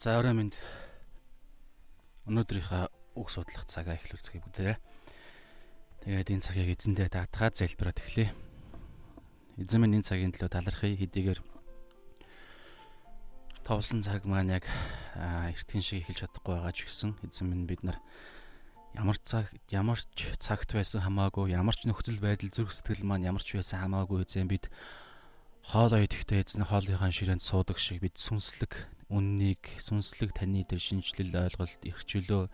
За орой минь өнөөдрийнхөө үг судлах цагаа эхлүүлцгээе бүгдээрээ. Тэгээд энэ цагийг эзэндээ даатгаад залбираад эхлэе. Эзэн минь энэ цагийн төлөө талархъя. Хэдийгээр товлсон цаг маань яг эртхэн шиг эхэлж чадахгүй байгаа ч гэсэн эзэн минь бид нар ямар цаг ямар ч цагт байсан хамаагүй ямар ч нөхцөл байдал зүрх сэтгэл маань ямар ч байсан хамаагүй эзэн бид хоолоо идэхдээ эзэн хоолныхаа ширээнд суудаг шиг бид сүнслэг үннийг сүнслэг таны тэр шинжлэл ойлголт эрхчлөө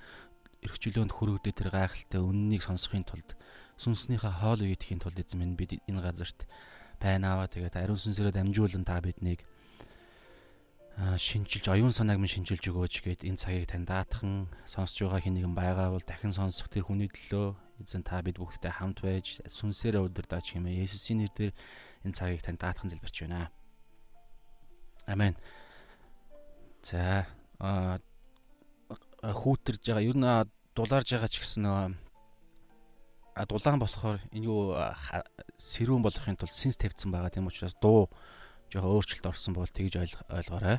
эрхчлөөнд хүрэгдээ тэр гайхалтай үннийг сонсохын тулд сүнснийхээ хоол идэхийн тулд эзэн минь бид энэ газарт байна аваа тэгээд ариун сүнсээрээ дамжуулан та биднийг шинжилж оюун санааг минь шинжилж өгөөч гэд энэ цагийг тань даатхан сонсож байгаа хин нэгэн байгаа бол дахин сонсох тэр хүний төлөө эзэн та бид бүгдтэй хамт байж сүнсээрээ удирдаач хэмээн Есүсийн нэрээр энэ цагийг тань даатхан залбирч байна. Амен. За а хүүтэрж байгаа ер нь дулаарж байгаа ч гэсэн а дулаан болохоор энэ юу сэрүүн болохын тулд синс тавьсан байгаа тийм учраас дуу жоохон өөрчлөлт орсон бол тэгж ойлгоорой.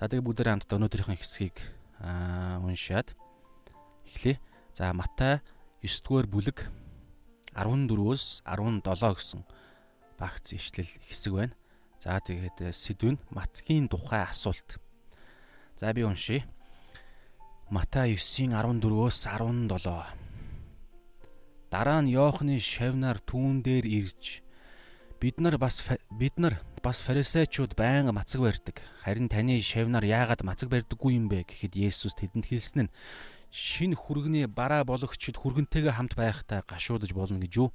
За тэгээ бүгдээ хамтдаа өнөөдрийнхөө хэсгийг уншаад эхлэе. За Матай 9-р бүлэг 14-өөс 17 гэсэн багц ишлэл хэсэг байна. За тэгээд сэдв нь мацгийн тухай асуулт. За би уншия. Матай 9-ийн 14-өөс 17. Дараа нь Йоохны шавнаар түүн дээр ирж бид нар бас бид нар бас фарисеучуд байнга мацаг барьдаг. Харин таны шавнаар яагаад мацаг барьдаггүй юм бэ гэхэд Есүс тэдэнд хэлсэн нь шин хүргэний бараа бологчд хүргэнтэйгээ хамт байхдаа гашуудж болно гэж юу?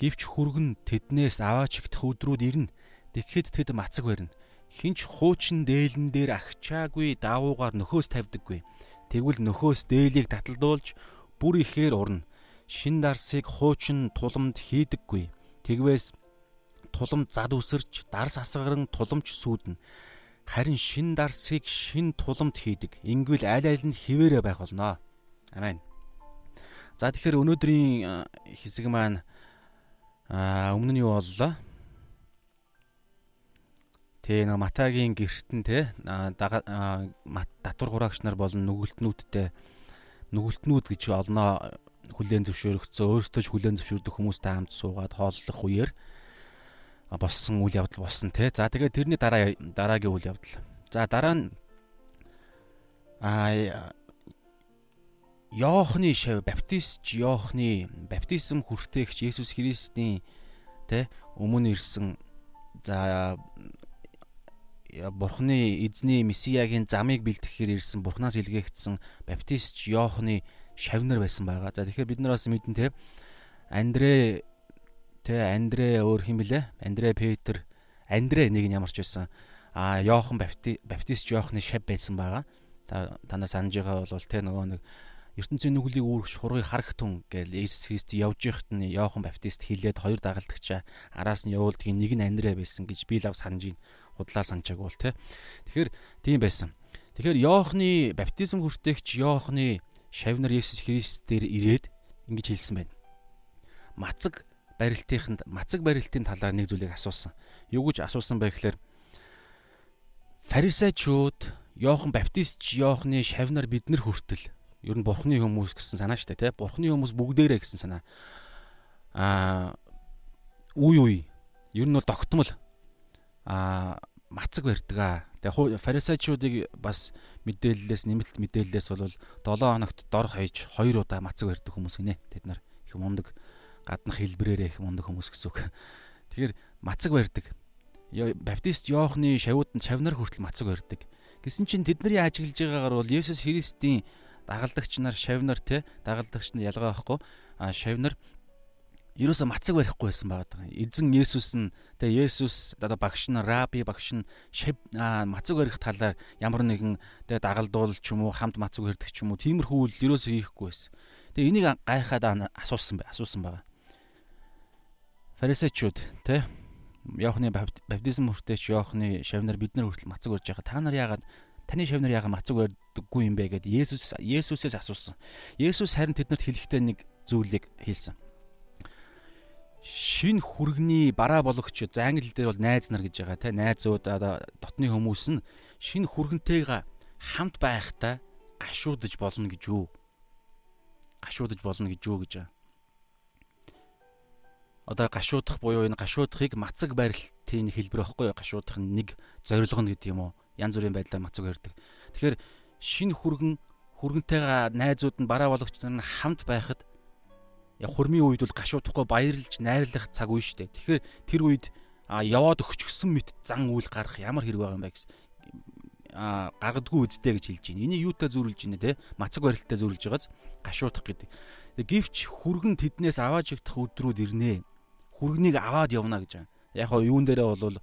Гэвч хүргэн тэднээс аваач игдэх өдрүүд ирнэ. Тэгэхэд тэд мацаг барина хинч хуучин дээлэн дээр агчаагүй даавуугаар нөхөөс тавьдаггүй. Тэгвэл нөхөөс дээлийг таталдуулж бүр ихээр урна. Шин дарсыг хуучин туламд хийдэггүй. Тэгвээс тулам зад үсэрч дарс асгаран туламж сүүднэ. Харин шин дарсыг шин туламд хийдэг. Ингэвэл аль аль нь хിവэрэ байх болно. Амен. За тэгэхээр өнөөдрийн хэсэг маань өмнө нь юу боллоо? Тэ нэг Матагийн гэртэн те татвар хураагч нар болон нүгэлтнүүдтэй нүгэлтнүүд гэж олноо хүлээн зөвшөөрөгцөө өөрсдөө ч хүлээн зөвшөөрдөг хүмүүстэй хамт суугаад хооллох үеэр болсон үйл явдал болсон те. За тэгээд тэрний дараа дараагийн үйл явдал. За дараа нь а Йоохны шав баптистч Йоохны баптизм хүртээгч Есүс Христийн тэ өмнө ирсэн за Бурхны эзний месиягийн замыг бэлтгэхээр ирсэн Бурханаас илгээгдсэн баптистч Йоохны шавнар байсан байгаа. За тэгэхээр бид нар бас мэдэн те Андрэ те Андрэ өөр хэм блэ? Андрэ Петр, Андрэ нэг нь ямарч байсан. А Йохан баптистч Йоохны шав байсан байгаа. Та танаа санаж байгаа бол те нөгөө нэг ертөнцийн нүглийг үүргч хургийг харах түн гэж Иесус Христ явж байхад нь Йохан баптист хилээд хоёр дагалдагчаа араас нь явуулдгийг нэг нь Андрэ байсан гэж би лав санаж байна худлаа санчааг бол те. Тэгэхээр тийм байсан. Тэгэхээр Йоохны баптизм хүртээгч Йоохны шавнар Есүс Христээр ирээд ингэж хэлсэн байна. Мацаг барилтыханд мацаг барилтын талаар нэг зүйлийг асуусан. Юу гэж асуусан бэ гэхээр фарисеучуд Йохан баптистч Йоохны шавнар биднэр хүртэл ер нь бурхны хүмүүс гэсэн санаа штэ тий. Бурхны хүмүүс бүгдээрээ гэсэн санаа. Аа үе үе ер нь бол тогтмол а мацаг барьдаг аа. Тэгээ фарисеучуудыг бас мэдээллээс нэмэлт мэдээллээс бол 7 хоногт дор хаяж 2 удаа мацаг барьдаг хүмүүс гинэ. Тэд нар их мундаг гаднах хэлбрээрээ их мундаг хүмүүс гэсэн үг. Тэгэхээр мацаг барьдаг. Баптист Йоохны шавууд нь шавнар хүртэл мацаг барьдаг. Гэсэн чинь тэдний ажиглаж байгаагаар бол Есүс Христийн дагалдагч нар шавнар те дагалдагч нар ялгаа байхгүй. А шавнар ерөөсө мацаг барихгүй байсан байгаа. Эзэн Есүс нь тэгээ Есүс одоо багш нь раби багш нь шав мацаг барих талаар ямар нэгэн тэгээ дагалдуул ч юм уу хамт мацаг барьдаг ч юм уу тиймэрхүү үйл ерөөсө хийхгүй байсан. Тэгээ энийг гайхаад асуусан бай асуусан байгаа. Фарисеучуд тэ Йоохны баптизм хүртээч Йоохны шавнар бид нар хүртэл мацаг барьж байгаа. Та нар яагаад таны шавнар яагаад мацаг барьдаггүй юм бэ гэд Есүс Есүсээс асуусан. Есүс харин тэднэрт хэлэхдээ нэг зүйлийг хэлсэн шин хүргний бараа бологч за англи дээр бол найз нар гэж байгаа те найзууд дотны хүмүүс нь шин хүргэнтэйгээ хамт байхдаа гашуудж болно гэж юу? Гашуудж болно гэж юу гэж. Одоо гашуудах буюу энэ гашуудахыг мацаг барилтын хэлбэр байхгүй? Гашуудах нь нэг зорилго нь гэдэг юм уу? Янз бүрийн байдлаар мацаг барьдаг. Тэгэхээр шин хүргэн хүргэнтэйгээ найзууд нь бараа болгоч нар хамт байхад хурмын үед бол гашуудахгүй баярлж найрлах цаг үе шүү дээ. Тэгэхээр тэр үед яваад өгчгсөн мэт зан үйл гарах ямар хэрэг байгаа юм бэ гэсэн а гаргадгүй үздэй гэж хэлж байна. Энийг юутай зөрүүлж байна те? Мацаг барилттай зөрүүлж байгааз гашуудах гэдэг. Гэвч хүргэн тэднээс аваад чигдах өдрүүд ирнэ. Хүргэнийг аваад явна гэж байна. Яг хоо юун дээрээ бол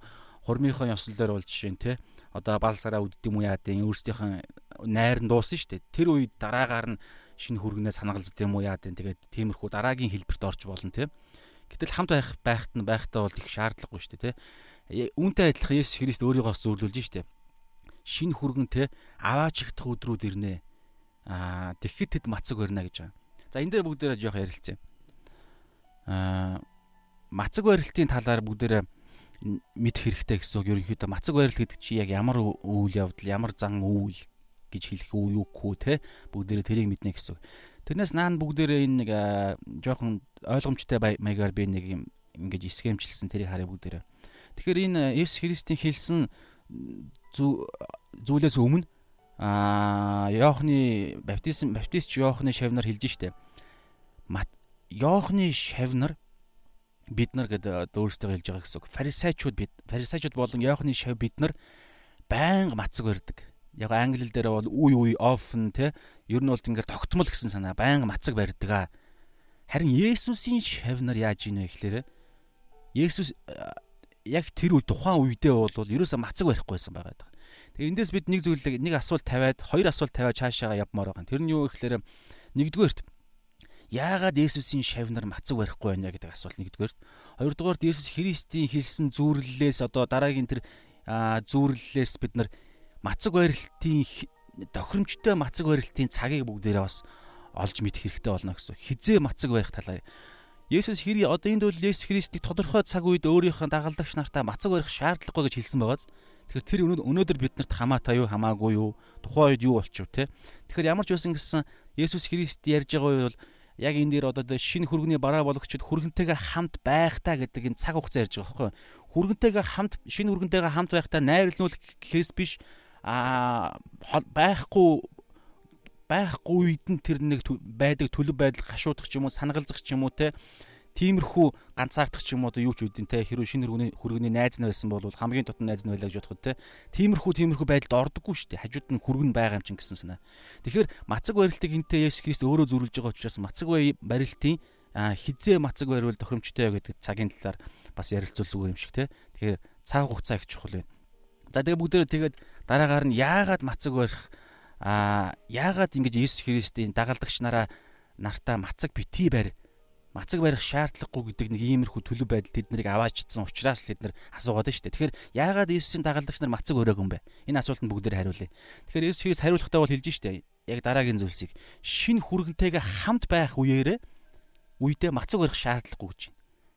хурмынхон ёслол дээр бол жишээ нь те. Одоо балсараа үдд юм уу яа гэдэг өөрсдийнх нь найр нь дуусан шүү дээ. Тэр үед дараагаар нь шинэ хүргэнээ санагалзд юм уу яа гэдэг. Тэгээд тиймэрхүү дараагийн хэлбэрт орж болно те. Гэтэл хамт байх байхад нь байхдаа бол их шаардлагагүй шүү дээ те. Үүнтэй адилхан Есүс Христ өөрийгөө зөвлөж штэ шин хүргэнтэй аваач ихдэх өдрүүд ирнэ. Аа тэгэхэд тэд мацаг барина гэж байгаа. За энэ дээр бүгдээрээ жоох ярилцъя. Аа мацаг барилтын талаар бүгдээрээ мэдэх хэрэгтэй гэсэн үг. Ерөнхийдөө мацаг барилт гэдэг чи яг ямар үйл явдал, ямар зан үйл гэж хэлэх үү юу гэх үү те бүгдээрээ тэрийг мэднэ гэсэн. Тэрнээс наан бүгдээрээ энэ нэг жоохон ойлгомжтой маягаар би нэг юм ингэж эсгэмчилсэн тэрийг харъя бүгдээрээ. Тэгэхээр энэ Есүс Христийн хэлсэн зүйлээс өмнө аа Йоохны баптизм баптистч Йоохны шавнар хэлж штэ. Йоохны шавнар бид нар гэдэг өөрсдөө хэлж байгаа гэсэн үг. Фарисеучуд бид фарисеучуд болон Йоохны шав бид нар байнга мацаг барьдаг. Яг англи дээр бол үе үе often те ер нь бол ингээд тогтмол гэсэн санаа байнга мацаг барьдаг аа. Харин Есүсийн шавнар яаж ийнэ гэхээр Есүс яг тэр үе тухайн үедээ бол ерөөсөө мацаг барихгүйсэн байгаа даа. Тэгээ эндээс бид нэг зүйлийг нэг асуулт тавиад хоёр асуулт тавиад цаашаага явмаар байгаа. Тэр нь юу гэхээр нэгдүгээрт яагаад Есүсийн шавнар мацаг барихгүй байна гэдэг асуулт нэгдүгээрт. Хоёрдугаарт Есүс Христийн хэлсэн зүүрлэлээс одоо дараагийн тэр зүүрлэлээс бид нар мацаг барилтын тохиромжтой мацаг барилтын цагийг бүгдээрээ бас олж мэдэх хэрэгтэй болно гэсэн. Хизээ мацаг барих талаар Есүс хэр одоо энд бол Есүс Христийг тодорхой цаг үед өөрийнхөө дагалдагч нартаа мацаг барих шаардлагагүй гэж хэлсэн байгааз. Тэгэхээр тэр өнөөдөр биднэрт хамаатай юу хамаагүй юу тухайн үед юу болчих вэ те. Тэгэхээр ямар ч байсан гэсэн Есүс Христ ярьж байгаа үед бол яг энэ дээр одоо шинэ хүргэний бараа болгочд хүргэнтэйгээ хамт байх та гэдэг энэ цаг хугацаа ярьж байгаа байхгүй. Хүргэнтэйгээ хамт шинэ хүргэнтэйгээ хамт байх та найрлуулах гэхээс биш а байхгүй байхгүй үед нь тэр нэг байдаг төлөв байдал гашуудах ч юм уу санагалзах ч юм уу те тиймэрхүү ганцаардах ч юм уу юу ч үдин те хэрвээ шинэ хөргөний хөргөний найз нь байсан бол хамгийн тотон найз нь байлаа гэж бодоход те тиймэрхүү тиймэрхүү байдалд ордоггүй шүү дээ хажууд нь хөргөн байгаа юм чинь гэсэн санаа. Тэгэхээр мацаг барилтыг энтэй Есүс Христ өөрөө зөрүүлж байгаа учраас мацаг барилтын хизээ мацаг барил тохиромжтой гэдэг цагийн талаар бас ярилцвал зүгээр юм шиг те. Тэгэхээр цаг хугацаа их чухал байна. За тэгээ бүгдээ тэгээд дараагаар нь яагаад мацаг барих а яагаад ингэж Есүс Христийн дагалдагч нараа нартаа мацаг битгий барь мацаг барих шаардлагагүй гэдэг нэг иймэрхүү төлөв байдал тэднийг аваачдсан учраас л тэд нар асуугаад байна шүү дээ. Тэгэхээр яагаад Есүсийн дагалдагч нар мацаг өрөөг юм бэ? Энэ асуултанд бүгдээр хариулъя. Тэгэхээр Есүс Христ хариулахдаа бол хэлж штэ. Яг дараагийн зүйлсийг шин хүргэнтэйгээ хамт байх үеэрээ үедээ мацаг барих шаардлагагүй гэж.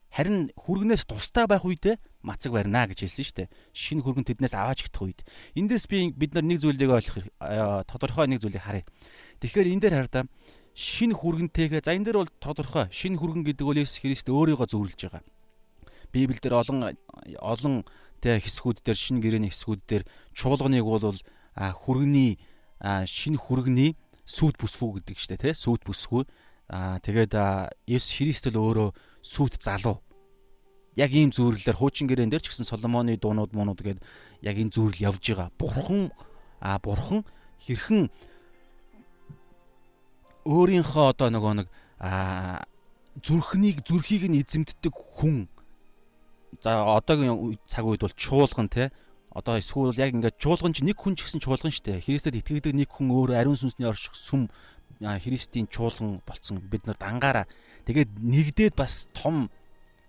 Харин хүргнээс тустай байх үедээ мацаг барина гэж хэлсэн шүү дээ. Шинэ хүргэн тэднээс аваач гэх үед. Эндээс би бид нар нэг зүйлийг ойлгох тодорхой нэг зүйлийг харъя. Тэгэхээр энэ дээр хараа шинэ хүргэнтэйгээ за энэ дээр бол тодорхой шинэ хүргэн гэдэг бол Есүс Христ өөрийгөө зөвлөж байгаа. Библиэлд олон олон тэ хэсгүүд дээр шинэ гэрээний хэсгүүд дээр чуулганыг бол хүргэний шинэ хүргэний сүд бүсгүй гэдэг чинь тэ сүд бүсгүй Аа тэгээд Есүс Христ л өөрөө сүут залуу. Яг ийм зүйрлэлээр хуучин гэрээн дээр ч гэсэн Соломоны дуунууд муунууд гээд яг энэ зүйрэл явж байгаа. Бурхан аа бурхан хэрхэн өөрийнхөө одоо нөгөө нэг аа зүрхнийг зүрхийг нь эзэмддэг хүн за одоогийн цаг үед бол чуулган те одоо эсвэл яг ингээд чуулган чи нэг хүн ч гэсэн чуулган штэ Христэд итгэдэг нэг хүн өөр ариун сүнсний орших сүм Христийн чуулган болцсон бид нар дангаараа тэгээд нэгдээд бас том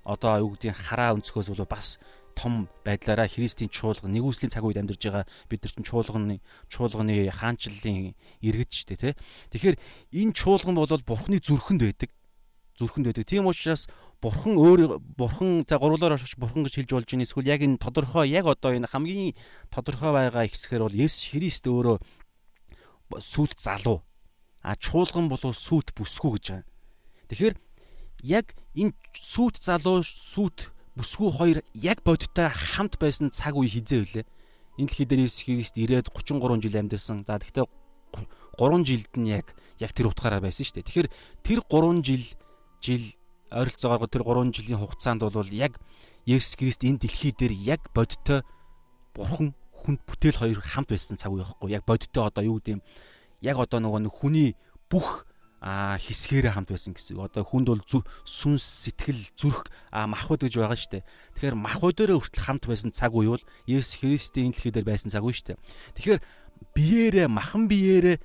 одоо юу гэдгийг хараа өнцгөөс бол бас том байдлаараа Христийн чуулган нэгүслийн цаг үед амьдарч байгаа бид нар чинь чуулганы чуулганы хаанчлалын иргэд ч тий. Тэгэхээр энэ чуулган бол бурхны зүрхэнд байдаг. Зүрхэнд байдаг. Тийм учраас бурхан өөр бурхан за гурлаар оршиж бурхан гэж хэлж болж байна. Эсвэл яг энэ тодорхой яг одоо энэ хамгийн тодорхой байгаа хэсгээр бол Есүс Христ өөрөө сүйт залуу. А чуулган болов сүйт бүсгүй гэж байгаа. Тэгэхээр яг энэ сүйт залуу сүйт бүсгүй хоёр яг бодиттой хамт байсан цаг үе хизээ үлээ. Энэ дэлхий дээр Иесус Христ ирээд 33 жил амьдэрсэн. За тэгэхээр 3 жилд нь яг яг тэр утгаараа байсан шүү дээ. Тэгэхээр тэр 3 жил жил ойролцоогоор тэр 3 жилийн хугацаанд бол яг Есүс Христ энэ дэлхий дээр яг бодиттой бурхан хүнд бүтээл хоёр хамт байсан цаг үе байхгүй. Яг бодиттой одоо юу гэдэм яг одоо нөгөө хүний бүх а хэсгээрээ хамт байсан гэсэн. Одоо хүнд бол сүнс сэтгэл зүрх махбод гэж байгаа шүү дээ. Тэгэхээр махбодороо хүртэл хамт байсан цаг үе бол Есүс Христийн дэлхий дээр байсан цаг үе шүү дээ. Тэгэхээр биеэрээ махан биеэрээ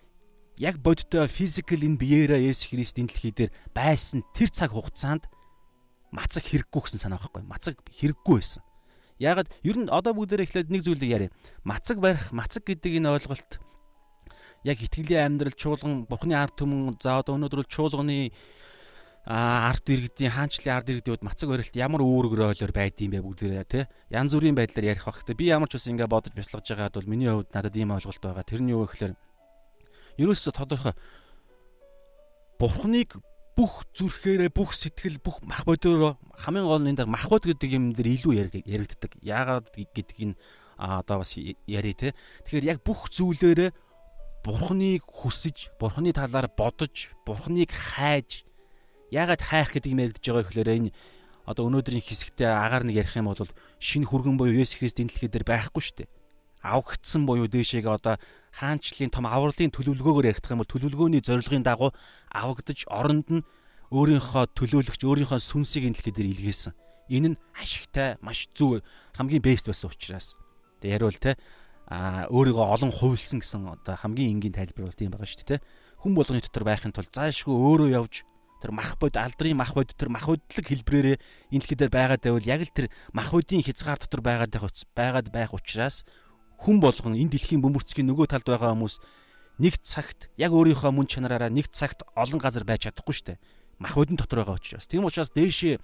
яг бодиттой физикал энэ биеэрээ Есүс Христийн дэлхий дээр байсан тэр цаг хугацаанд мацаг хэрэггүй гэсэн санаа байхгүй. Мацаг хэрэггүй байсан. Ягаад ер нь одоо бүгдээрээ эхлээд нэг зүйлийг яриа. Мацаг барих, мацаг гэдэг энэ ойлголт яг итгэлийн амьдрал чуулган бурхны ард түмэн за одоо өнөөдөр чуулганы ард иргэдийн хаанчлалын ард иргэдүүд мацаг барилт ямар үүрэг ойлоор байдığım бэ бүгдээрээ тий янз бүрийн байдлаар ярих бахтай би ямар ч ус ингэ бодож бясалгаж байгаад бол миний хувьд надад ийм ойлголт байгаа. Тэр нь юу гэхээр ерөөсө тодорхой бурхныг бүх зүрхээрээ бүх сэтгэл бүх мах бодороо хамгийн гол нь энэ мах бод гэдэг юм дээр илүү яригддаг. Яагаад гэдгийг нь одоо бас яри те? Тэгэхээр яг бүх зүйлээрээ бурхныг хүсэж, бурхны талаар бодож, бурхныг хайж яагаад хайх гэдэг юм яригдж байгаа гэхээр энэ одоо өнөөдрийн хэсэгтээ агаар нэг ярих юм бол шинэ хүргэн буюу Есүс Христийн дэлхий дээр байхгүй шүү дээ. Авгдсан буюу дээшээгээ одоо хаанчлалын том авралын төлөвлөгөөгөөр ярих юм бол төлөвлөгөөний зорилгын дагуу авагдаж оронд нь өөрийнхөө төлөөлөгч өөрийнхөө сүнсийг энэ дэлхий дээр илгээсэн. Энэ нь ашигтай, маш зөв хамгийн бест байсан учраас. Тэг яриул те а өөрийгөө олон хувилсан гэсэн одоо хамгийн энгийн тайлбар бол тийм байгаа шүү дээ. Хүн болгоны дотор байхын тулд заашгүй өөрөө явж тэр мах бод алдрын мах бод тэр мах бодлог хэлбрээрээ энэ дэлхий дээр байгаад байвал яг л тэр мах бодийн хязгаар дотор байгаад байх байгаад байх учраас хүн болгон энэ дэлхийн бөмбөрцгийн нөгөө талд байгаа хүмүүс нэг цагт яг өөрийнхөө мөн чанараараа нэг цагт олон газар байж чадахгүй шүү дээ. Мах бодин дотор байгаа учраас. Тийм учраас дээшээ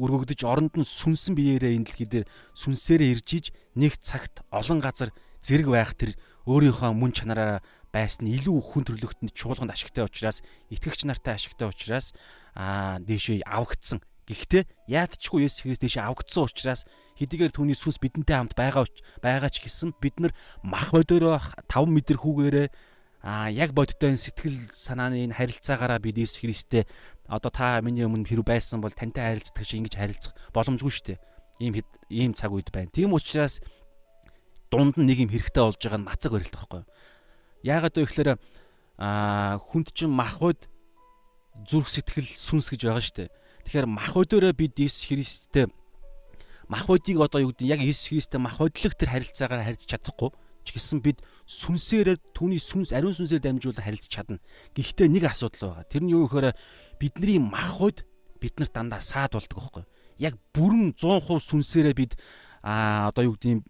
өргөгдөж оронд нь сүнсэн биеэрээ энэ дэлхий дээр сүнсээрээ ирж иж нэг цагт олон газар зэрэг байх тэр өөрийнхөө мөн чанараараа байсан илүү хүн төрлөختөнд чуулганд ашигтай учраас итгэгч нартай ашигтай учраас аа дээшээ авагдсан. Гэхдээ яадчгүй Есүс Христ дээшээ авагдсан учраас хэдийгээр түүний сүнс бидэнтэй хамт байгаа байгаа ч гэсэн бид нар мах бодороо 5 метр хүүгээрээ а яг бодиттой сэтгэл санааны энэ харилцаагаараа бид Иесус Христтэй одоо та миний өмнө хэрэг байсан бол тантай харилцдаг шиг ингэж харилцах боломжгүй шүү дээ. Ийм ийм цаг үед байна. Тийм учраас дунд нь нэг юм хэрэгтэй болж байгаа нь мацаг барилт байхгүй? Яагаад вэ гэхээр аа хүнд чинь махбод зүрх сэтгэл сүнс гэж байгаа шүү дээ. Тэгэхээр махбодороо бид Иесус Христтэй махбодыг одоо юу гэдэг яг Иесус Христтэй махбодлог тэр харилцаагаар харьцаж чадахгүй ч гэсэн бид сүнсээрээ түүний сүнс ариун сүнсээр дамжуулан харилцаж чадна. Гэхдээ нэг асуудал байгаа. Тэр нь юу гэхээр бидний махбод биднэрт дандаа саад болдог байхгүй? Яг бүрэн 100% сүнсээрээ бид а одоо юу гэдэг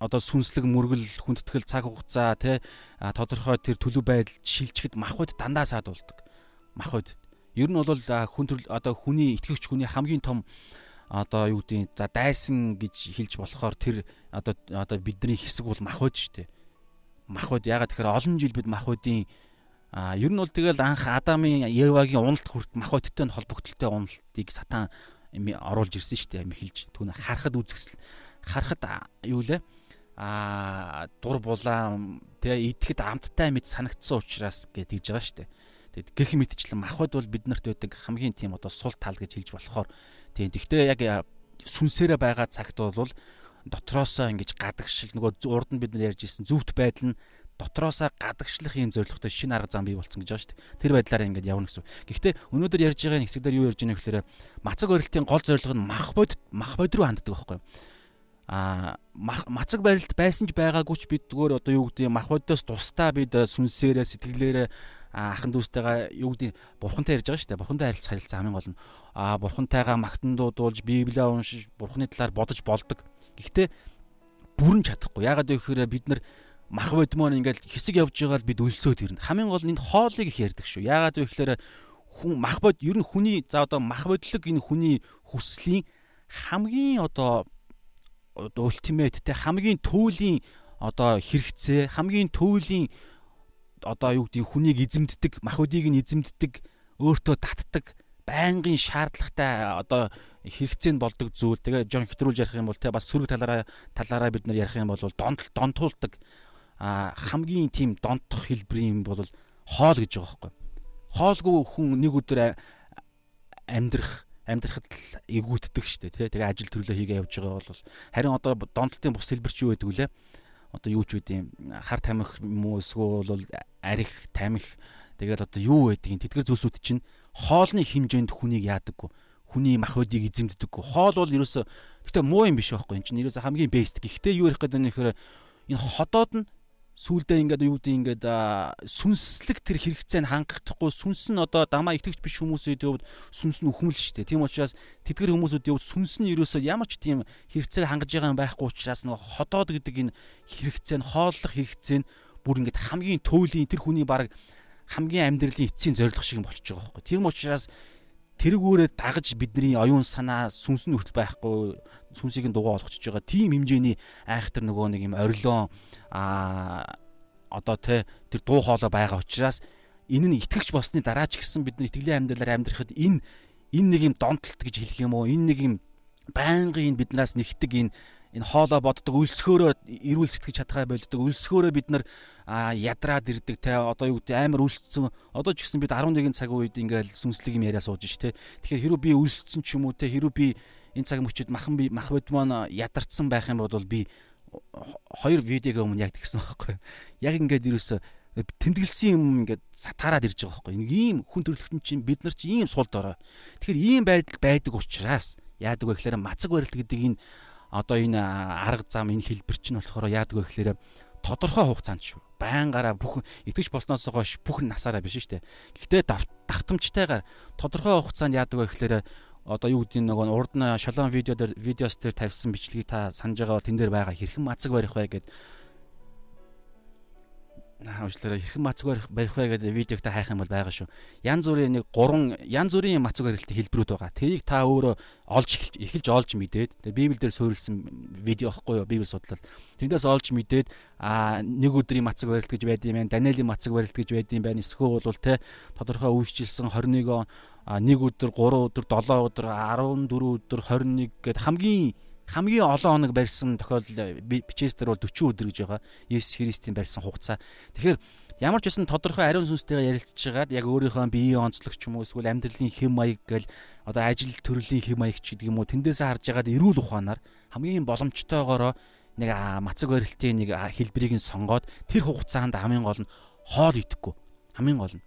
одоо сүнслэг мөргөл хүндэтгэл цаг хугацаа тий тодорхой тэр төлөв байдал шилжихэд махбод дандаа саад болдог. Махбод. Ер нь бол хүн төрөл одоо хүний итгэвч хүний хамгийн том одоо юу гэдэг за дайсан гэж хэлж болохоор тэр одоо одоо бидний хэсэг бол махбод шүү дээ. Махбод ягаад тэгэхээр олон жил бид махбодын а ер нь бол тэгэл анх Адамын Евагийн уналт хүрт махбодтой холбогдлолтой уналтыг сатан оруулж ирсэн шүү дээ. Мэхэлж түүнэ харахад үзэсэл харахад юу лээ а дур булаан тэгээ идэхэд амттай мэд санагдсан учраас гэж тэгж байгаа шүү дээ. Тэгэд гэх мэтчлэн махбод бол биднэрт байдаг хамгийн тийм одоо сул тал гэж хэлж болохоор тийм тэгтээ яг сүнсээрээ байгаа цагт бол дотроосоо ингэж гадагшил нөгөө урд нь бид нар ярьж ирсэн зүвт байдал нь дотроосоо гадагшлах юм зорилготой шинэ арга зам бий болсон гэж байгаа шүү дээ. Тэр байдлаараа ингэж явна гэсэн. Гэхдээ өнөөдөр ярьж байгаа хэсэг дээр юу ярьж байгаа нөхлөөр мацаг орилтын гол зорилго нь мах бод мах бод руу ханддаг байхгүй юу? А мацаг барилт байсан ч байгаагүй ч бид зүгээр одоо юу гэдэг мах бодоос тусдаа бид сүнсээрээ сэтгэлээрээ ахын дүүстэйгээ юу гэдэг бурхантай ярьж байгаа шүү дээ. Бурхантай харилцах харилцаа хамгийн гол нь а бурхантайгаа магтан дуудуулж библиа уншиж бурханы талаар бодож болдог. Гэхдээ бүрэн чадахгүй. Яагаад вэ гэхээр бид нар мах бодмоор ингээл хэсэг явж байгаа л бид өлсөөд ирнэ. Хамгийн гол нь энэ хоолыг их ярьдаг шүү. Яагаад вэ гэхээр хүн мах бод ер нь хүний за одоо мах бодлог энэ хүний хүслийн хамгийн одоо ультимейт те хамгийн төвлийн одоо хэрэгцээ хамгийн төвлийн одоо юу гэдэг хүнийг эзэмддэг, махбодийг нь эзэмддэг, өөртөө татдаг, байнгын шаардлагатай одоо хэрэгцээнд болдог зүйл. Тэгээ жон хэтрүүлж ярих юм бол те бас сөрөг талаараа талаараа бид нар ярих юм бол донтол донтуулдаг а хамгийн тийм донтох хэлбэрийн юм бол хоол гэж байгаа байхгүй. Хоолгүй хүн нэг өдөр амьдрах амьдрахад л эвгүйтдэг штэ тий. Тэгээ ажил төрлөө хийгээ явж байгаа бол харин одоо донтолтын бус хэлбэр чи юу гэдэг вүлээ? Одоо юу ч үгүй хар тамхи юм уу эсвэл бол арих тамхи тэгээд одоо юу байдгийг тэдгэр зүйлсүүд чинь хоолны хэмжээнд хүнийг яадаггүй хүний махбодийг эзэмддэггүй хоол бол ерөөсө гэхдээ муу юм биш байхгүй энэ чинь ерөөсө хамгийн бест гэхдээ юу ярих гэдэг нь энэ ходоод нь сүулдэ ингээд юу гэдэг ингээд сүнслэг тэр хэрэгцээг хангахдахгүй сүнс нь одоо дамаа итгэж биш хүмүүсийн хувьд сүнс нь үхмэл шүү дээ. Тийм учраас тэдгэр хүмүүсүүдийн хувьд сүнс нь ерөөсөө ямар ч тийм хэрэгцээг хангаж байгаа юм байхгүй учраас нөгөө ходоод гэдэг энэ хэрэгцээ нь хооллох хэрэгцээ нь бүр ингээд хамгийн төөлийн тэр хүний баг хамгийн амьдралын эцсийн зорилго шиг болчихж байгаа байхгүй. Тийм учраас тэргүүрээ дагаж бидний оюун санаа сүнс нь хүртэл байхгүй сүнсийг нь дугаа олгочж байгаа. Тийм хэмжээний айхтар нөгөө нэг юм орилон а одоо те тэр дуу хоолой байгаа учраас энэ нь итгэж болсны дараа ч гэсэн бид нар итгэлийн амьдралаар амьдрахад энэ энэ нэг юм донтолт гэж хэлэх юм уу? Энэ нэг юм байнгын биднээс нэгтэг энэ энэ хоолой боддог өлсгөөрөө эрүүл сэтгэж чадхаа болдог. Өлсгөөрөө бид нар ядраад ирдэг те. Одоо юу гэдэг амар өлсцэн одоо ч гэсэн бид 11 цаг үед ингээл сүнслэг юм яриа сууж ш те. Тэгэхээр хэрүү би өлсцэн ч юм уу те хэрүү би энэ цаг мөчид махан би мах бод маань ядарсан байх юм бол би хоёр видеогийн өмнө яг тэгсэн байхгүй яг ингээд ерөөсө тэмдэглэсэн юм ингээд сатаарад ирж байгаа байхгүй нэг ийм хүн төрлөختөн чинь бид нар чинь ийм сул дорой тэгэхээр ийм байдал байдаг учраас яадаг вэ гэхээр мацаг барилт гэдэг энэ одоо энэ арга зам энэ хэлбэр чинь болохоор яадаг вэ гэхээр тодорхой хугацаанд шүү. Байнгаараа бүх итгэж болсноос хойш бүх насаараа биш шүү дээ. Гэхдээ давтамжтайгаар тодорхой хугацаанд яадаг вэ гэхээр одоо юу гэдэг нөгөө урд нь шалон видео дээр видеос дээр тавьсан бичлэгийг та санаж байгаа тэн дээр байгаа хэрхэн мацаг барих вэ гэдэг хавчлаараа хэрхэн мацаг барих вэ гэдэг видеог та хайх юм бол байгаа шүү. Ян зүрийн нэг гурван ян зүрийн мацаг барилтын хэлбэрүүд байгаа. Тэрийг та өөрөө олж эхэлж олж мэдээд тэгээ Библиэлд суурилсан видео ихгүй юу? Библи судлал. Тэндээс олж мэдээд а нэг өдрийн мацаг барилт гэж байд юм байна. Даниэлийн мацаг барилт гэж байд юм байна. Эсвэл бол те тодорхой үйлчилсэн 21 он нэг өдөр 3 өдөр 7 өдөр 14 өдөр 21 гэд хамгийн хамгийн олон хоног барьсан тохиолдол бичээс дээр бол 40 өдөр гэж байгаа. Есүс Христийн барьсан хугацаа. Тэгэхээр ямар ч байсан тодорхой ариун сүнстэйгээ ярилцж хагаад яг өөрийнхөө биеийн онцлог ч юм уу эсвэл амьдралын хэм маяг гэл одоо ажил төрлийн хэм маяг ч гэдэг юм уу тэндээсээ харж хагаад эрүүл ухаанаар хамгийн боломжтойгоороо нэг мацаг барилтын нэг хэлбэрийг нь сонгоод тэр хугацаанд хамгийн гол нь хоол идэхгүй хамгийн гол нь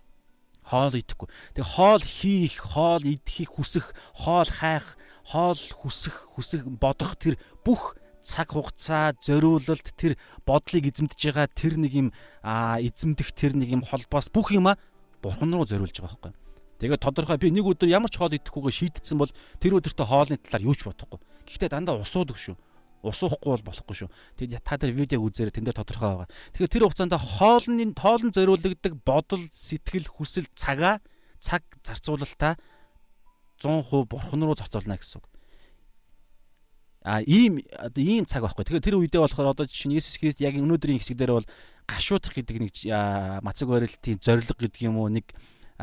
хоол идэхгүй. Тэгээ хоол хийх, хоол идэхийг хүсэх, хоол хайх хоол хүсэх хүсэх бодох тэр бүх цаг хугацаа зориулалт тэр бодлыг эзэмдэж байгаа тэр нэг юм эзэмдэх тэр нэг юм холбоос бүх юма бурхан руу зориулж байгаа байхгүй. Тэгээд тодорхой би нэг өдөр ямар ч хоол идэхгүйгээ шийдтсэн бол тэр өдөртөө хоолны талаар юу ч бодохгүй. Гэхдээ дандаа усуудаг шүү. Усуухгүй бол болохгүй шүү. Тэгээд та тэр видео үзээрэй тэн дээр тодорхой байгаа. Тэгэхээр тэр хугацаанд хоолны хоолн зориулагддаг бодол, сэтгэл, хүсэл, цагаа цаг зарцуулалтаа 100% бурхан руу зарцуулна гэсэн үг. А ийм ийм цаг байхгүй. Тэгэхээр тэр үедээ болохоор одоо жишээ нь Есүс Христ яг өнөөдрийн хэсэг дээр бол гашуудах гэдэг нэг мацаг барилтын зорилго гэдэг юм уу нэг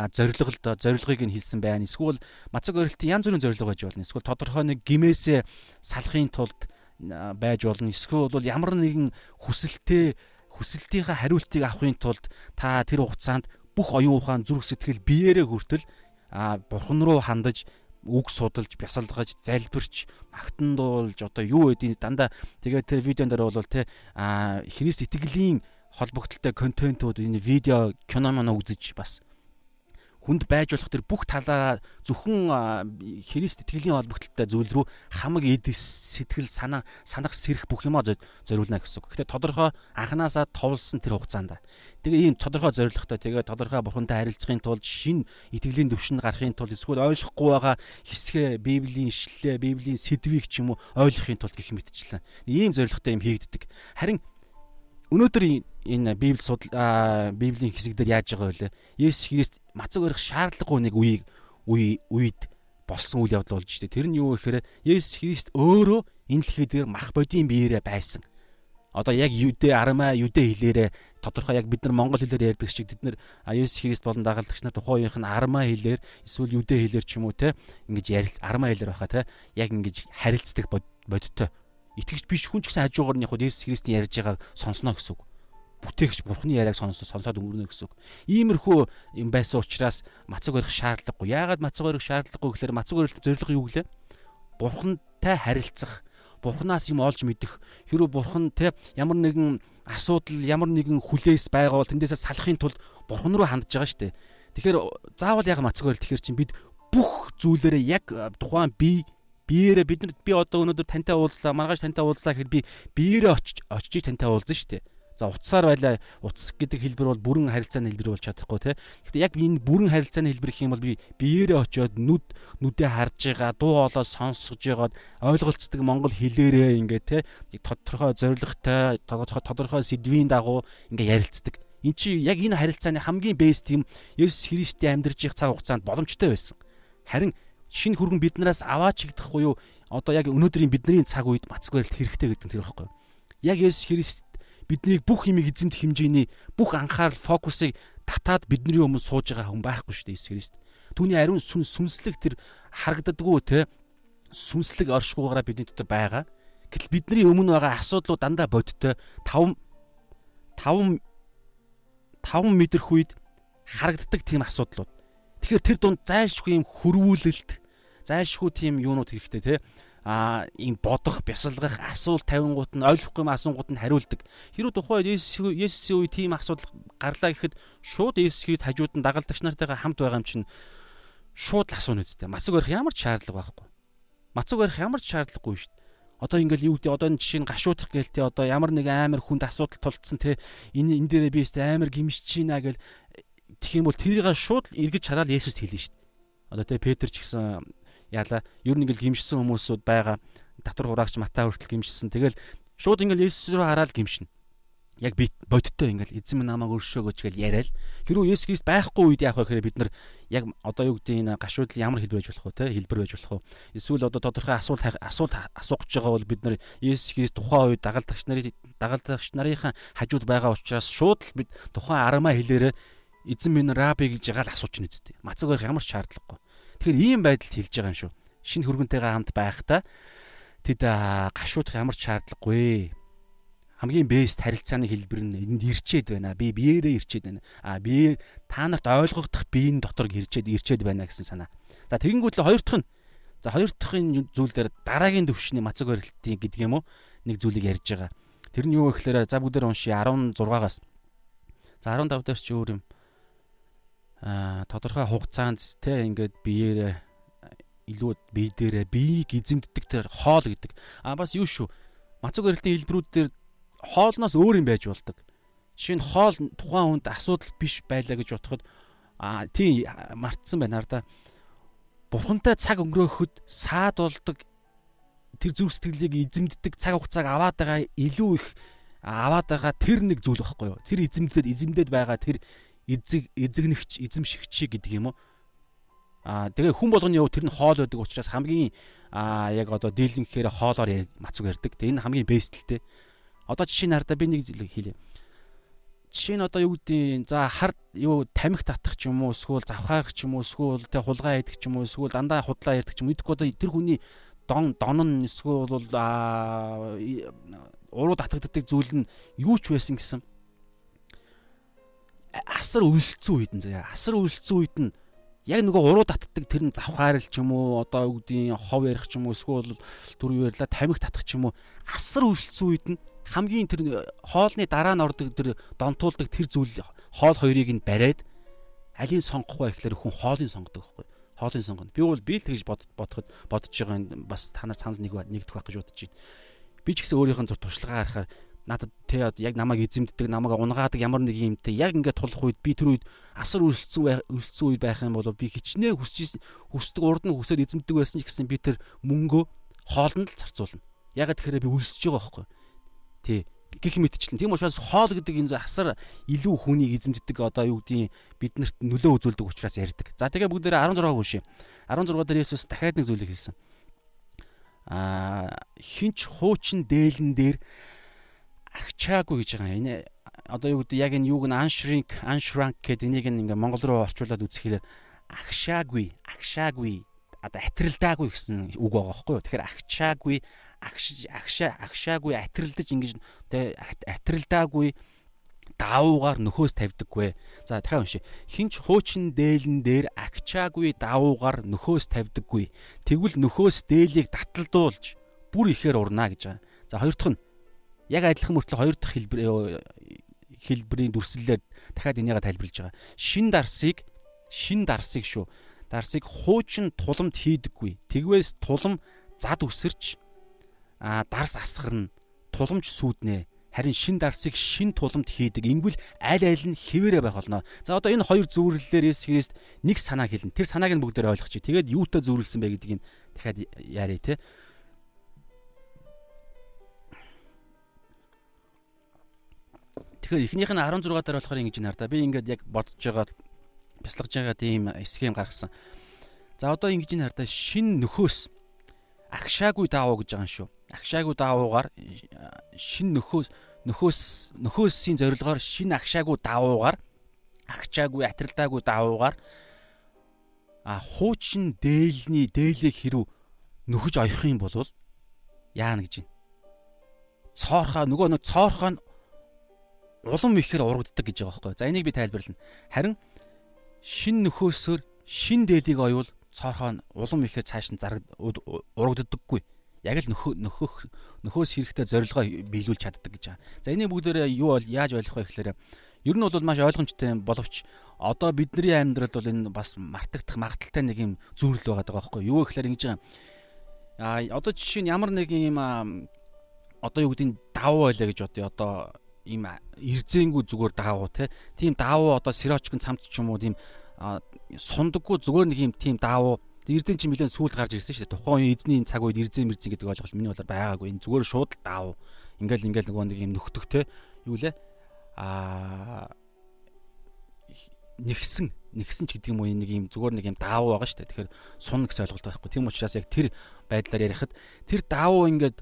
доо зорилгыг нь хэлсэн байна. Эсвэл мацаг барилтын янз бүрийн зорилго байж болно. Эсвэл тодорхой нэг гимээсээ салахын тулд байж болно. Эсвэл бол ямар нэгэн хүсэлтээ хүсэлтийнхаа хариултыг авахын тулд та тэр хугацаанд бүх оюун ухаан зүрх сэтгэл биеэрээ хүртэл бурхан руу хандаж үг судалж, бясалгаж, залбирч, магтандуулж одоо юу гэдгийг дандаа тэгээд тэр видеон дээр бол а Христ итгэлийн холбогдлолтой контентууд энэ видео кино мана үзэж бас хүнд байж болох тэр бүх талаа зөвхөн Христ итгэлийн холбогдлолтой зүйл рүү хамаг эдэс сэтгэл санаа санах сэрэх бүх юмаа зориулна гэсэн үг. Гэхдээ тодорхой анханасаа товлсон тэр хугацаанд. Тэгээ ийм тодорхой зорилготой тэгээ тодорхой бурхантай харилцахын тулд шин итгэлийн төвшөнд гарахын тулд эсвэл ойлгохгүй байгаа хэсгээ Библийн ишлэлээ, Библийн сэдвийг ч юм уу ойлгохын тулд гих мэтчлэн. Ийм зорилготой юм хийгддэг. Харин өнөөдөр энэ библи судал библийн хэсэг дээр яаж байгаа вэ? Есүс Христ мацаг өрөх шаардлагагүй нэг үеийг үе үед болсон үйл явдал болж штэ. Тэр нь юу гэхээр Есүс Христ өөрөө энэ дэлхий дээр мах бодийн биеэрээ байсан. Одоо яг юдэ арамаа юдэ хэлээрээ тодорхой яг бид нар монгол хэлээр ярьдаг шиг бид нар Есүс Христ болон дагалдагч нар тухайн үеийнх нь арма хэлээр эсвэл юдэ хэлээр ч юм уу те ингэж ярил арма хэлээр баха те яг ингэж харилцдаг бодиттой итгэж биш хүн ч гэсэн хажуугаар нь яг Есүс Христийн ярьж байгааг сонсно гэсэн үг бүтээгч бурхны яриаг сонс сонсоод өнгөрнө гэсэн үг. Иймэрхүү юм байсан учраас мацаг барих шаардлагагүй. Яагаад мацаг барих шаардлагагүй гэхээр мацаг барих зорилго юу гэлээ? Бурхантай харилцах, бурхнаас юм олж мэдэх. Хэрвээ бурхан те ямар нэгэн асуудал, ямар нэгэн хүлээс байгаа бол тэндээсээ салахын тулд бурхан руу хандж байгаа шүү дээ. Тэгэхээр заавал яг мацаг барил тэгэхээр чинь бид бүх зүйлээрээ яг тухайн бие биеэрээ бид нар би одоо өнөөдөр тантай уулзлаа маргааш тантай уулзлаа гэхэд би биеэрээ очиж очиж тантай уулзна шүү дээ За утсаар байлаа утас гэдэг хэлбэр бол бүрэн харилцааны хэлбэр болж чадахгүй тий. Гэхдээ яг энэ бүрэн харилцааны хэлбэр гэх юм бол би биеэрээ очиод нүд нүдээ харж байгаа, дуу хоолой сонсож байгаад ойлголцдог монгол хэлээрээ ингээ тий тодорхой зоригтой, тодорхой сэдвийн дагуу ингээ ярилцдаг. Эн чи яг энэ харилцааны хамгийн бэст юм Есүс Христийн амьдарч их цаг хугацаанд боломжтой байсан. Харин шинэ хүргэн биднээс аваач игдэхгүй юу? Одоо яг өнөөдрийн бидний цаг үед мацг барилт хэрэгтэй гэдэг нь тэр байхгүй юу? Яг Есүс Христ биднийг бүх юмыг эзэмдэх хэмжээний бүх анхаарал фокусыг татаад бидний өмнө сууж байгаа хүн байхгүй шүү дээ Иесус Христ. Түүний ариун сүн сүнслэг тэр харагддаггүй те сүнслэг оршихгүйгаараа бидний дотор байгаа. Гэтэл бидний өмнө байгаа асуудлууд дандаа бодтой 5 5 5 мэдэрх үед харагддаг тийм асуудлууд. Тэгэхээр тэр дунд зайлшгүй юм хөрвүүлэлт, зайлшгүй тийм юунууд хэрэгтэй те а ийм бодох, бясалгах, асуулт тавингууд нь ойлгохгүй юм асуунгууд нь хариулдаг. Хэрвээ тухайн Есүсийн үе тийм асуудал гарлаа гэхэд шууд Есүс Христ хажууд нь дагалдагч нартайгаа хамт байгаа юм чинь шууд л асууна үстэй. Мацаг барих ямар ч шаардлага байхгүй. Мацаг барих ямар ч шаардлагагүй шүү дээ. Одоо ингээл юу гэдэг одоо энэ жишээ нь гашуудах гээл те одоо ямар нэг амар хүнд асуудал тулцсан те энэ энэ дээрээ би өстэй амар гимшиж чийна гэл тэгэх юм бол тэрийг шууд эргэж хараад Есүст хэлнэ шүү дээ. Одоо те Петр ч гэсэн яалаа. Ер нь ингээл гимшсэн хүмүүсүүд байгаа. Татвар хураагч Матай хүртэл гимшсэн. Тэгэл шууд ингээл Есүс рүү хараад гимшин. Яг би бодиттой ингээл эзэн минь намайг өршөөгөөч гэж яриад. Хэрвээ Есүс Христ байхгүй үед яах вэ гэхээр бид нар яг одоо юу гэдэг энэ гашуудлал ямар хэлбэр байж болох вэ те хэлбэр байж болох вэ? Эсвэл одоо тодорхой асуулт асуулт асуух гэж байгаа бол бид нар Есүс Христ тухайн үед дагалдагч нарын дагалдагч нарынхаа хажууд байгаа учраас шууд л бид тухайн арамаа хэлээрээ эзэн минь раби гэж ягаал асууч нэзтэй. Мацаг барих ямар шаардлагагүй. Тэгэхээр ийм байдалд хэлж байгаа юм шүү. Шинэ хөргөнтэйгээ хамт байхдаа тэд гашуудах ямар ч шаардлагагүй. Хамгийн бэст харилцааны хэлбэр нь энд ирчээд байна. Би биеэрээ ирчээд байна. А би та нарт ойлгогдох биеийн дотор ирчээд ирчээд байна гэсэн санаа. За тэгэнгүүт л хоёр дахь нь За хоёр дахьын зүйл дээр дараагийн төвшний мацаг барилтын гэдэг юм уу нэг зүйлийг ярьж байгаа. Тэр нь юу гэхээр за бүгдээр уншия 16-аас. За 15 дээр чи өөр юм тодорхой хугацаанд те ингээд биеэрээ илүү бие дээрээ биеийг эзэмддэг тэр хоол гэдэг. А бас юу шүү. Мацуг барилтын хэлбэрүүд дээр хоолноос өөр юм байж болдог. Жишээ нь хоол тухайн хүнд асуудал биш байлаа гэж бодоход а тий мартсан байна хар да. Бурхантай цаг өнгөрөөхөд саад болдог тэр зүрх сэтгэлийг эзэмддэг цаг хугацааг аваад байгаа илүү их аваад байгаа тэр нэг зүйл байхгүй юу? Тэр эзэмдээд эзэмдээд байгаа тэр эзэг эзэгнэгч эзэмшигч гэдэг юм уу? Аа тэгээ хүн болгоны юу тэр нь хоол байдаг учраас хамгийн аа яг одоо дийлэн гэхээр хоолоор мацуг ярддаг. Тэгээ энэ хамгийн бэстлтэй одоо жишээ нь хардаа би нэг зүйл хэлье. Жишээ нь одоо юу гэдэг за хар юу тамхи татах ч юм уу эсвэл завхаарах ч юм уу эсвэл тэг хулгай идэх ч юм уу эсвэл дандаа худлаа ярьдаг ч юм уу. Одоо тэр хүний дон дон нь эсвэл аа уруу татагддаг зүйл нь юу ч байсан гэсэн асар өлсцэн үед нь заяа. Асар өлсцэн үед нь яг нөгөө уруу татдаг тэр нь завхаарл ч юм уу одоо үгдийн хов ярих ч юм уу эсвэл түр юу ярьла тамхи татах ч юм уу. Асар өлсцэн үед нь хамгийн тэр хоолны дараа нь ордог тэр донтуулдаг тэр зүйл хоол хоёрыг нь бариад алийг сонгох вэ гэхээр хүн хоолыг сонгодог байхгүй. Хоолыг сонгоно. Би бол би л тэгж бодоход бодож байгаа бас та нар санал нэг нэгдэх байх гэж бодож байна. Би ч гэсэн өөрийнх нь туршлагаа харахаар надад тэ яг намайг эзэмддэг намайг унгаадаг ямар нэг юмтай яг ингээд тулах үед би тэр үед асар өлсцэн өлсцэн үе байх юм бол би хичнээн хүсэж хүсдэг урд нь хүсээд эзэмддэг байсан ч гэсэн би тэр мөнгөө хоолнд л зарцуулна. Ягаад тэгэхээр би өлсөж байгаа байхгүй. Тий гих мэтчлэн. Тийм учраас хоол гэдэг энэ асар илүү хүнийг эзэмддэг одоо юу гэдгийг биднэрт нөлөө үзүүлдэг учраас ярьдаг. За тэгээ бүгдээрээ 16 хүншээ. 16 дээр Есүс дахиад нэг зүйлийг хэлсэн. Аа хинч хуучин дээлэн дээр агчаагүй гэж байгаа. Энэ одоо юу гэдэг яг энэ юуг нь unshrink unshrunk гэдэг энийг ингээ монгол руу орчуулад үзэхээр агшаагүй агшаагүй одоо атрилдаагүй гэсэн үг байгаа байхгүй юу. Тэгэхээр агчаагүй агш агшаа агшаагүй атрилдаж ингэж тэ атрилдаагүй давуугаар нөхөөс тавьдаггүй. За дахиад уншия. Хинч хуучин дээлэн дээр агчаагүй давуугаар нөхөөс тавьдаггүй. Тэгвэл нөхөөс дээлийг таталдуулж бүр ихээр урнаа гэж байгаа. За хоёр дахь нь яг адилхан мөртлөө хоёр дахь хэлбэр хэлбэрийн дүрслэлээр дахиад энийгээ тайлбарлаж байгаа. Шин дарсыг шин дарсыг шүү. Дарсыг хуучин туламд хийдэггүй. Тэгвээс тулам зад үсэрч а дарс асгарна. Туламж сүүднэ. Харин шин дарсыг шин туламд хийдэг. Ингүүл аль аль нь хിവэрэ байх болно. За одоо энэ хоёр зөвөрлөлөөр Есүс Христ нэг санаа хэлнэ. Тэр санааг нь бүгдээр ойлгочих. Тэгээд юутай зөвөрлсөн бэ гэдгийг дахиад яарэ те. Тэгэхээр эхнийх нь 16 дараа болохоор ингэж наар та. Би ингээд яг бодож байгаа бясалгаж байгаа тийм схем гаргасан. За одоо ингэж наар та шин нөхөөс агшаагүй даавуу гэж байгаа юм шүү. Агшаагүй даавуугаар шин нөхөөс нөхөөс нөхөөсийн зорилгоор шин агшаагүй даавуугаар агчаагүй атрилдаагүй даавуугаар а хуучин дээлний дээлийг хэрв нөхөж оёх юм бол яана гэж байна. Цоорхоо нөгөө нэг цоорхоо нь улам ихээр урагддаг гэж байгаа байхгүй. За энийг би тайлбарлана. Харин шин нөхөөсөөр шин дээлийг оюул цоорхоо улам ихээр цааш нь зараг урагддаггүй. Яг л нөхөө нөхөх нөхөөс хэрэгтэй зорилгоо биелүүлж чаддаг гэж байгаа. За энийг бүгдээрээ юу бол яаж ойлгох вэ гэхээр ер нь бол маш ойлгомжтой боловч одоо бидний амьдралд бол энэ бас мартагдах магадaltaй нэг юм зүйлэл байгаа байхгүй юу гэхээр ингэж байгаа. А одоо жишээ нь ямар нэг юм одоо юу гэдэг нь давуу байлаа гэж бодъё. Одоо ийм эрзээнгүй зүгээр даавуу те тийм даавуу одоо сирочкын цамц ч юм уу тийм сундаггүй зүгээр нэг юм тийм даавуу. Эрзэн чи нэлээд сүүл гарч ирсэн шүү дээ. Тухайн үеийн эзний цаг үед эрзэн мэрзэн гэдэг ойлголт миний болоор байгаагүй. Энэ зүгээр шууд даавуу. Ингээл ингээл нөгөө нэг юм нөхтөх те юу лээ а нэгсэн нэгсэн ч гэдэг юм уу нэг юм зүгээр нэг юм даавуу байгаа шүү дээ. Тэгэхээр сун гэсэн ойлголт байхгүй. Тийм учраас яг тэр байдлаар ярихад тэр даавуу ингээд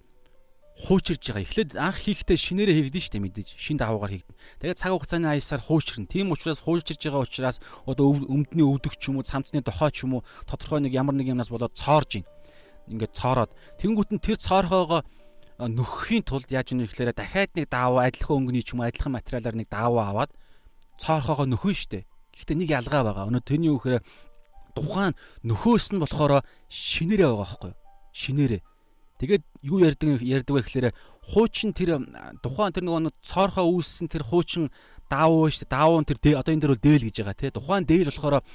хуучирж байгаа. Эхлээд анх хийхдээ шинээрээ хийгдэн штэ мэдээж. Шин даваагаар хийгдэн. Тэгээд цаг хугацааны аясаар хуучирна. Тийм учраас хуучирж байгаа учраас одоо өмдний өвдөх ч юм уу, цамцны дохой ч юм уу тодорхой нэг ямар нэг юмнаас болоод цоорж ийн. Ингээд цоороод тэнгуут нь тэр цоорхоогоо нөхөхийн тулд яаж ийм ихлээрэ дахиад нэг даавуу адилхан өнгөний ч юм уу адилхан материалаар нэг даавуу аваад цоорхоогоо нөхөн штэ. Гэхдээ нэг ялгаа байгаа. Өнөө тэрний үхээр тухайн нөхөөс нь болохоор шинээрээ байгаа байхгүй юу? Шинээрээ Тэгээд юу ярьдаг ярьдаг вэ гэхээр хуучин тэр тухайн тэр нөгөө цоорхоо үүссэн тэр хуучин даавуу шүү дээ. Даавуу тэр одоо энэ дээр бол дээл гэж байгаа тий. Тухайн дээл болохоор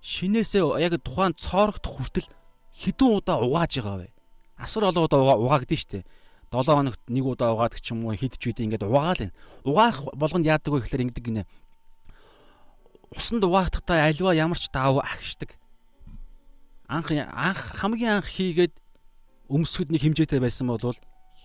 шинээсээ яг тухайн цоорогт хүртэл хідэн удаа угааж байгаа вэ. Асар олон удаа угаагдсан шүү дээ. 7 хоногт нэг удаа угаадаг ч юм уу хэд ч үедээ ингээд угаал энэ. Угаах болгонд яадаг вэ гэхээр ингэдэг гинэ. Усанд угаахтаа альва ямар ч даав агшдаг. Анх анх хамгийн анх хийгээд өмсгөд нэг хэмжээтэй байсан бол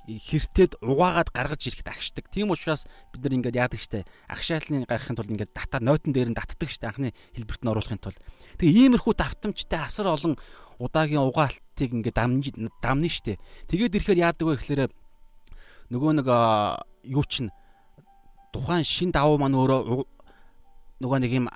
хэртэд угаагаад гаргаж ирэхэд агшдаг. Тийм учраас бид нар ингээд яадаг штэ. Агшаалны гарахын тулд ингээд дата нойтон дээр нь татдаг штэ анхны хэлбэрт нь оруулахын тулд. Тэгээ иймэрхүү давтамжтай асар олон удаагийн угаалтыг ингээд дамж дамны штэ. Тэгээд ирэхээр яадаг вэ гэхээр нөгөө нэг юу чин тухайн шин давуу маань өөрөө нөгөө нэг юм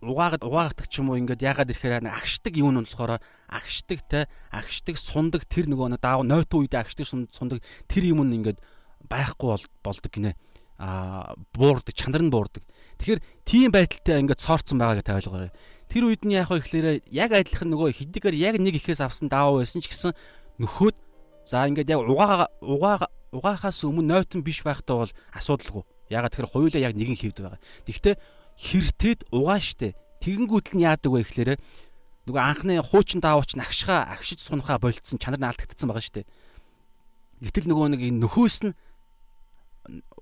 угаагаад угаагдаг ч юм уу ингээд яагаад ирэхээр агшдаг юм нь болохоор агшдаг те агшдаг сундаг тэр нөгөө нэг даав нойтон үед агшдаг сундаг тэр юм нь ингээд байхгүй болдог гинэ. А буурдаг чанар нь буурдаг. Тэгэхээр тийм байдалтай ингээд цоорцсон байгаа гэж ойлгоорой. Тэр үед нь яах вэ гэхээр яг адилхан нөгөө хэдийгээр яг нэг ихээс авсан даав байсан ч гэсэн нөхөд за ингээд яг угаа угаа угаахаас өмнө нойтон биш байхдаа бол асуудалгүй. Ягаад тэгэхээр хоёулаа яг нэгэн хэвд байгаа. Тэгвэл хэртэд угаа штэ. Тэгэнгүүтэл нь яадаг вэ гэхээр нөгөө анхны хуучин даавууч нь агшихаа агшиж сунахаа болцсон чанар нь алдагдсан байгаа штэ. Гэтэл нөгөө нэг энэ нөхөөс нь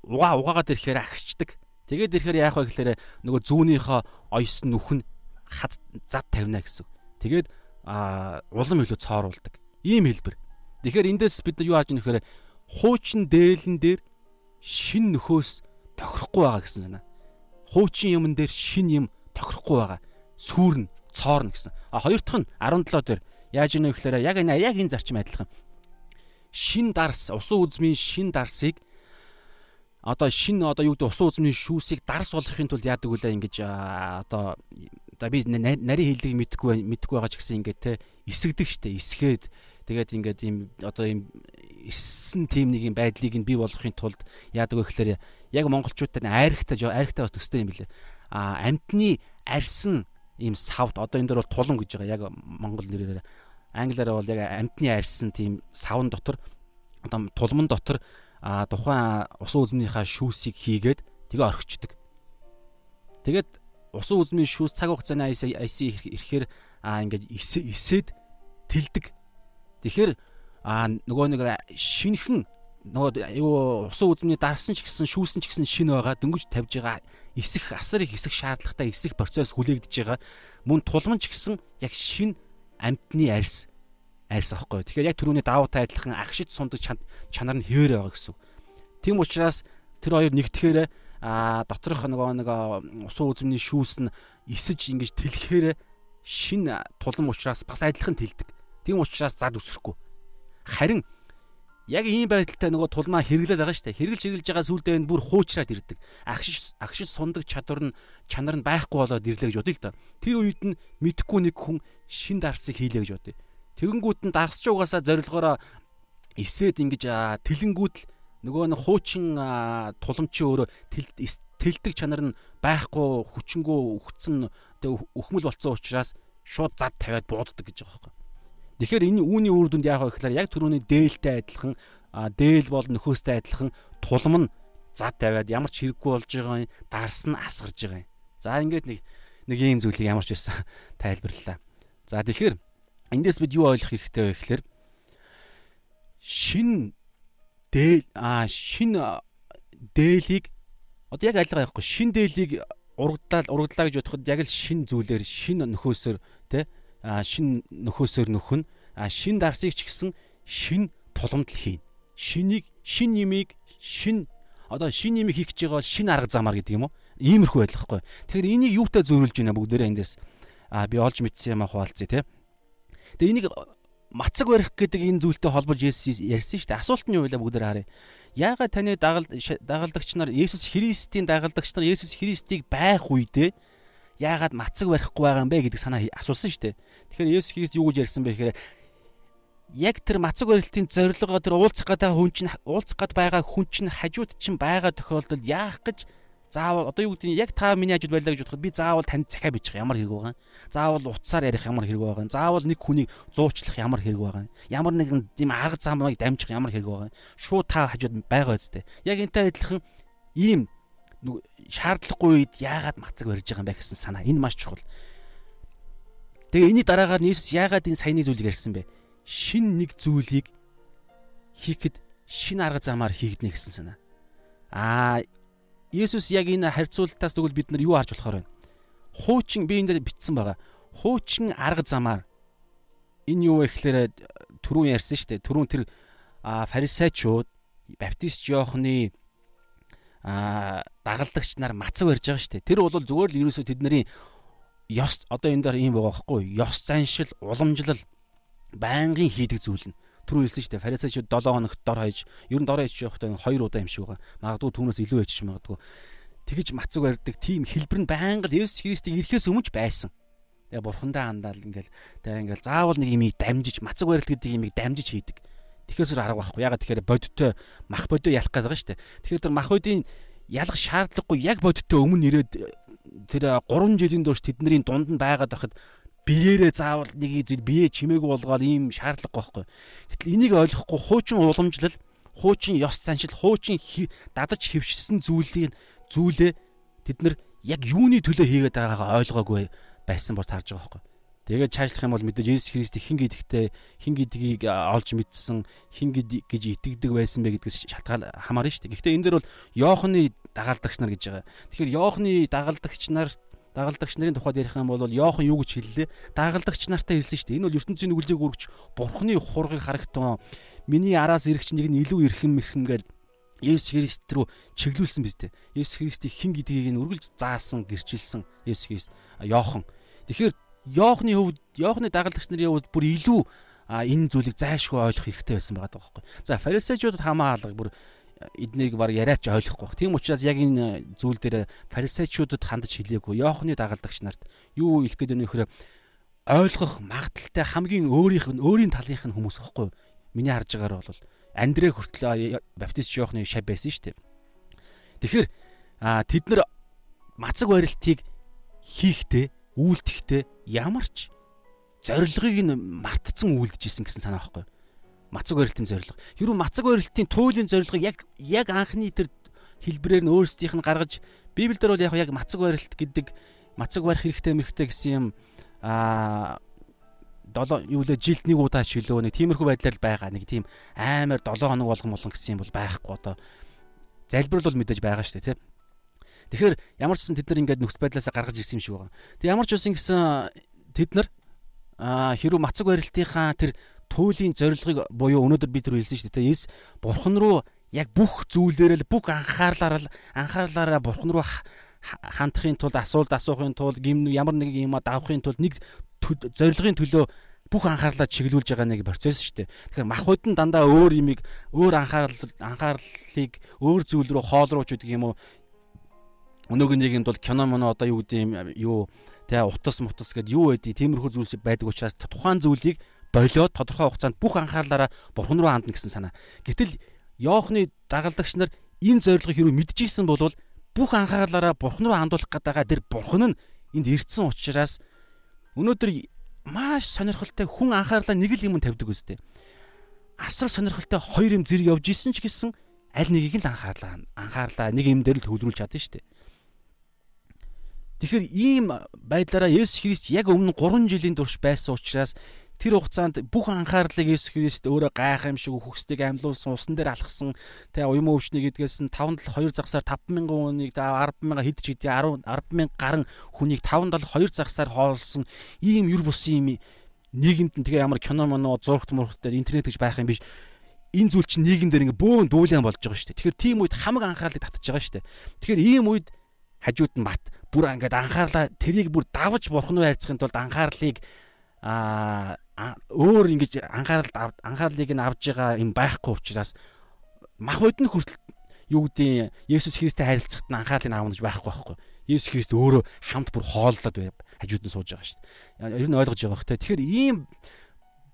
угаа угаагаад ирэхээр агшчдаг. Тэгээд ирэхээр яах вэ гэхээр нөгөө зүүнийхөө оёс нь хаз зад тавина гэсэн. Тэгээд улам илүү цооруулдаг. Ийм хэлбэр. Тэгэхээр эндээс бид юу байгаа нөхөр хуучин дээлэн дээр шин нөхөөс тохирохгүй байгаа гэсэн санаа хуучин юмн дээр шин юм тохирохгүй байгаа. Сүүрнэ, цоорно гэсэн. А хоёр дахь нь 17 дээр яаж ийнэ гэхээр яг энэ яг энэ зарчим адилхан. Шин дарс, усан үзмийн шин дарсыг одоо шинэ одоо юу гэдэг усан үзмийн шүүсийг дарс болгохын тулд яадаг үлээ ингэж одоо за би нарийн хэллийг мэдэхгүй мэдэхгүй байгаа ч гэсэн ингээд те эсэгдэг штэ эсгээд тэгээд ингээд ийм одоо ийм эссэн тим нэг юм байдлыг нь бий болгохын тулд яадаг вэ гэхээр яг монголчуудад айрхтаж айрхтаа бас төстэй юм билээ а амтны арьсан ийм савд одоо энэ дөр бол тулан гэж байгаа яг монгол нэрээр англиараа бол яг амтны арьсан тийм савн дотор одоо тулман дотор тухайн усан үзмнийхаа шүүсийг хийгээд тэгээ орхичдаг. Тэгээд усан үзмийн шүүс цаг хугацааны IC ирэхээр а ингээд эсээд тэлдэг. Тэгэхээр а нөгөө нэг шинхэн нөгөө юу усан үзмний дарсан ч гэсэн шүүсэн ч гэсэн шин байгаа дөнгөж тавьж байгаа эсэх асар их эсэх шаардлагатай эсэх процесс хүлээгдэж байгаа мөн тулман ч гэсэн яг шин амтны арьс арьс аахгүй. Тэгэхээр яг түрүүний даваатай адилхан агшиж сундаг чанар нь хэвээр байгаа гэсэн. Тийм учраас тэр хоёр нэгтгэхээр а доторх нөгөө нэг усан үзмний шүүс нь эсэж ингэж тэлэхээр шин тулам учраас бас адилхан тэлдэг. Тийм учраас зад үсрэхгүй. Харин яг ийм байдалтай нөгөө тулмаа хэрэглээд байгаа шүү дээ. Хэрэглэж хэрэглэж байгаа сүулдээ энэ бүр хуучраад ирдэг. Агшиж агшиж сундаг чадвар нь чанар нь байхгүй болоод ирлээ гэж бодъё л да. Тэр үед нь мэдхгүй нэг хүн шин дарсыг хийлээ гэж бодъё. Тэгэнгүүт нь дарсч угаасаа зорилгоороо эсээд ингэж тэлэнгүүт л нөгөө нэг хуучин туламчийн өөрөө тэлдэг чанар нь байхгүй хүчингүү өгцөн өхмөл болцсон учраас шууд зад тавиад бууддаг гэж байгаа байхгүй. Тэгэхээр энэ үүний үр дүнд яах вэ гэхээр яг түрүүний дээлтэй адилхан дээл бол нөхөөстэй адилхан тулам нь зад тавиад ямар ч хэрэггүй болж байгаа юм дарс нь асгарж байгаа юм. За ингээд нэг нэг ийм зүйлийг ямар ч байсан тайлбарлалаа. За тэгэхээр эндээс бид юу ойлгох хэрэгтэй вэ гэхээр шин дээл а шин дээлийг одоо яг айлгаа явахгүй шин дээлийг урагдлаа урагдлаа гэж бодоход яг л шин зүйлээр шин нөхөөсөөр а шин нөхөөсөөр нөхөн. Шин дарсыг ч гэсэн шин тулгамдл хийн. Шинийг шин нэмийг шин одоо шин нэмийг хийх гэж байгаа шин арга замаар гэдэг юм уу? Иймэрхүү байлгахгүй тэгэхээр энийг юутай зөөрүүлж байна бүгдээрээ эндээс? А би олж мэдсэн юм а хуваалцъя те Тэгээ энийг мацаг барих гэдэг энэ зүйлтэй холбож Есүс ярьсан шүү дээ. Асуулт нь юу вэ бүгдээр харъя. Яагаад таны дагалдагч нар Есүс Христийн дагалдагч нар Есүс Христийг байх үедээ яагаад мацаг барихгүй байгаа юм бэ гэдэг санаа асуусан шүү дээ. Тэгэхээр Есүс Христ юу гэж ярьсан бэ гэхээр яг тэр мацаг барилтын зорилгоо тэр уулзах гэдэг хүн чинь уулзах гээд байгаа хүн чинь хажууд чинь байгаа тохиолдолд яах гэж заавал одоо юу гэдэг нь яг та миний хажууд байлаа гэж бодоход би заавал танд захиа бичих ямар хэрэг байгаа. Заавал утсаар ярих ямар хэрэг байгаа. Заавал нэг хүнийг зуучлах ямар хэрэг байгаа. Ямар нэгэн тийм арга замыг дамжих ямар хэрэг байгаа. Шууд та хажууд байгаа үстэй. Яг энтэй адилхан ийм шаардлагагүй үед яагаад мацаг барьж байгаа юм бэ гэсэн санаа. Энэ маш чухал. Тэгээ энэний дараагаар Иесус яагаад энэ саяны зүйлийг ярьсан бэ? Шин нэг зүйлийг хийхэд шин арга замаар хийгднэ гэсэн санаа. Аа Есүс яг энэ харьцуултаас тэгвэл бид нар юу харж болохоор байна? Хуучин би энэ дээр бичсэн байгаа. Хуучин арга замаар энэ юу вэ гэхээр түрүүн ярьсан шүү дээ. Түрүүн тэр фарисеучуд баптист Иохны дагалдагч нар мацаг барьж байгаа шүү дээ. Тэр бол зүгээр л ерөөсөө тэдний ёс одоо энэ дээр ийм байгаа байхгүй ёс заншил уламжлал байнгын хийдэг зүйл нь түрүү хэлсэн шүү дээ. Фарисеучуд 7 хоногт дор хаяж, ер нь дор хаяж явахдаа 2 удаа юм шиг байгаа. Магадгүй түүнээс илүү ээжж магадгүй. Тэгэж мацаг барьдаг тийм хэлбэр нь байнга Есүс Христийг ирэхээс өмнө байсан. Тэгээ бурхандаа андаал ингээл тэгээ ингээл заавал нэг юм дамжиж мацаг барилт гэдэг юм дамжиж хийдэг. Тэгэхээр зүр арга байхгүй. Ягаад тэгэхээр бодиттой мах бодио ялах гэдэг шүү дээ. Тэгэхээр тэр мах бодийн ялах шаардлагагүй яг бодиттой өмнө ирээд тэр 3 жилийн турш тэдний дунд нь байгаад байхад биеэрээ заавал нэг зүйл бие чимээгүй болгоод ийм шаардлага байхгүй. Гэтэл энийг ойлгохгүй хуучин уламжлал, хуучин ёс заншил, хуучин дадаж хөвшсөн зүйлийн зүйлээ тэд нар яг юуны төлөө хийгээд байгаагаа ойлгоогүй байсан бол тарж байгаа байхгүй. Тэгээд чаашлах юм бол мэдээж Есүс Христийг хин гэдэгтэй хин гэдгийг олж мэдсэн хин гэж итгэдэг байсан бэ гэдгээс шалтгаан хамаарна шүү дээ. Гэхдээ энэ дээр бол Йоохны дагалдагч нар гэж байгаа. Тэгэхээр Йоохны дагалдагч нар дагалдагч нарын тухайд ярих юм бол Йохан юу гэж хэллээ? Дагалдагч нартай хэлсэн шүү дээ. Энэ бол ертөнцийн нүглийг өргөж бурхны хургийг харагтун. Миний араас ирэх чинь нэг нь илүү ирхэн мэрхэн гэл Есүс Христ рүү чиглүүлсэн биз дээ. Есүс Христийг хэн гэдгийг нь үргэлж заасан, гэрчилсэн Есүс Христ Йохан. Тэгэхээр Йохны хувьд Йохны дагалдагч нарын хувьд бүр илүү энэ зүйлийг зайлшгүй ойлгох хэрэгтэй байсан байгаа байхгүй. За фарисеучудад хамаа алга бүр эднийг баг яриач ойлгохгүй. Тийм учраас яг энэ зүйл дээр фарисеучудад хандаж хэлээгүй. Йоохны дагалдагч нарт юу хэлэх гээд өнөхөр ойлгох магадaltaй хамгийн өөрийнх нь өөрийн талынх нь хүмүүс ихгүй. Миний харж байгаагаар бол Андрэ хүртэл баптист Йоохны шав байсан шүү дээ. Тэгэхээр тэд нар мацаг барилтыг хийхдээ үйлдэхдээ ямар ч зорилгыг нь мартцсан үйлдэж исэн гэсэн санаа байхгүй. Мацаг барилтын зорилго. Хэрвээ мацаг барилтын туйлын зорилго яг яг анхны тэр хэлбэрээр нь өөрсдийнх нь гаргаж Библиэлд бол яг яг мацаг барилт гэдэг мацаг барих хэрэгтэй мэрэгтэй гэсэн юм аа долоо юу лээ жилд нэг удаа шилөө нэг тиймэрхүү байдлаар байгаа нэг тийм аймаар 7 хоног болгон болгон гэсэн юм бол байхгүй одоо залбирал бол мэдээж байгаа шүү дээ тий. Тэгэхээр ямар ч гэсэн тэд нар ингээд нөхц байдлаасаа гаргаж ирсэн юм шиг байгаа. Тэг ямар ч үсэн гэсэн тэд нар хэрүү мацаг барилтынхаа тэр туйлын зорилгыг буюу өнөөдөр бид түр хэлсэн шүү дээ. Эс бурхан руу яг бүх зүйлээрээ бүх анхаарлаараа анхаарлаараа бурхан руу хандахын тулд асуулт асуухын тулд гим ямар нэг юм давахын тулд нэг зорилгын төлөө бүх анхаарлаа чиглүүлж байгаа нэг процесс шүү дээ. Тэгэхээр махбод нь дандаа өөр юмыг өөр анхаарал анхаарлыг өөр зүйл рүү хоол руу ч гэдэг юм уу. Өнөөгийн нэг юмд бол кино моно одоо юу гэдэг юм юу тэ утас мутас гэдэг юу байдгийг тиймэрхүү зүйл байдаг учраас тухайн зүйлийг болоод тодорхой хугацаанд бүх анхаарлаараа бурхан руу хандна гэсэн санаа. Гэтэл Йоохны дагалдагч нар энэ зорилгыг хэрүү мэдчихсэн бол бүх анхаарлаараа бурхан руу хандуулах гэдэг тэр бурхан нь энд ирдсэн учраас өнөөдөр маш сонирхолтой хүн анхаарлаа нэг л юмд тавьдаг үстэй. Асар сонирхолтой хоёр юм зэрэг явж исэн ч гэсэн аль нэгийг л анхаарлаа анхаарлаа нэг юм дээр л төвлөрүүлж чадсан шүү дээ. Тэгэхээр ийм байдлаараа Есүс Христ яг өмнө 3 жилийн турш байсан учраас тэр хугацаанд бүх анхаарлыг Есүс Христ өөрөө гайхамшиг үхсдгийг амьлуулсан усан дээр алхсан тэ уян өвчнийг эдгээс нь 5-7 2 загсаар 5000 хүнийг 100000 хэд ч хэдий 100000 гарan хүнийг 5-7 2 загсаар хоолсон ийм юр бусын юм нийгэмд нь тэгээ ямар кино моно зургт мургт дээр интернет гэж байх юм биш энэ зүйл чинь нийгэм дээр ингээ бөөн дүүлэн болж байгаа шүү дээ. Тэгэхээр тийм үед хамаг анхаарлыг татж байгаа шүү дээ. Тэгэхээр ийм үед хажууд нь бат бүр ингээд анхаарлаа тэрийг бүр давж бурхан руу хайрцахын тулд анхаарлыг аа өөр ингэж анхаарал анхаарлыг нь авж байгаа юм байхгүй учраас мах бодны хүртэл юу гэдэг Есүс Христтэй харилцахад нь анхаарлыг авах гэж байхгүй байхгүй. Есүс Христ өөрөө хамт бүр хооллоод хажууд нь сууж байгаа шүү дээ. Ер нь ойлгож байгаа хөтэй. Тэгэхээр ийм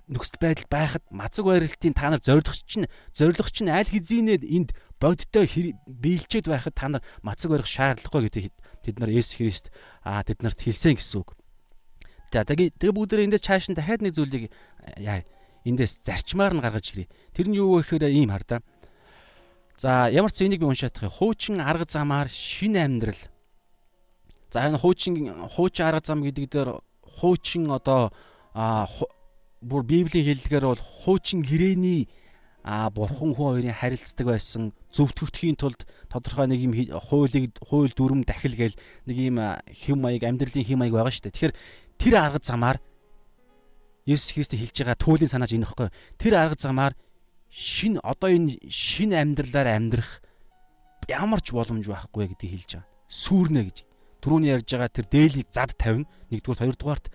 нөхцөл байдал байхад мацаг байралтын та нар зорилго чинь зорилго чинь аль хэзээ энд бодтой биелчээд байхад та нар мацаг барих шаардлагагүй гэдэг тэд нар Есүс Христ аа тэд нарт хэлсэн гэсэн үг. За тэгээ тэгээ бүгдээ эндээс чааш нь дахиад нэг зүйлийг яа эндээс зарчмаар нь гаргаж ирээ. Тэр нь юу вэ гэхээр ийм хар да. За ямар ч энийг би уншаадах. Хуучин арга замаар шинэ амьдрал. За энэ хуучин хуучин арга зам гэдэг дээр хуучин одоо бүр библийн хэллэгээр бол хуучин гэрээний а бурхан хүн хоёрын харилцдаг байсан зөвтгөгдөхийн тулд тодорхой нэг юм хуулийг хууль дүрм дахил гээл нэг юм хэм маяг амьдралын хэм маяг байгаа шүү дээ. Тэгэхээр тэр арга замаар Есүс Христ хэлж байгаа түүлийн санааж энэхгүй. Тэр арга замаар шин одоо энэ шин амьдралаар амьдрах ямар ч боломж байхгүй гэдгийг хэлж байгаа. Сүрнэ гэж. Түрүүний ярьж байгаа тэр дээлийг зад тавина. Нэгдүгээр хоёрдугаарт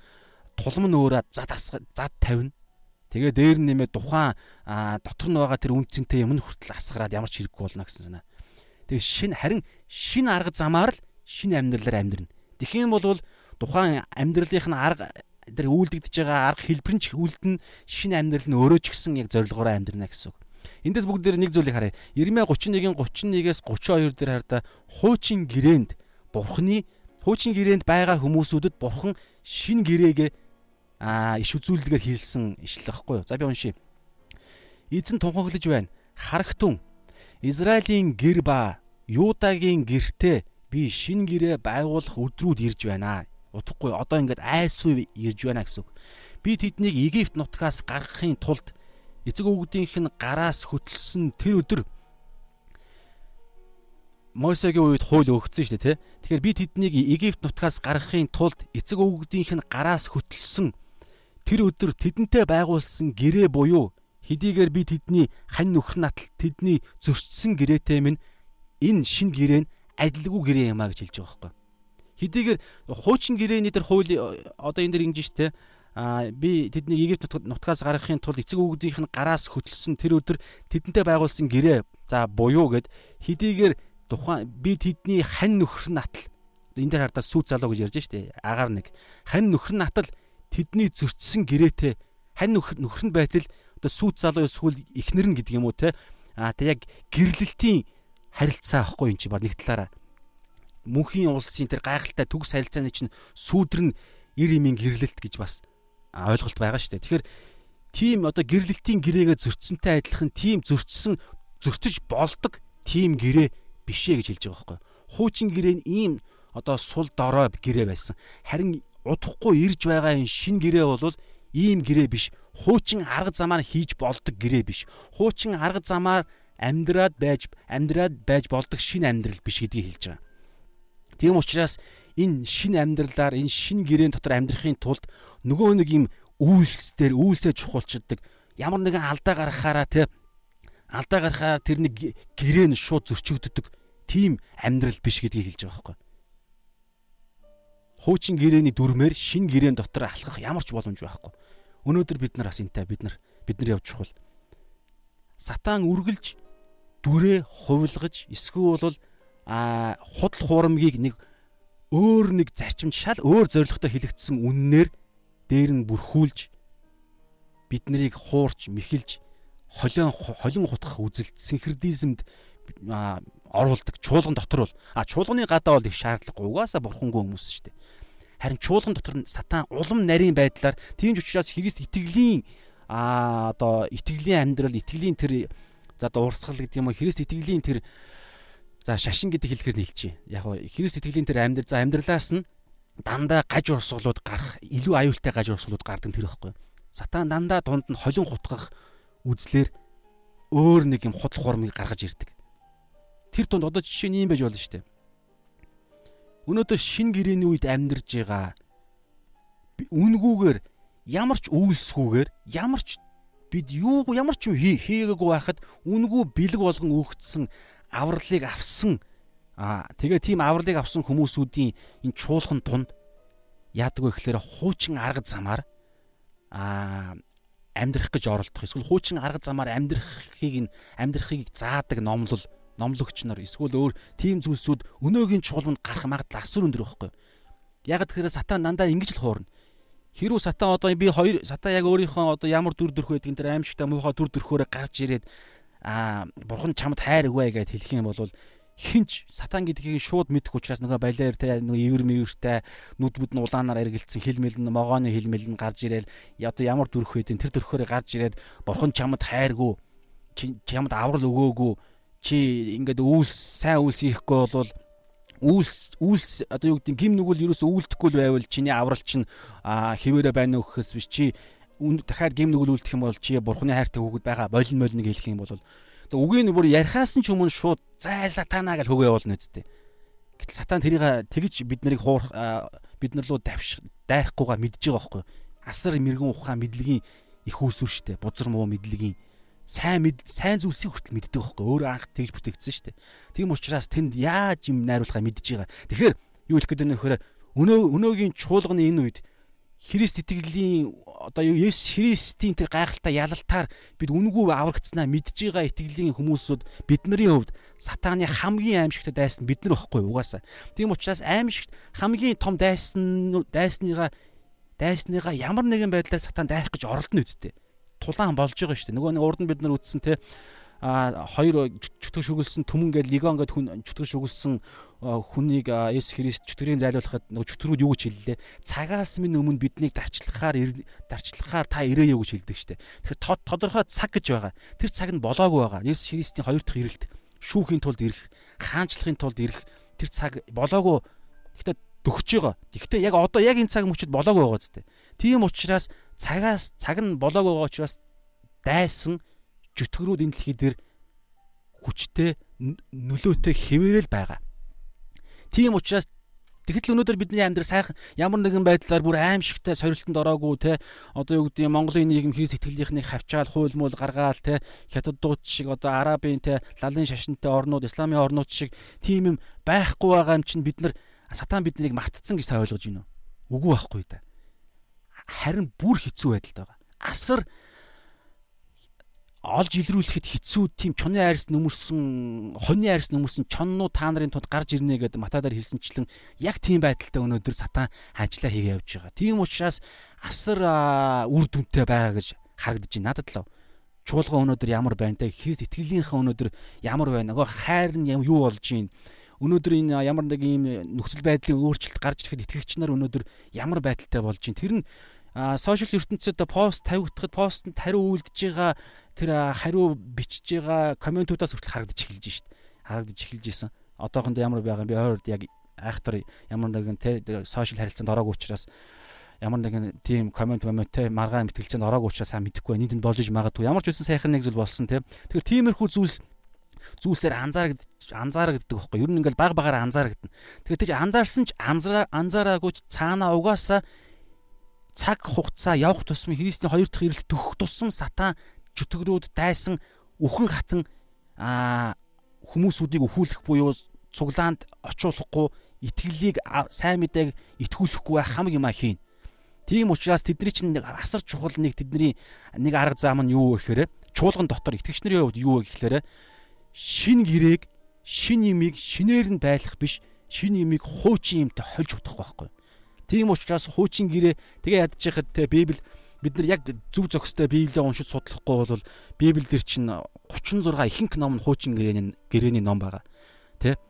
тулам нь өөрөө зад зад тавина. Тэгээ дээр нь нэмээ тухайн дотор нь байгаа тэр үнцэнтэй юм нь хүртэл асгараад ямар ч хэрэггүй болно гэсэн санаа. Тэгээ шин харин шин арга замаар л шин амьдралаар амьдрна. Юм бол тухайн амьдралынх нь арга тэр үйлдэгдэж байгаа арга хэлбэр нь ч үлдэн шинэ амьдрал нь өөрөө ч гэсэн яг зорилгоороо амьдрна гэсэн үг. Эндээс бүгд дээр нэг зүйлийг харъя. Ирмэ 31-ийн 31-ээс 32 дээр хараа хуучин гэрээнд бурхны хуучин гэрээнд байгаа хүмүүсүүдэд бурхан шин гэрээгээ аа иш үзүүлэлгээр хийлсэн ишлэх байхгүй юу? За би уншия. Эзэн тунхаглаж байна. Харагтун Израилийн гэр ба Юдагийн гертэ би шин гэрээ байгуулах өдрүүд ирж байна Утгагүй одоо ингээд айсуу ирж байна гэсэн үг. Би тэднийг Египт нутгаас гаргахын тулд эцэг өвгдийнх нь гараас хөтлсөн тэр өдөр Мосегийн үед хууль өгсөн шүү дээ, тэ. Тэгэхээр би тэднийг Египт нутгаас гаргахын тулд эцэг өвгдийнх нь гараас хөтлсөн тэр өдөр тэдэнтэй байгуулсан гэрээ буюу хэдийгээр би тэдний хань нөхөр натал тэдний зөрчсөн гэрээтэй минь энэ шин гэрээ нь адилгүй гэрээ юм а гэж хэлж байгаа байхгүй. Хэдийгээр хуучин гэрээний дээр хууль одоо энэ дэр ингэж штэ а би тэднийг Египт нутгаас гаргахын тулд эцэг өвгдийнх нь гараас хөтлсөн тэр өдөр тэдэнтэй байгуулсан гэрээ за буюу гэд хэдийгээр тухайн би тэдний хань нөхөр натал энэ дээр хардаа сүү залуу гэж ярьж штэ агаар нэг хань нөхөр натал тэдний зөрчсөн гэрээтэй хань нөхөр нь байтал одоо сүү залуу эсвэл ихнэр нь гэдэг юм уу те а тэг яг гэрлэлтийн харилцаа ахгүй юм чи баг нэг талаараа мөнхийн улсын тэр гайхалтай төгс харилцааны чинь сүүдэр нь ир имийн гэрлэлт гэж бас ойлголт байгаа шүү дээ. Тэгэхээр тийм одоо гэрлэлтийн гэрээгээ зөрчсөнтэй адилхан тийм зөрчсөн зөрчиж болдог тийм гэрээ бишээ гэж хэлж байгаа байхгүй. Хуучин гэрээ нь ийм одоо сул дорой гэрээ байсан. Харин удахгүй ирж байгаа энэ шин гэрээ бол ийм гэрээ биш. Хуучин арга замаар хийж болдог гэрээ биш. Хуучин арга замаар амьдраад байж амьдраад байж болдог шин амьдрал биш гэдгийг хэлж байгаа. Тийм учраас энэ шин амьдралаар энэ шин гэрээн дотор амьдрахын тулд нөгөө нэг юм үйлсээр үйлсээ чухалчдаг ямар нэгэн алдаа гаргахаараа те алдаа гаргахаар тэр нэг гэрээ нь шууд зөрчигддөг тийм амьдрал биш гэдгийг хэлж байгаа байхгүй. Хуучин гэрээний дүрмээр шин гэрээн дотор алхах ямар ч боломж байхгүй. Өнөөдөр бид нар бас энтэй бид нар бид нар явж чухал. Сатан үргэлж дүрээ хувилгаж эсвэл бол а худал хуурмгийг нэг өөр нэг зарчимд шал өөр зоригтой хэлэгдсэн үннээр дээр нь бүрхүүлж бид нарыг хуурч мэхэлж холион холин хутгах үзэлт синхродизмд оруулдаг чуулган дотор бол а чуулганы гадаа бол их шаардлагагүй угаасаа бурхангүй хүмүүс шүү дээ харин чуулган дотор нь сатан улам нарийн байдлаар тийм ч учраас Христ итгэлийн а одоо итгэлийн амьдрал итгэлийн тэр за одоо урсгал гэдэг юм уу Христ итгэлийн тэр За шашин гэдэг хэлэхээр нийлчихэ. Яг нь Христ сэтгэлийн тэр амьдрал за амьдралаас нь дандаа гаж урсгалууд гарах, илүү аюултай гаж урсгалууд гардаг тэр ихгүй. Сатан дандаа дунд нь холин хутгах үзлэр өөр нэг юм худал хуурмыг гаргаж ирдэг. Тэр тунд одоо жишээ нь юм байж болно шүү дээ. Өнөөдөр шин гэрээний үед амьдарж байгаа үнгүүгээр ямар ч үйлсгүйгээр ямар ч бид юу ямар ч юм хийгээгүй байхад үнгүү бэлэг болгон өгцсөн авралыг авсан аа тэгээ тийм авралыг авсан хүмүүсүүдийн энэ чуулган дунд яадаг вэ гэхээр хуучин арга замаар аа амьдрах гэж оролдох эсвэл хуучин арга замаар амьдрахыг нь амьдрахыг заадаг номлол номлогч нар эсвэл өөр тийм зүйлсүүд өнөөгийн чуулганд гарах магадлал асар өндөр байхгүй. Яг тэгэхээр сатан дандаа ингэж л хуурна. Хэрвээ сатан одоо би хоёр сатан яг өөрийнхөө одоо ямар дүр төрх байдгийг тэр аимшигтай муухай дүр төрхөөрөө гарч ирээд аа бурхан чамд хайр өгөө гэж хэлэх юм бол хинч сатан гэдгийг шууд мэдэх учраас нөгөө балиар те нөгөө ивэр мивэртэй нүд бүд нь улаанаар эргэлцсэн хилмэл нь могооны хилмэл нь гарч ирээл одоо ямар дүрх байдیں тэр дүрхөөр гарч ирээд бурхан чамд хайргүй чамд аврал өгөөгүй чи ингээд үүс сайн үүс хийхгүй бол үүс үүс одоо юу гэдэг гим нүгэл ерөөсөө үйлдэхгүй байвал чиний аврал чинь хിവэрэ байна уу гэхээс биш чи дахиад гим нүгэл үлдэх юм бол чи бурхны хайртай хүүхэд байгаа болин молныг хэлэх юм бол тэгээ үгийн бүр ярихаас нь ч өмнө шууд зайл сатанаа гэж хөгөө явуулна үсттэй. Гэтэл сатан тэрийг тэгж бид нарыг хуур бид нар руу давших дайрахгүйгаа мэдж байгаа байхгүй. Асар мэрэгэн ухаан мэдлэгийн их үүсвэр штэ. Бузар муу мэдлэгийн сайн мэд сайн зүйлсийг хүртэл мэддэг байхгүй. Өөр анх тэгж бүтээгдсэн штэ. Тийм учраас тэнд яаж юм найруулахаа мэдж байгаа. Тэгэхээр юу хэлэх гээд байна вэ гэхээр өнөө өнөөгийн чуулганы энэ үед Христ итгэлийн одоо юу Есүс Христийн тэр гайхалтай ялалтаар бид үнгүү аврагдсанаа мэдж байгаа итгэлийн хүмүүсүүд бидний хувьд сатааны хамгийн аимшигтай дайсан бид нар байхгүй угаасаа. Тийм учраас аимшигт хамгийн том дайсан дайсныгаа дайсныгаа ямар нэгэн байдлаар сатан дайрах гэж оролдоно үсттэй. Тулаан болж байгаа шүү дээ. Нөгөө нэг урд нь бид нар үтсэн те а хоёр чөтгөр шүглсэн түмэн гээд лигон гээд хүн чөтгөр шүглсэн хүнийг Есүс Христ чөтгөрийн зайлуулахад нөгөө чөтгөрүүд юу гэж хэллээ? Цагаас минь өмнө биднийг дарчлахаар дарчлахаар та ирээё гэж хэлдэг штэ. Тэгэхээр тодорхой цаг гэж байгаа. Тэр цаг нь болоогүй байгаа. Есүс Христийн хоёр дахь ирэлт шүүхийн тулд ирэх, хаанчлахын тулд ирэх тэр цаг болоогүй. Гэхдээ дөхөж байгаа. Гэхдээ яг одоо яг энэ цаг мөчид болоогүй байгаа зү. Тийм учраас цагаас цаг нь болоогүй байгаа учраас дайсан жүтгэрүүд энэ дэлхий дээр хүчтэй нөлөөтэй хэвээрэл байгаа. Тийм учраас Тэгэхдээ өнөөдөр бидний амьдрал сайхан ямар нэгэн байдлаар бүр аимшигтай сорилтонд ороогүй те одоо юу гэдэг юм Монголын нийгэм хийс сэтгэлийнхнийг хавчаал хууль муул гаргаал те хятадууд шиг одоо арабын те лалын шашинтай орнууд исламын орнууд шиг тийм юм байхгүй байгаа юм чинь бид нар сатан биднийг мартцсан гэж ойлгож байна уу? Үгүй байхгүй да. Харин бүр хэцүү байдалтай байгаа. Асар олж илрүүлэхэд хэцүү тийм чоны айрс нөмөрсөн хоньны айрс нөмөрсөн чоннууд та нарын тунд гарч ирнэ гэдэг матадаар хэлсэнчлэн яг тийм байдалтай өнөөдөр сатан ажиллаа хийгээ явж байгаа. Тийм учраас асар үр дүнтэй байгаа гэж харагдаж байна. Надад л чуулга өнөөдөр ямар байна те Христ итгэлийнхээ өнөөдөр ямар байна. Нөгөө хайр нь юу болж байна. Өнөөдөр энэ ямар нэг ийм нөхцөл байдлын өөрчлөлт гарч ирэхэд итгэгч нар өнөөдөр ямар байдалтай болж байна. Тэр нь сошиал ертөнцид пост тавигдахад постт хариу үйлдэж байгаа тэр хариу бичиж байгаа комментуудаас хүртэл харагдаж эхэлж шít. Харагдаж эхэлж исэн. Одоохондоо ямар байгаа би ойрд яг айхтар ямар нэгэн те сошиал харилцаанд ороогүй учраас ямар нэгэн тийм коммент момент те маргаан мэтгэлцээнд ороогүй учраас сайн мэдэхгүй байна. Энд болж иж магадгүй. Ямар ч үсэн сайхан нэг зүйл болсон те. Тэгэхээр тиймэрхүү зүйлс зүйлсээр анзаарагдаж анзаарагддаг байхгүй. Ер нь ингээл баг багаар анзаарагдана. Тэгэхээр тийч анзаарсан ч анзаараа анзаараагүй ч цаанаа угаасаа цаг хугацаа явах тусмын Христийн хоёр дахь ирэлт төгөх тусам сатан чөтгөрөөд дайсан үхэн хатан хүмүүсүүдийг өхүүлэх буюу цуглаанд очиулахгүй итгэлийг сайн мэдээг итгүүлэхгүй хамаг юма хийн. Тийм учраас тэдний чинь асар чухал нэг тэдний нэг арга зам нь юу вэ гэхээр чуулган дотор итгэгч нарын хувьд юу вэ гэхээр шин гэрээг шин имийг шинээр нь байлах биш шин имийг хуучин юмтай хольж утгах байхгүй. Тийм учраас хуучин гэрээ тэгээ ядж яхад те Библи бид нар яг зөв зохистой Библийг уншиж судлахгүй бол Библи дээр чинь 36 ихэнх ном нь хуучин гэрээний гэрээний ном байгаа. Тэ?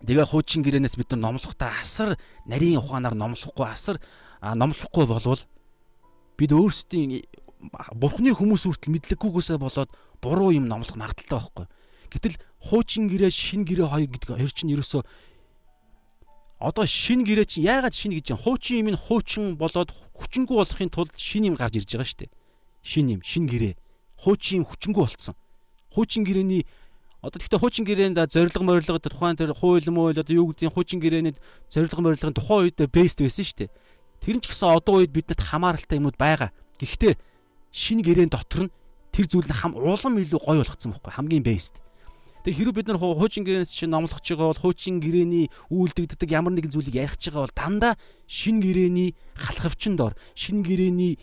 Тэгээ хуучин гэрээнээс бид нар номлохдоо асар нарийн ухаанаар номлохгүй асар номлохгүй болвол бид өөрсдийн бурхны хүмүүс хүртэл мэдлэггүйгээсээ болоод буруу юм номлох магадaltaй байхгүй. Гэтэл хуучин гэрээ шин гэрээ хоёр гэдэг хоёр чинь ерөөсөө одоо шин гэрээ чинь яагаад шин гэж юм хуучин юм нь хуучин болоод хүчингү болохын тулд шин юм гарч ирж байгаа шүү дээ. Шин юм, шин гэрээ. Хуучин хүчингү болцсон. Хуучин гэрээний одоо тэгтээ хуучин гэрээнд зориг морилго тухайн тэр хууль мөөл одоо юу гэдгийг хуучин гэрээний зориг морилгын тухайн үед бэст байсан шүү дээ. Тэр нь ч гэсэн одоо үед биднэрт хамааралтай юмуд байгаа. Гэхдээ шин гэрээн дотор нь тэр зүйл нь хам улам илүү гоё болгоцсон байхгүй хамгийн бэст. Тэгээ хэрвээ бид нар хуучин гэрээнээс чинь номлох ч байгаа бол хуучин гэрээний үйлдэгддэг ямар нэгэн зүйлийг ярих ч байгаа бол дандаа шин гэрээний халахвчин дор шин гэрээний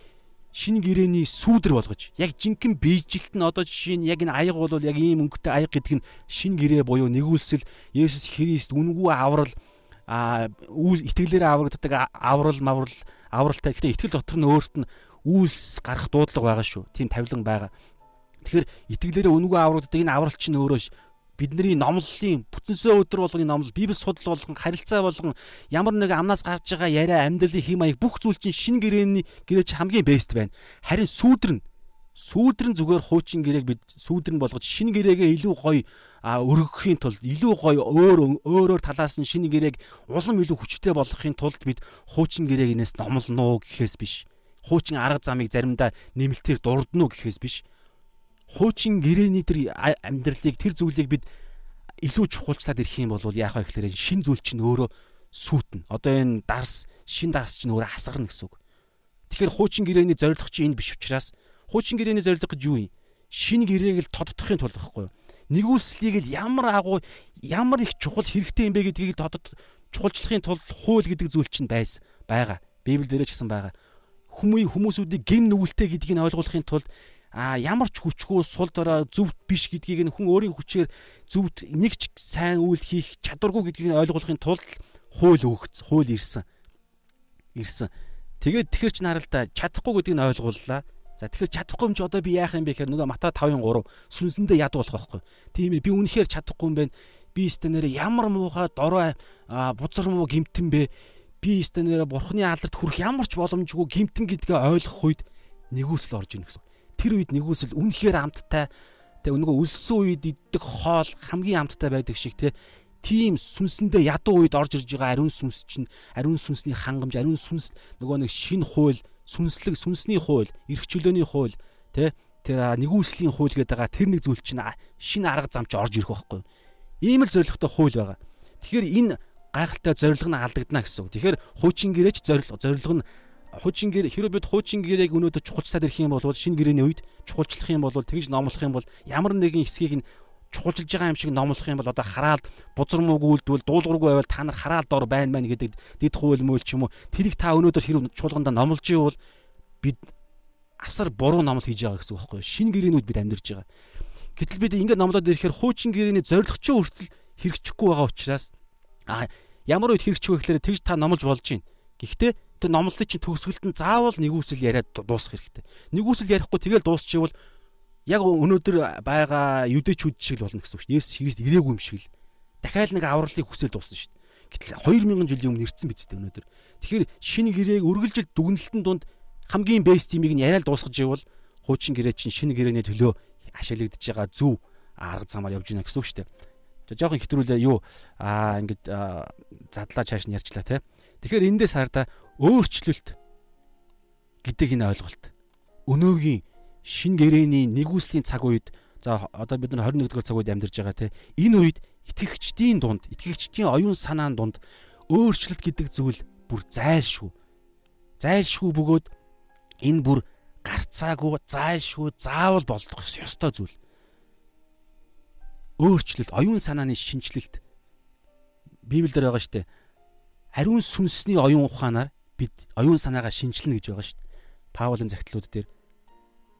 шин гэрээний сүүдэр болгож яг жинхэнэ бийжилт нь одоо жишээ нь яг энэ аяг бол яг ийм өнгөтэй аяг гэдэг нь шин гэрээ буюу нэгүсэл Есүс Христ үнгүй аврал а итгэлээрээ аврагддаг аврал маврал авралтай гэхдээ итгэл дотор нь өөрт нь үүс гарах дуудлага байгаа шүү. Тийм тавилан байгаа. Тэгэхээр итгэлээрээ үнгүй аврагддаг энэ аврал чинь өөрөө бидний номлолын бүтэнсээ өдөр болгоны номлол библи судал болгон харилцаа болгон ямар нэг амнаас гарч байгаа яриа амьдралын хэм маяг бүх зүйл чинь шин гэрээний гэрээ чи хамгийн бест байна. Харин сүүдэр нь сүүдэр нь зүгээр хуучин гэрээг бид сүүдэр нь болгож шин гэрээгээ илүү гоё өргөхийн тулд илүү гоё өөр өөрөөр талаас нь шинэ гэрээг улам илүү хүчтэй болгохын тулд бид хуучин гэрээг инээс номлоно гэхээс биш. Хуучин арга замыг заримдаа нэмэлтээр дурдна гэхээс биш хуучин гэрээний тэр амьдралыг тэр зүйлийг бид илүү чухалчлаад ирэх юм бол яах вэ гэхээр шин зүйл чинь өөрөө сүүтэн. Одоо энэ дарс шин дарс чинь өөрөө хасгарна гэсэн үг. Тэгэхээр хуучин гэрээний зорилго чинь энэ биш учраас хуучин гэрээний зорилго гэж юу юм? Шин гэрээг л тодтохын тулд байхгүй юу? Нэгүслийг л ямар агуу ямар их чухал хэрэгтэй юм бэ гэдгийг тодод чухалчлахын тулд хууль гэдэг зүйл чинь байс байгаа. Библи дээр ч гэсэн байгаа. Хүмүүний хүмүүсүүдийг гин нүгэлтэй гэдгийг ойлгуулахын тулд а ямар ч хүчгүй сул дорой зөвхт биш гэдгийг нь хүн өөрийн хүчээр зөвхт нэг ч сайн үйл хийх чадваргүй гэдгийг нь ойлгуулахын тулд хууль өгч хууль ирсэн. Ирсэн. Тэгээд тэгэхэр ч наралда чадахгүй гэдгийг нь ойлгууллаа. За тэгэхээр чадахгүй юм чи одоо би яах юм бэ гэхээр нөгөө мата 5-3 сүнсэндээ яд болох байхгүй. Тийм ээ би үнэхээр чадахгүй юм байна. Би стенэрэ ямар муухай дорой бузар муу гимтэн бэ? Би стенэрэ бурхны алдарт хүрэх ямар ч боломжгүй гимтэн гэдгээ ойлгох үед нэгүсэл орж ийн гэсэн тэр үед нэгүсэл үнэхээр амттай. Тэг нөгөө өссөн үед иддэг хоол хамгийн амттай байдаг шиг те тийм сүнсэндээ ядуу үед орж ирж байгаа ариун сүнс чинь ариун сүнсний хангамж ариун сүнс нөгөө нэг шин хууль сүнслэг сүнсний хууль эрх чөлөөний хууль те тэр нэгүслийн хууль гэдэг байгаа. Тэр нэг зүйл чинь шин арга замч орж ирэх байхгүй ийм л зоригтой хууль байгаа. Тэгэхээр энэ гайхалтай зориг нь алдагдана гэсэн үг. Тэгэхээр хуучин гэрээч зориг зориг нь хуучин гэр хэрэв бид хуучин гэрээг өнөөдөр чухалчлаад ирэх юм бол шинэ гэрээний үед чухалчлах юм бол тэгж номлох юм бол ямар нэгэн хэсгийг нь чухалчилж байгаа юм шиг номлох юм бол одоо хараалд бузар мууг үлдвэл дуулуургүй байвал та нар хараалд ор байна байна гэдэг дэд хууль мөөл ч юм уу тэрийг та өнөөдөр хэрэг чуулганда номлож ивэл бид асар буруу номлол хийж байгаа гэсэн үг байхгүй юу? Шинэ гэрээнүүд бид амьдарч байгаа. Гэтэл бид ингээд номлоод ирэхээр хуучин гэрээний зоригчоо хүртэл хэрэгжихгүй байгаа учраас а ямар үед хэрэгжих вэ гэхээр тэгж та номлож болж байна. Гэхдээ тэр номлолын чинь төгсгөлд нь заавал нэгүсэл яриад дуусгах хэрэгтэй. Нэгүсэл ярихгүй тэгэл дуусчихвал яг өнөөдөр байгаа юдэчүүд шиг л болно гэсэн үг шүү. Есүс Христ ирээгүй юм шиг л. Дахиад нэг авралыг хүсэл дуусна шүү. Гэтэл 2000 жилийн өмнө ирсэн биз дээ өнөөдөр. Тэгэхээр шинэ гэрээг үргэлжил дүгнэлтэн дунд хамгийн бэст тимийг нь яриад дуусгаж ивэл хуучин гэрээ чинь шинэ гэрээний төлөө ашиглагдж байгаа зөв арга замаар явж байна гэсэн үг шүү дээ. За жоохон хэтрүүлээ юу аа ингээд задлаа чааш нь ярьчлаа те. Тэгэхээр эндээс хардаа өөрчлөлт гэдэг энэ ойлголт. Өнөөгийн шин гэрээний нэгүслийн цаг үед за одоо бид нар 21 дугаар цаг үед амьдарч байгаа те. Энэ үед итгэгчдийн дунд, итгэгчдийн оюун санаан дунд өөрчлөлт гэдэг зүйл бүр зайлшгүй. Зайлшгүй бөгөөд энэ бүр гарцаагүй зайлшгүй заавал болдох ёстой зүйл. Өөрчлөлт, оюун санааны шинжилэлт Библиэлд байгаа шүү дээ. Ариун сүнсний оюун ухаанаар бид оюун санаагаа шинжилнэ гэж байгаа шүү дээ. Паулын загтлууд дээр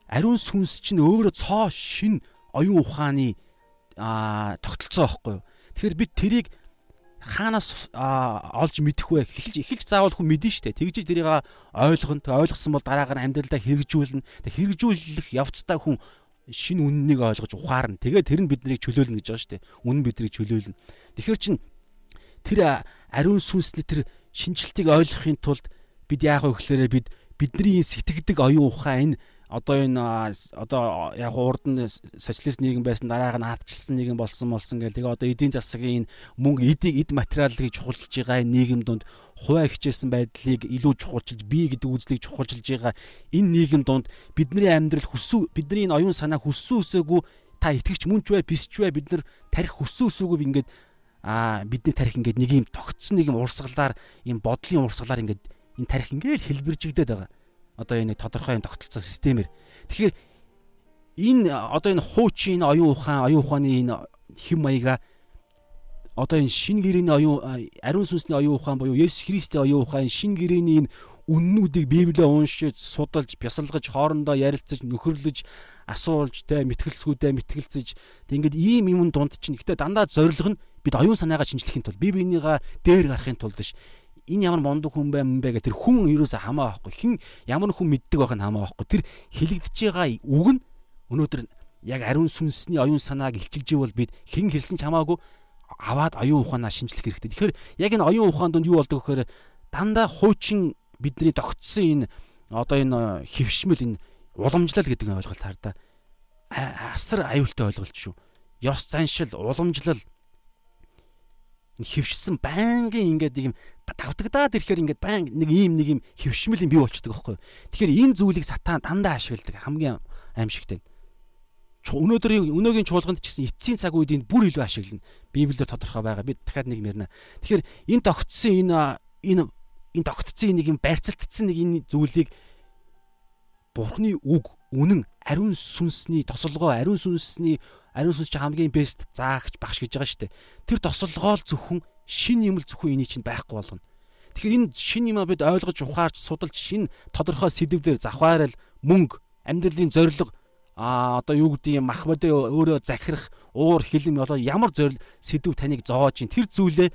ариун сүнс чинь өөрөө цоо шин оюун ухааны а тогтолцоо байхгүй юу. Тэгэхээр бид тэрийг хаанаас олж мэдэх вэ? Эхэлж эхэлж заавал хүн мэдэн штэ. Тэгж тэрийг ойлгоно. Тэг ойлгосон бол дараагаар нь амьдралдаа хэрэгжүүлнэ. Тэг хэрэгжүүлэх явцдаа хүн шинэ үннийг ойлгож ухаарна. Тэгээ тэр нь биднийг чөлөөлнө гэж байгаа штэ. Үнэн биднийг чөлөөлнө. Тэгэхээр чин тэр ариун сүнсний тэр шинжилтийг ойлгохын тулд бид яах вэ гэхээр бид бидний сэтгэдэг оюун ухаан энэ одоо энэ одоо яг урд нь социалист нийгэм байсан дараага нь ардчилсан нийгэм болсон болсон гэл. Тэгээ одоо эдийн засгийн мөнгө эдийг эд материалыг чухалчилж байгаа нийгэм донд хуваа хичээсэн байдлыг илүү чухалчилж бие гэдэг үзлийг чухалчилж байгаа энэ нийгэм донд бидний амьдрал хүсүү бидний энэ оюун санаа хүссэн үсээгүй та итгэвч мөн ч бай бис ч бай бид нар тарих хүссэн үсээгүй ингээд аа бидний тарих ингээд нэг юм тогтсон нэг юм урсгалаар юм бодлын урсгалаар ингээд энэ тарих ингээд хэлбэржигдээд байгаа одоо энэ тодорхой юм тогтолцоо системээр. Тэгэхээр энэ одоо энэ хуучин оюун ухаан, оюун ухааны энэ хэм маяга одоо энэ шин гэрээний оюун ариун сүнсний оюун ухаан буюу Есүс Христийн оюун ухаан шин гэрээний энэ үннүүдийг Библиэ уншиж, судалж, бясалгаж, хоорондоо ярилцаж, нөхөрлөж, асуулж, тэ мэтгэлцгүүдээ мэтгэлцэж тэг ингээд ийм юм дунд чинь гэхдээ дандаа зориг нь бид оюун санаагаа шинжлэхийн тулд бие биенийгаа дээр гарахын тулд ш энэ ямар мондөг хүн бай юм бэ гэх тэр хүн ерөөсө хамаа байхгүй хин ямар хүн мэддэг байх нь хамаа байхгүй тэр хэлэгдэж байгаа үг нь өнөөдөр яг ариун сүнсний оюун санааг илчилж ивэл бид хэн хэлсэн ч хамаагүй аваад оюун ухаанаа шинжлэх хэрэгтэй. Тэгэхээр яг энэ оюун ухаан донд юу болдог гэхээр дандаа хуучин бидний тогтсон энэ одоо энэ хөвшмөл энэ уламжлал гэдэг ойлголт хардаа асар аюултай ойлголт шүү. Ёс заншил, уламжлал хөвшсөн байнгын ингээд юм давтагдаад ирэхээр ингээд баян нэг ийм нэг юм хөвшмөл юм бий болчдөг байхгүй. Тэгэхээр энэ зүйлийг сатан дандаа ашигладаг хамгийн аимшигтай. Өнөөдрийн өнөөгийн чуулганд ч гэсэн эцсийн цаг үед энэ бүр илүү ашиглана. Библиэр тодорхой байгаа. Би дахиад нэг мэрнэ. Тэгэхээр энэ тогтсон энэ энэ энэ тогтсон нэг юм барьцалтцсан нэг энэ зүйлийг Бурхны үг үнэн ариун сүнсний тосолгоо ариун сүнсний ариун сүнс чи хамгийн бест заагч багш гэж байгаа шүү дээ. Тэр тосолгоол зөвхөн шин юм л зөвхөн энийг чинь байхгүй болгоно. Тэгэхээр энэ шин юм бид ойлгож ухаарч судалж шин тодорхой сэдвээр завхаарал мөнгө амьдралын зорилго а одоо юу гэдэг юм мах бодё өөрөө захирах уур хилэм болоо ямар зорил сэдв таныг зоож ин тэр зүйлээ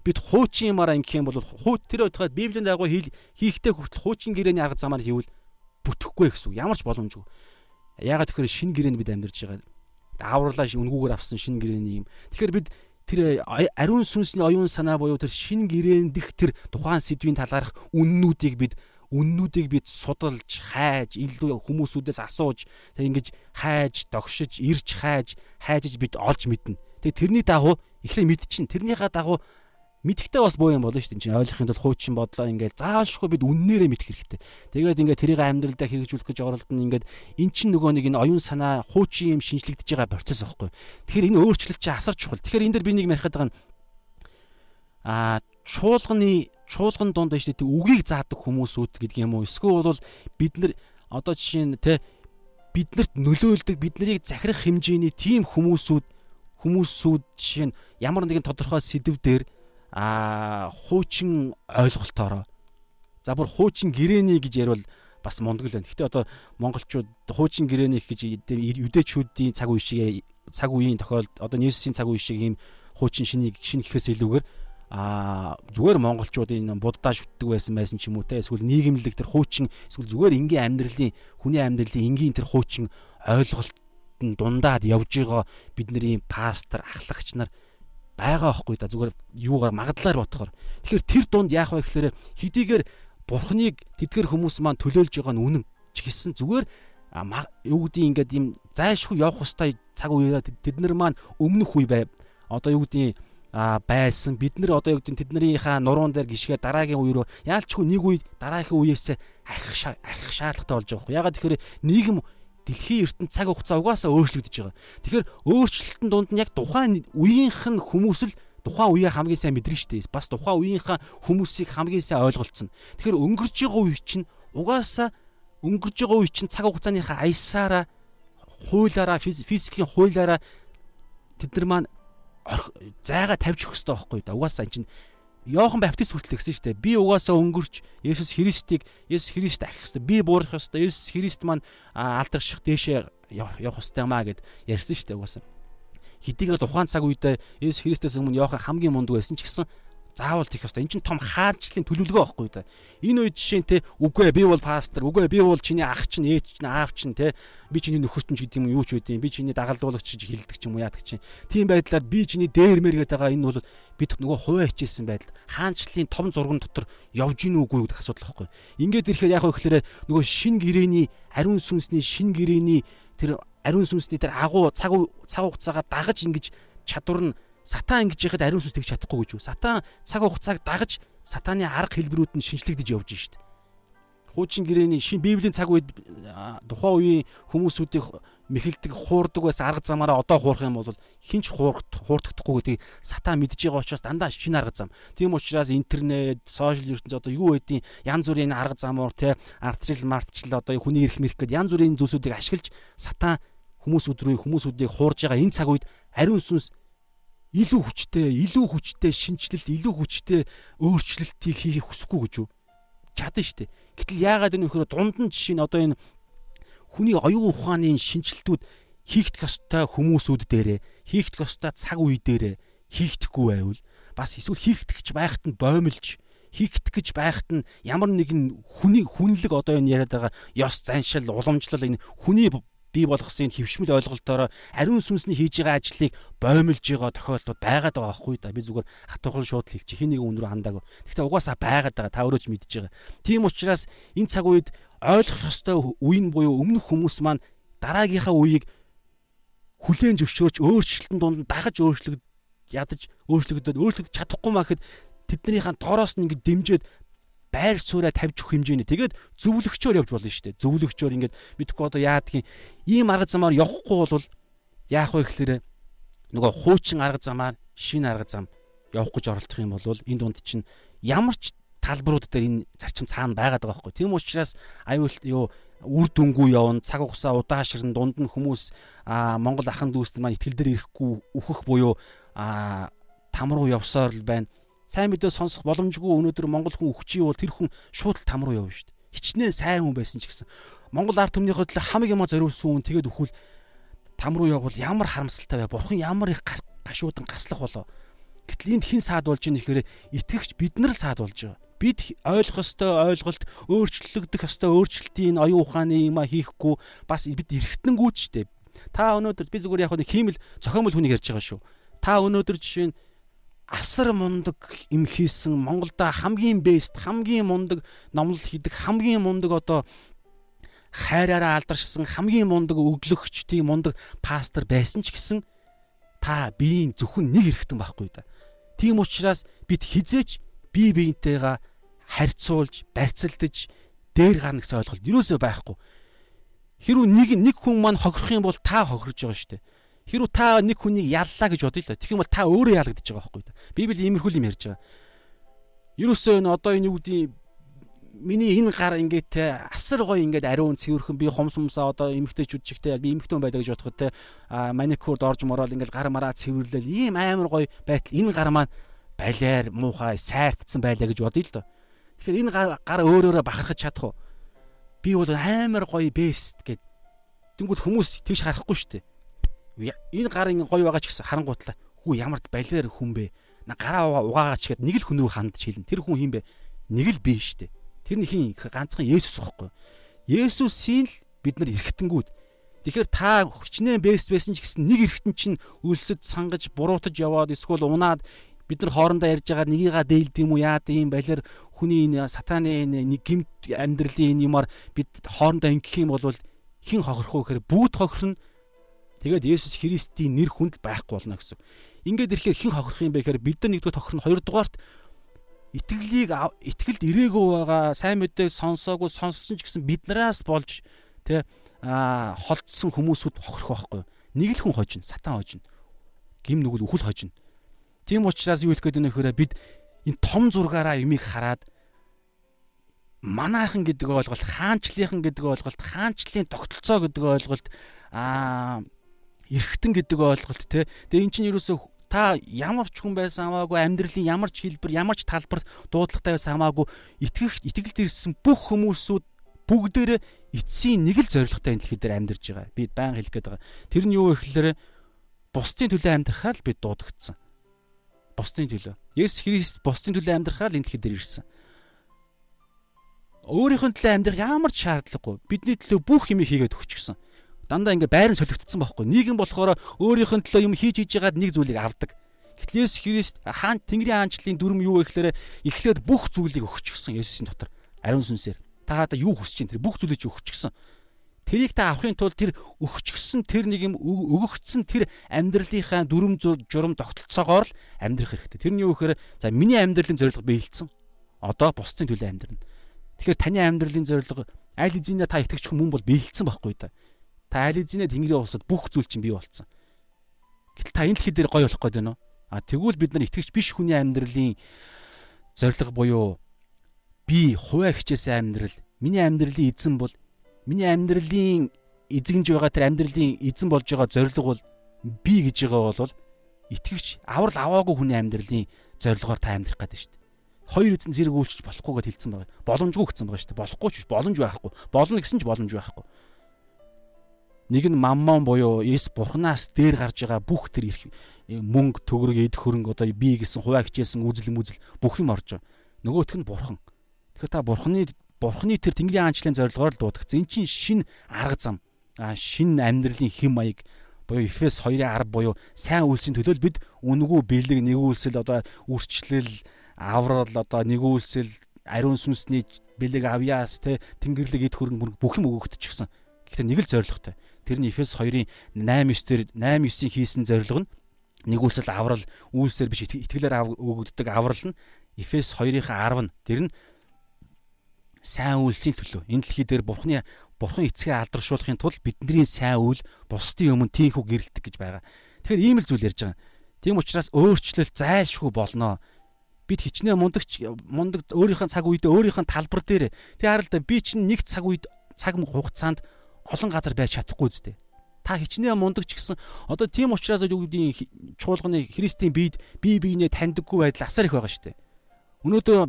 бид хуучин юмараа ингэх юм бол хуу тэр өдгөө библийн дагуу хийхдээ хүртэл хуучин гэрээний арга замаар хийвэл бүтэхгүй гэсэн үг ямар ч боломжгүй ягаад тэгэхээр шин гэрээнд бид амьдарч байгаа авралаа үнгүүгээр авсан шин гэрээний юм. Тэгэхээр бид тэр ариун сүнсний оюун санаа буюу тэр шин гэрээндх тэр тухайн сэдвийн талаарх үннүүдийг бид үннүүдийг бид судалж, хайж, илүү хүмүүсүүдээс асууж, тэг ингэж хайж, догшиж, ирж хайж, хайжж бид олж мэднэ. Тэг тэрний дагуу эхлээ мэдчин. Тэрнийхээ дагуу мэдхтэй бас боо юм болно шүү дээ. Чи ойлгохын тулд хуучин бодлоо ингээд заавалшгүй бид үннээрээ мэдэх хэрэгтэй. Тэгээд ингээд тэрийг амьдралдаа хэрэгжүүлэх гэж оролдоно ингээд эн чинь нөгөө нэг энэ оюун санаа хуучин юм шинжлэгдэж байгаа процесс аахгүй. Тэгэхээр энэ өөрчлөлт чи асар чухал. Тэгэхээр энэ дэр би нэг ярихад байгаа нь а чуулганы чуулган нь шүү дээ үгийг заадаг хүмүүсүүд гэдэг юм уу? Эсвэл бол бид нар одоо жишээ нь те биднэрт нөлөөлдөг биднийг захирах хэмжээний тийм хүмүүсүүд хүмүүсүүд жишээ нь ямар нэгэн тодорхой сэдв дээр а хуучин ойлголтоороо за бүр хуучин гэрээний гэж ярил бас мундаг л байна. Гэхдээ одоо монголчууд хуучин гэрээнийх гэж юдэчүүдийн цаг үе шиг цаг үеийн тохиолд одоо Ньюсийн цаг үе шиг ийм хуучин шинийг шин гэхээс илүүгээр а зүгээр монголчуудын буддаа шүтдэг байсан байсан ч юм уу те эсвэл нийгэмлэг тэр хуучин эсвэл зүгээр энгийн амьдралын хүний амьдралын энгийн тэр хуучин ойлголт нь дундаад явж байгаа бидний пастор ахлагч нар байгаа байхгүй да зүгээр юугаар магадлаар ботхоор тэгэхээр тэр дунд яах вэ гэхээр хэдийгээр бурхныг тэдгэр хүмүүс маань төлөөлж байгаа нь үнэн ч гэсэн зүгээр юу гэдгийг ингээд юм зайлшгүй явах хөстэй цаг үеэрээ тэд нар маань өмнөх үе бай одоо юу гэдгийг а байсан. Бид нар одоо юу гэдэг тэднэрийнхаа нуруунд дээр гიშгээ дараагийн үе рүү яалчгүй нэг үе дараагийн үеэс ахих ахих шаардлагатай болж байгаа юм. Ягаад тэгэхээр нийгэм дэлхийн ертөнд цаг хугацаа угаасаа өөрчлөгдөж байгаа. Тэгэхээр өөрчлөлтөн дунд нь яг тухайн үеийнх нь хүмүүс л тухайн үеийг хамгийн сайн мэдэрнэ шүү дээ. Бас тухайн үеийнхаа хүмүүсийг хамгийн сайн ойлголцсон. Тэгэхээр өнгөрч байгаа үе чинь угаасаа өнгөрж байгаа үе чинь цаг хугацааныхаа аясаараа хуулаараа физикийн хуулаараа тэд нар маань зайгаа тавьж өгөх хэрэгтэй байхгүй да. Угаасаа эн чинь Йохан Баптист хүртэл гэсэн шүү дээ. Би угаасаа өнгөрч Есүс Христийг Есүс Христ ахих хэрэгтэй. Би буурах хэрэгтэй. Есүс Христ маань алдагших дээшээ явах хэрэгтэй маа гэд ярьсан шүү дээ угаасаа. Хэдийгээр тухайн цаг үедээ Есүс Христээс өмнө Йохан хамгийн мундаг байсан ч гэсэн заавал тийх ёстой. Эн чинь том хаанчлалын төлөвлөгөө байхгүй да. Энэ үед жишээ нь те үгүй би бол пастор, үгүй би бол чиний ах чинь, ээж чинь, аав чинь те би чиний нөхөр чинь гэдэг юм юу ч үгүй. Би чиний дагалдуулагч гэж хэлдэг ч юм уу яадаг чинь. Тийм байдлаар би чиний дээрмэр гэдэг байгаа энэ бол бид нөгөө хуваа хичээсэн байдал хаанчлалын том зурган дотор явж гин үгүй гэдэг асуудал байхгүй. Ингээд ирэхээр яг хөөхлөөрэ нөгөө шин гэрэний ариун сүнсний шин гэрэний тэр ариун сүнсний тэр агуу цаг цаг хугацаагаа дагаж ингэж чадвар нь сатан ингэж яхад ариун сүнс тэгж чадахгүй гэж юу. Сатан цаг хугацааг дагаж сатаны арга хэлбэрүүд нь шинжлэгдэж явж шít. Хуучин гэрээний шин библийн цаг үед тухайн үеийн хүмүүсүүдийг мэхэлдэг хуурдаг байсан арга замаараа одоо хуурах юм бол хинч хуурдагдахгүй гэдгийг сатан мэдж байгаа учраас дандаа шинэ арга зам. Тийм учраас интернет, сошиал ертөнц одоо юу байдیں۔ Янз бүрийн арга замуур те ардчил мартчил одоо хүний эрх мэрх гэд янз бүрийн зүйлсүүдийг ашиглаж сатан хүмүүсүүд рүү хүмүүсүүдийг хуурж байгаа энэ цаг үед ариун сүнс илүү хүчтэй, илүү хүчтэй шинжилэлт, илүү хүчтэй өөрчлөлтийг хийх хүсэхгүй гэж юу? Чадна шүү дээ. Гэтэл яагаад энэ вөхөр дунд нь жишээ нь одоо энэ хүний оюун ухааны шинжилтүүд хийгдэх ёстой хүмүүсүүд дээрээ, хийгдэх ёстой цаг үе дээрээ хийгдэхгүй байвал бас эсвэл хийгдэх байхад нь боомлж хийгдэх гэж байхад нь ямар нэгэн хүний хүнлэг одоо энэ яриад байгаа ёс заншил уламжлал энэ хүний бий болгосон хөвшмөл ойлголтоор ариун сүнсний хийж байгаа ажлыг боомлж байгаа тохиолдод байгаад байгаа байхгүй да. Би зүгээр хатуухан шууд хэлчих. Хин нэг өнрөө хандааг. Гэхдээ угаасаа байгаад байгаа. Та өөрөө ч мэдж байгаа. Тийм учраас энэ цаг үед ойлгох ёстой үеийн буюу өмнөх хүмүүс маань дараагийнхаа үеийг хүлээн зөвшөөрч өөрчлөлтөн дунд дагаж өөрчлөгд ядаж өөрчлөгдөд өөрчлөгдөж чадахгүй махад тэднийхэн доороос нь ингэ дэмжиж байр сууриа тавьж өгөх хэмжээний тэгээд зөвлөгчөөр явж болно шүү дээ. Зөвлөгчөөр ингээд мэдхгүй одоо яадгийн ийм арга замаар явахгүй бол яах вэ гэхээр нөгөө хуучин арга замаар шинэ арга зам явах гэж оролдох юм бол энэ дунд чинь ямар ч талбарууд дээр энэ зарчим цаана байгаад байгаа байхгүй. Тийм учраас аюул юу үр дүнгүй явна, цаг хугацаа удаашрын дунд нь хүмүүс а Монгол ахын дүүс маань ихтгэл дээр ирэхгүй үхэх буюу а там руу явсаар л байна сайн мэдээ сонсох боломжгүй өнөөдөр монгол хүн өгчий бол тэр хүн шууд л там руу явна шүү дээ. Хичнээн сайн хүн байсан ч гэсэн монгол ард түмнийхөө төлөө хамаг юма зориулсан хүн тэгээд өхвөл там руу явбал ямар харамсалтай бай. Бурхан ямар их гашуудан гаслах болоо. Гэтэл энд хэн саад болж ийн гэхээр итгэгч бид нар л саад болж байгаа. Бид ойлгох ёстой ойлголт, өөрчлөгдөх ёстой өөрчлөлтийн оюун ухааны юма хийхгүй бас бид эргэтэнгүүд ч дээ. Та өнөөдөр би зүгээр яг нэг хиймэл зохиомл хүнийг ярьж байгаа шүү. Та өнөөдөр жишээ нь асар мундаг юм хийсэн Монголда хамгийн бест хамгийн мундаг номлол хийдэг хамгийн мундаг одоо хайраараа алдаршсан хамгийн мундаг өглөгч тийм мундаг пастор байсан ч гэсэн та биеийн зөвхөн нэг хэрэгтэн байхгүй да. Тийм учраас бид хизээч бие биентэйгээ харьцуулж, барьцалдаж дээр гарна гэсэн ойлголт юусоо байхгүй. Хэрвээ нэг нэг хүн маань хохирох юм бол та хохирж байгаа шүү дээ. Хэрвээ та нэг хүнийг яллаа гэж бодъё л да. Тэгэх юм бол та өөрөө ялагдаж байгаа байхгүй да. Библи иймэрхүү юм ярьж байгаа. Ерөөсөө энэ одоо энэ юу гэдэг миний энэ гар ингээд те асар гоё ингээд ариун цэвэрхэн би хомс хомсаа одоо эмгтээчүүд чигтэй би эмгтэн байдаг гэж бодоход те маникюрд орж мороод ингээд гар мараа цэвэрлэл ийм амар гоё байтал энэ гар маань балиар муухай сайртцсан байлаа гэж бодъё л доо. Тэгэхээр энэ гар өөрөөрөө бахархаж чадах уу? Би бол амар гоё бест гэд. Тэнгүүд хүмүүс тэгш харахгүй шүү дээ. Энэ гар ингэ гоё байгаа ч гэсэн харангуутлаа. Хүү ямар балиар хүн бэ? На гараа угаагач гэд нэг л хүн рүү хандж хэлнэ. Тэр хүн хин бэ? Нэг л шүү дээ. Тэр нь хин ганцхан Есүс байхгүй. Есүсийн л бид нар эргэтэнгүүд Тэгэхээр та хүчнээ бэст байсан ч гэсэн нэг эргэтэн чинь үлсэд сангаж буруутаж яваад эсвэл унаад бид нар хоорондоо ярьж байгаа нёгийга дээлд юм уу яад юм балер хүний энэ сатаны нэг гимт амьдралын энэ юмар бид хоорондоо ингэх юм бол хэн хохирох вэ гэхээр бүгд хохирно. Тэгээд Есүс Христийн нэр хүнд байхгүй болно гэсэн. Ингээд ирэхээр хэн хохирох юм бэ гэхээр бид нар нэгдүгээр хохирно, хоёрдугаарт итгэлийг итгэлд ирээгүй байгаа сайн мэдээ сонсоогүй сонссон ч гэсэн биднээс болж тэ а холдсон хүмүүсүүд хохирох байхгүй. Нэг л хүн хожино, сатан хожино. Гим нүгэл үхэл хожино. Тийм учраас юу хэлэх гээд байна вэхээр бид энэ том зургаараа юмыг хараад манайхан гэдэг ойлголт, хаанчлынхан гэдэг ойлголт, хаанчлалын тогтолцоо гэдэг ойлголт, аа эргэтэн гэдэг ойлголт те. Тэгээ эн чинь ерөөсөө та ямар ч хүн байсан хамаагүй амьдралын ямар ч хэлбэр, ямар ч талбарт дуудлагатай байсан хамаагүй итгэх итгэлд ирсэн бүх хүмүүсүүд бүгдээрээ эцсийн нэг л зоригтой энэ дэлхий дээр амьдарч байгаа. Би баян хэлэх гээд байгаа. Тэр нь юу вэ гэхээр бусдын төлөө амьдрахаар л бид дуудагдсан. Бусдын төлөө. Есүс Христ бусдын төлөө амьдрахаар л энэ дэлхий дээр ирсэн. Өөрийнх нь төлөө амьдрах ямар ч шаардлагагүй. Бидний төлөө бүх юм хийгээд өгчихсөн. Дандаа ингээ байран солигдсон байхгүй. Нийгэм болохоор өөрийнх нь төлөө юм хийж хийж ягаад нэг зүйлийг авдаг. Гэтэл Есүс Христ хаан Тэнгэрийн хаанчлалын дүрм юу вэ гэхээр эхлээд бүх зүйлийг өгчихсөн Есүсийн дотор. Ариун сүнсээр та одоо юу хүсэж чинь тэр бүх зүйлийг чи өгчихсөн. Тэрийг та авахын тулд тэр өгчихсөн тэр нэг юм өгөгдсөн тэр амьдралынхаа дүрм журам тогтолцоогоор л амьдрах хэрэгтэй. Тэр нь юу гэхээр за миний амьдралын зорилго биелсэн. Одоо бусдын төлөө амьдрна. Тэгэхээр таны амьдралын зорилго аль эзэнэ та итгэж хүн бол биелсэн байхгүй да. Та аль эзэнэ Тэнгэрийн улсад бүх зүйл чинь бий болсон. Гэтэл та энэ дэлхий дээр гой болох гээд байна уу? А тэгвэл бид нар итгэж биш хүний амьдралын зорилго буюу би хуваа хичээсэн амьдрал миний амьдралын эзэн бол миний амьдралын эзэгж байгаа тэр амьдралын эзэн болж байгаа зорилго бол би гэж байгаа бол итгэвч аврал аваагүй хүний амьдралын зорилгоор та амьдрах гэдэг шүү дээ. Хоёр эзэн зэрэг үйлчж болохгүй гэдээ хэлсэн байгаа. Боломжгүй гэсэн байгаа шүү дээ. Болохгүй ч боломж байхгүй. Болно гэсэн ч боломж байхгүй. Нэг нь маммон буюу Есүс бурхнаас дээр гарч байгаа бүх тэр мөнгө, төгрөг, эд хөрөнгө одоо би гэсэн хуваа хичээсэн үзэл мүзэл бүх юм орж байгаа. Нөгөөх нь бурхан. Тэгэхээр та бурхны бурхны тэр Тэнгэрийн хаанчлалын зорилгоор л дуудагдсан. Эн чинь шин арга зам. А шин амьдралын хэм маяг буюу Эфес 2:10 буюу сайн үйлсийн төлөө бид үнгүү бэлэг нэгүүлсэл одоо үрчлэл аврал одоо нэгүүлсэл ариун сүнсний бэлэг авьяас те тэнгэрлэг эд хөрөнгө бүх юм өгөгдчихсэн. Гэхдээ нэг л зорилготой. Тэр нь Эфес 2-ын 8-9 дээр 8-9-ийн хийсэн зорилго нь нэгүүлсэл аврал үйлсээр биш итгэлээр өгөгддөг аврал нь Эфес 2-ынхаа 10 нь тэр нь сайн үйлсийн төлөө энэ дэлхий дээр бурхны бурхан эцгээ алдаршуулахын тулд бидний сайн үйл бусдын өмнө тийхүү гэрэлтэх гэж байгаа. Тэгэхээр ийм л зүйл ярьж байгаа. Тийм учраас өөрчлөлт зайлшгүй болно. Бид хичнээн мундагч мундаг өөрийнхөө цаг үедээ өөрийнхөө талбар дээр тэг харалта би чинь нэг цаг үед цаг хугацаанд олон газар байж чадахгүй зү. Та хичнээн мундагч гэсэн одоо тийм учраас юу гэдгийг чуулганы христийн биед бие биенээ таньдаггүй байдал асар их байгаа шүү дээ. Өнөөдөр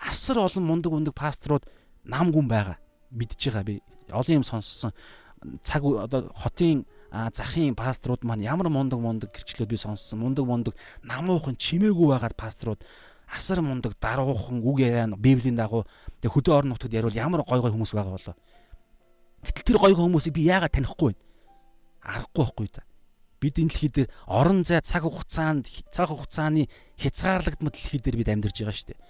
асар олон мундаг мундаг пасторууд нам гүн байгаа. Мэдж байгаа би олон юм сонссон. Цаг одоо хотын захын пасторууд маань ямар мундаг мундаг гэрчлүүд би сонссон. Мундаг мундаг намуухан чимээгүй байгаад пасторууд асар мундаг даруухан үг яриа библийн дагуу тэг хөдөө орон нутгад яривал ямар гой гой хүмүүс байгаа болоо. Гэтэл тэр гой хүмүүсийг би яагаад танихгүй вэ? Аргагүй байхгүй да. Бид энэ дэлхий дээр орон зай цаг хугацаанд цаг хугацааны хязгаарлагдмал дэлхий дээр бид амьдарч байгаа шүү дээ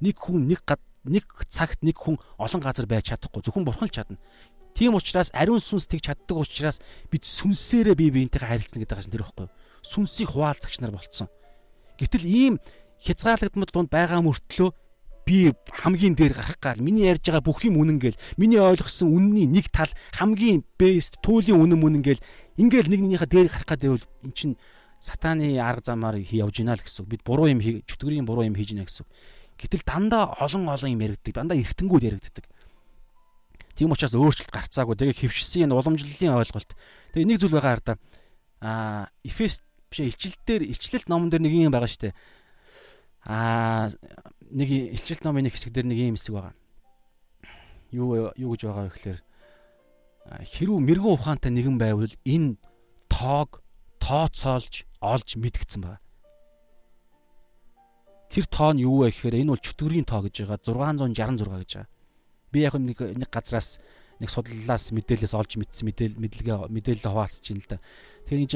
нэг хүн нэг нэг цагт нэг хүн олон газар байж чадахгүй зөвхөн бурхан л чадна. Тийм учраас ариун сүнс тэг чаддаг учраас бид сүнсээрээ бие биентэйгээ харилцна гэдэг чинь тэр байхгүй юу? Сүнсийг хуваалцагч нар болцсон. Гэтэл ийм хязгаарлагдмал дунд байгаа мөртлөө би хамгийн дээр гарах гал миний ярьж байгаа бүх юм үнэн гэл миний ойлгосон үнний нэг тал хамгийн бэст түүлийн үнэн мөн гэл ингээл нэг нэгнийхээ дээр гарах гэдэг бол эн чин сатааны арга замаар явж гинэ л гэсэн. Бид буруу юм чөтгөрийн буруу юм хийж гинэ гэсэн. Гэтэл дандаа олон олон юм яригддаг. Дандаа эргэтэнгүүд яригддаг. Тийм учраас өөрчлөлт гарцаагүй. Тэгээ хөвшсөн энэ уламжлалын ойлголт. Тэгээ нэг зүйл байгаа хараа. Аа, Эфес биш илчилт дээр илчлэлт номон дээр нэг юм байгаа дээ. Аа, нэг илчилт номын нэг хэсэг дээр нэг юм хэсэг байгаа. юу юу гэж байгаа вэ гэхээр хэрүү мэрэгэн ухаантай нэгэн байвал энэ тоог тооцоолж олж мэдгдсэн байна. Тэр тоо нь юу вэ гэхээр энэ бол чөтгөрийн тоо гэж байгаа 666 гэж байгаа. Би яг нэг нэг газраас нэг судлалаас мэдээлэлээс олж мэдсэн мэдээл мэдлэгээ мэдээлэл хуваалцж байна л да. Тэгэхээр ингэж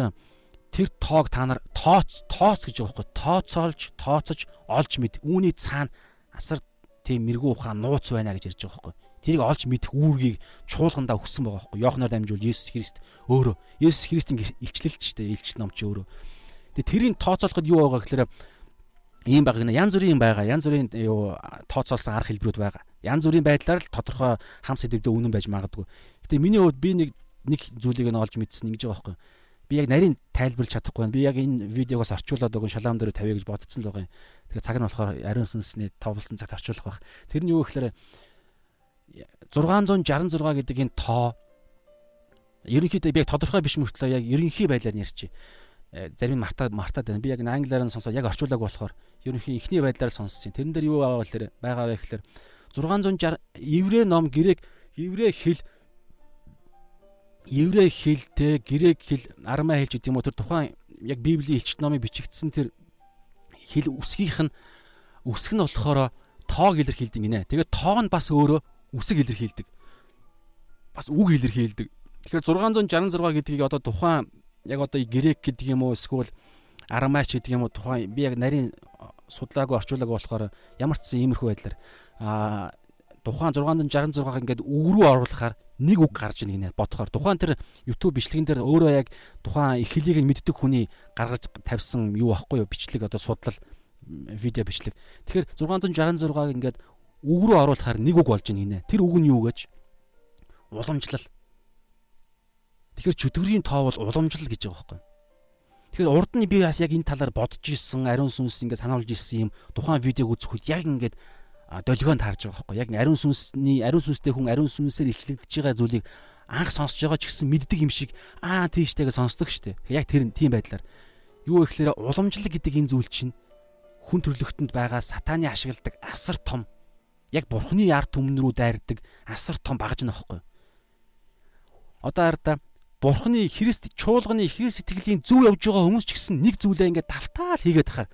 тэр тоог та нар тооц тооц гэж байгаа байхгүй тооцоолж тооцож олж мэд. Үүний цаана асар тийм мэрэгүү ухаан нууц байна гэж ярьж байгаа байхгүй. Тэрийг олж мэдэх үүргийг чуулгандаа өгсөн байгаа байхгүй. Йоханор дамжуул Есүс Христ. Өөрөө. Есүс Христийн илчлэлт ч гэдэг илчил ном ч өөрөө. Тэгээ тэрийг тооцоолоход юу байгаа гэхээр ийм байгаа гэнэ янз бүрийн байгаа. Янз бүрийн юу тооцоолсон арга хэлбэрүүд байгаа. Янз бүрийн байдлаар л тодорхой хам сэдвүүдээ үнэн байж магадгүй. Гэтээ миний хувьд би нэг нэг зүйлийг нь олж мэдсэн ингэж байгаа байхгүй би яг нарийн тайлбарлаж чадахгүй байна би яг энэ видеогоос орчуулад өгөн шалаам дээр тавья гэж бодсон л байгаа юм тэгээ цаг нь болохоор ариун сүнсний товлсон цагт орчуулах байх тэр нь юу гэхээр 666 гэдэг энэ тоо ерөнхийдөө би яг тодорхой биш мөртлөө яг ерөнхий байдлаар ярьчих. Э, зарим нь мартаад мартаад байна. Би яг англиар нь сонсоод яг орчуулаг болохоор ерөнхий ихний байдлаар сонссон. Тэрэн дээр юу байгаа вэ гэхээр байгаа вэ гэхээр 660 еврей ном грек еврей хэл еврей хэлтэй грек хэл армаа хэлж гэдэг юм уу тэр тухайн яг библийн элчт номыг бичигдсэн тэр хэл үсгийнх нь үсг нь болохоор тоог илэрхийлдэг гинэ. Тэгээд тоо нь бас өөрөө үсэг илэрхийлдэг. Бас үг илэрхийлдэг. Тэгэхээр 666 гэдгийг одоо тухайн яг одоо грек гэдэг юм уу эсвэл арамайч гэдэг юм уу тухайн би яг нарийн судлаагүй орчуулаагүй болохоор ямар ч зэн иймэрхүү байдлаар а тухайн 666-ыг ингээд үг рүү оруулахаар нэг үг гарч ийн гинэ бодохоор тухайн тэр YouTube бичлэгэн дээр өөрөө яг тухайн их хэлийг мэддэг хүний гаргаж тавьсан юу аахгүй юу бичлэг одоо судлал видео бичлэг. Тэгэхээр 666-ыг ингээд үг рүү оруулахаар нэг үг болж ийн гинэ. Тэр үг нь юу гэж? Уламжлал. Тэгэхээр чөтгөрийн тоо бол уламжлал гэж байгаа байхгүй. Тэгэхээр урд нь би бас яг энэ талаар бодож исэн, ариун сүнс ингээд сануулж исэн юм тухайн видеог үзэхэд яг ингээд долгионд харж байгаа байхгүй. Яг ариун сүнсний ариун сүнстэй хүн ариун сүнсээр ичлэгдэж байгаа зүйлийг анх сонсож байгаа ч гэсэн мэддэг юм шиг аа тийштэйгээ сонсдог штэ. Яг тэр тийм байдлаар юу вэ гэхээр уламжлал гэдэг энэ зүйл чинь хүн төрлөختөнд байгаа сатааны ашигладаг асар том яг бурхны ард түмэн рүү дайрдаг асар том багж нөхгүй. Одоо хараа бурхны Христ чуулганы Христ сэтгэлийн зөв явж байгаа хүмүүс ч гэсэн нэг зүйлээ ингээд давтаал хийгээд тахаар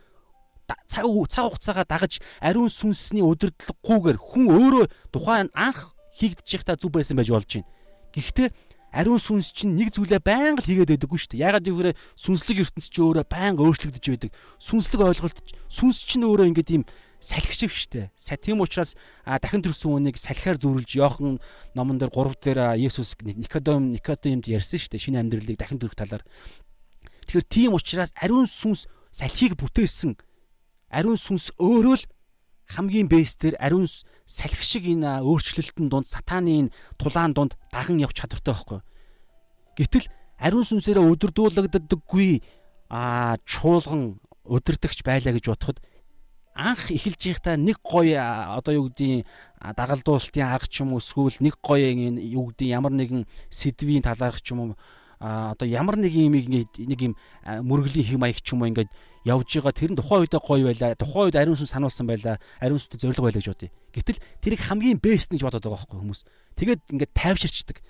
цаг цаг хугацаагаа дагаж ариун сүнсний удирдлаггүйгээр хүн өөрөө тухайн анх хийгдэж байхдаа зүв байсан байж болж байна. Гэхдээ ариун сүнс чинь нэг зүйлээ байнга л хийгээд байдаггүй шүү дээ. Ягаад гэвэл сүнслэг ертөнц чинь өөрөө байнга өөрчлөгдөж байдаг. Сүнслэг ойлголт сүнс чинь өөрөө ингээд ийм салхи шиг штэ. Тийм учраас дахин төрсөн үнийг салхиар зүрүүлж Йохан номон дээр 3 дээр Есүс Никодем Никодемд ярьсан штэ. Шинэ амьдралыг дахин төрөх талаар. Тэгэхээр тийм учраас ариун сүнс салхийг бүтээсэн. Ариун сүнс өөрөө л хамгийн бэстээр ариун салхи шиг энэ өөрчлөлтөн дунд сатааны тулаан дунд даган явж чадвартай байхгүй. Гэтэл ариун сүнсээрээ өдөрдүүлэгддэггүй а чуулган удирдахч байлаа гэж бодоход анх эхэлж байхдаа нэг гоё одоо юу гэдгийг дагалдуулалтын арга ч юм уу эсвэл нэг гоё юу гэдгийг ямар нэгэн сэдвийн талаарх ч юм уу одоо ямар нэг юм нэг юм мөргөлийн хэм маяг ч юм уу ингээд явж байгаа тэр нь тухайн үедээ гоё байлаа тухайн үед ариун сүнс сануулсан байлаа ариун сүнстэй зориг байлаа гэж бодъё. Гэтэл тэрийг хамгийн бэст гэж бодоод байгаа байхгүй хүмүүс. Тэгээд ингээд тайвширчдаг.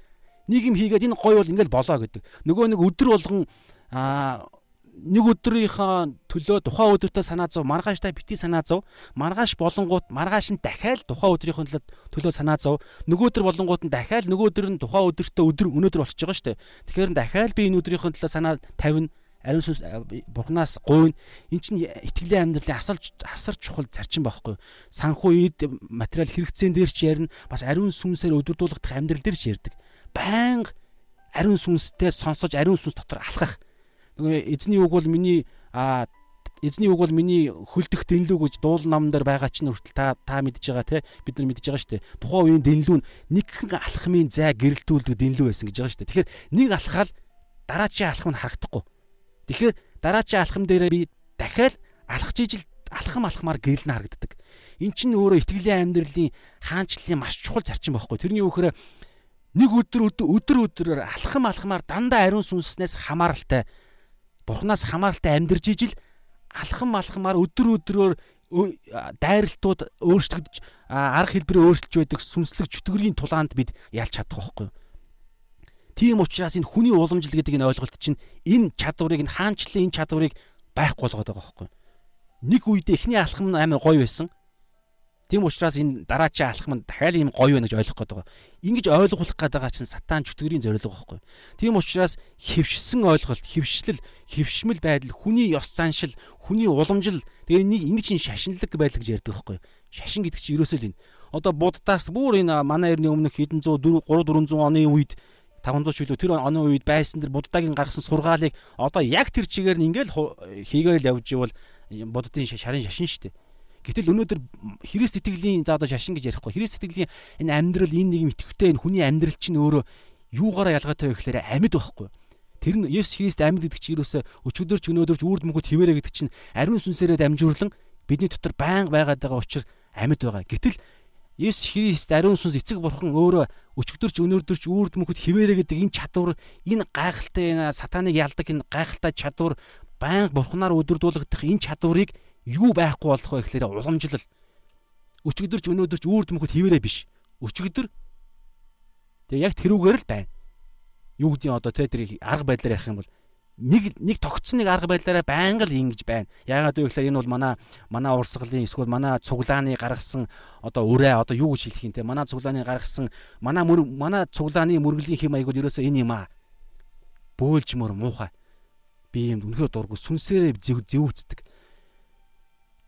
Нэг юм хийгээд энэ гоё бол ингээд болоо гэдэг. Нөгөө нэг өдөр болгон а нэг өдрийнхөө төлөө тухайн өдөртөө санаа зов маргааштай бити санаа зов маргааш болонгууд маргааш нь дахиад тухайн өдрийнхөө төлөө санаа зов нөгөөдөр болонгууд нь дахиад нөгөө өдөр нь тухайн өдөртөө өдөр өнөөдөр болчихж байгаа шүү дээ тэгэхээр дахиад би энэ өдрийнхөө төлөө санаа тавина ариун сүнс бурхнаас гуйна эн чинь итгэлийн амьдралын асалж асар чухал зарчим байхгүй санхүү эд материал хэрэгцээн дээр ч ярина бас ариун сүнсээр өдөрдуулах амьдрал дээр ч ярддаг байнга ариун сүнстэй сонсож ариун сүнс дотор алхах нөгөө эзний үг бол миний а эзний үг бол миний хөлдөх дэнлүү гэж дуул намн дээр байгаа чинь хүртэл та та мэдж байгаа те бид нар мэдж байгаа шүү дээ. Тухайн үеийн дэнлүү нь нэгхэн алхмын зай гэрэлтүүлдэг дэнлүү байсан гэж байгаа шүү дээ. Тэгэхээр нэг алхаал дараачийн алхам нь харагдахгүй. Тэгэхээр дараачийн алхам дээрээ би дахиад алхаж ижил алхам алхмаар гэрэл нь харагддаг. Эн чинь өөрөө итгэлийн амьдралын хаанчлалын маш чухал зарчим байхгүй. Тэрний үхээр нэг өдөр өдөр өдрөөр алхам алхмаар дандаа ариун сүнснээс хамааралтай Бурханаас хамааралтай амьдарж ижил алхам алхамаар өдөр өдрөөр дайралтууд өөрчлөгдөж арга хэлбэрээ өөрчилж байдаг сүнслэг чөтгөрийн тулаанд бид ялж чадах байхгүй? Тийм учраас энэ хүний уламжлал гэдэг энэ ойлголт чинь энэ чадварыг энэ хаанчлалын энэ чадварыг байхгүй болгоод байгаа байхгүй? Нэг үедээ эхний алхам амар гоё байсан. Тийм учраас энэ дараачийн алхам нь дахиад ийм гоё байна гэж ойлгох гээд байгаа. Ингиж ойлгуулах гээд байгаа чинь сатан чөтгөрийн зорилго байхгүй. Тийм учраас хөвшсөн ойлголт, хөвшлэл, хөвшмөл байдал, хүний ёс заншил, хүний уламжил тэгээ нэг энэ чинь шашинлаг байдал гэж ярьдаг байхгүй. Шашин гэдэг чинь ерөөсөө л энэ. Одоо буддаас бүр энэ манай эртний өмнөх хэдэн зуун 3 400 оны үед 500 ч үлээ тэр оны үед байсан дэр буддагийн гаргасан сургаалыг одоо яг тэр чигээр нь ингээл хийгээл явж ивэл буддын шарын шашин шүү дээ. Гэтэл өнөөдөр Христ итгэлийн за одоо шашин гэж ярихгүй. Христ итгэлийн энэ амьдрал энэ нэг итгэвтэй энэ хүний амьдрал чинь өөрөө юугаараа ялгаатай вэ гэхээр амьд байхгүй. Тэр нь Есүс Христ амьд гэдэг чинь юусоо өчигдөрч өнөөдөрч үрд мөнгөд хിവэрэ гэдэг чинь ариун сүнсээрээ дамжуурлан бидний дотор байнга байгаад байгаа учраас амьд байгаа. Гэтэл Есүс Христ ариун сүнс эцэг бурхан өөрөө өчигдөрч өнөөдөрч үрд мөнхөд хിവэрэ гэдэг энэ чадвар энэ гайхалтай энэ сатаныг ялдаг энэ гайхалтай чадвар байнга бурханаар өдөрдүүлэгдэх энэ чадварыг юу байхгүй болох вэ гэхээр уламжлал. Өчигдөрч өнөөдөрч үрд мөхөд хിവэрэ биш. Өчигдөр тэгээ яг тэрүүгээр л байна. Юу гэдгийг одоо тэ тэр арга байдлаар ярих юм бол нэг нэг тогтсон нэг арга байдлаараа байнга л ингэж байна. Яагаад вэ гэхээр энэ бол манай манай урсгалын эсвэл манай цуглааны гаргасан одоо үрээ одоо юу гэж хэлэх юм те манай цуглааны гаргасан манай манай цуглааны мөргөлийн хэм аягуул ерөөсөө энэ юм аа. Бөөлж мөр муухай. Би юм үнэхээр дургу сүнсээрээ зэвүүцдэг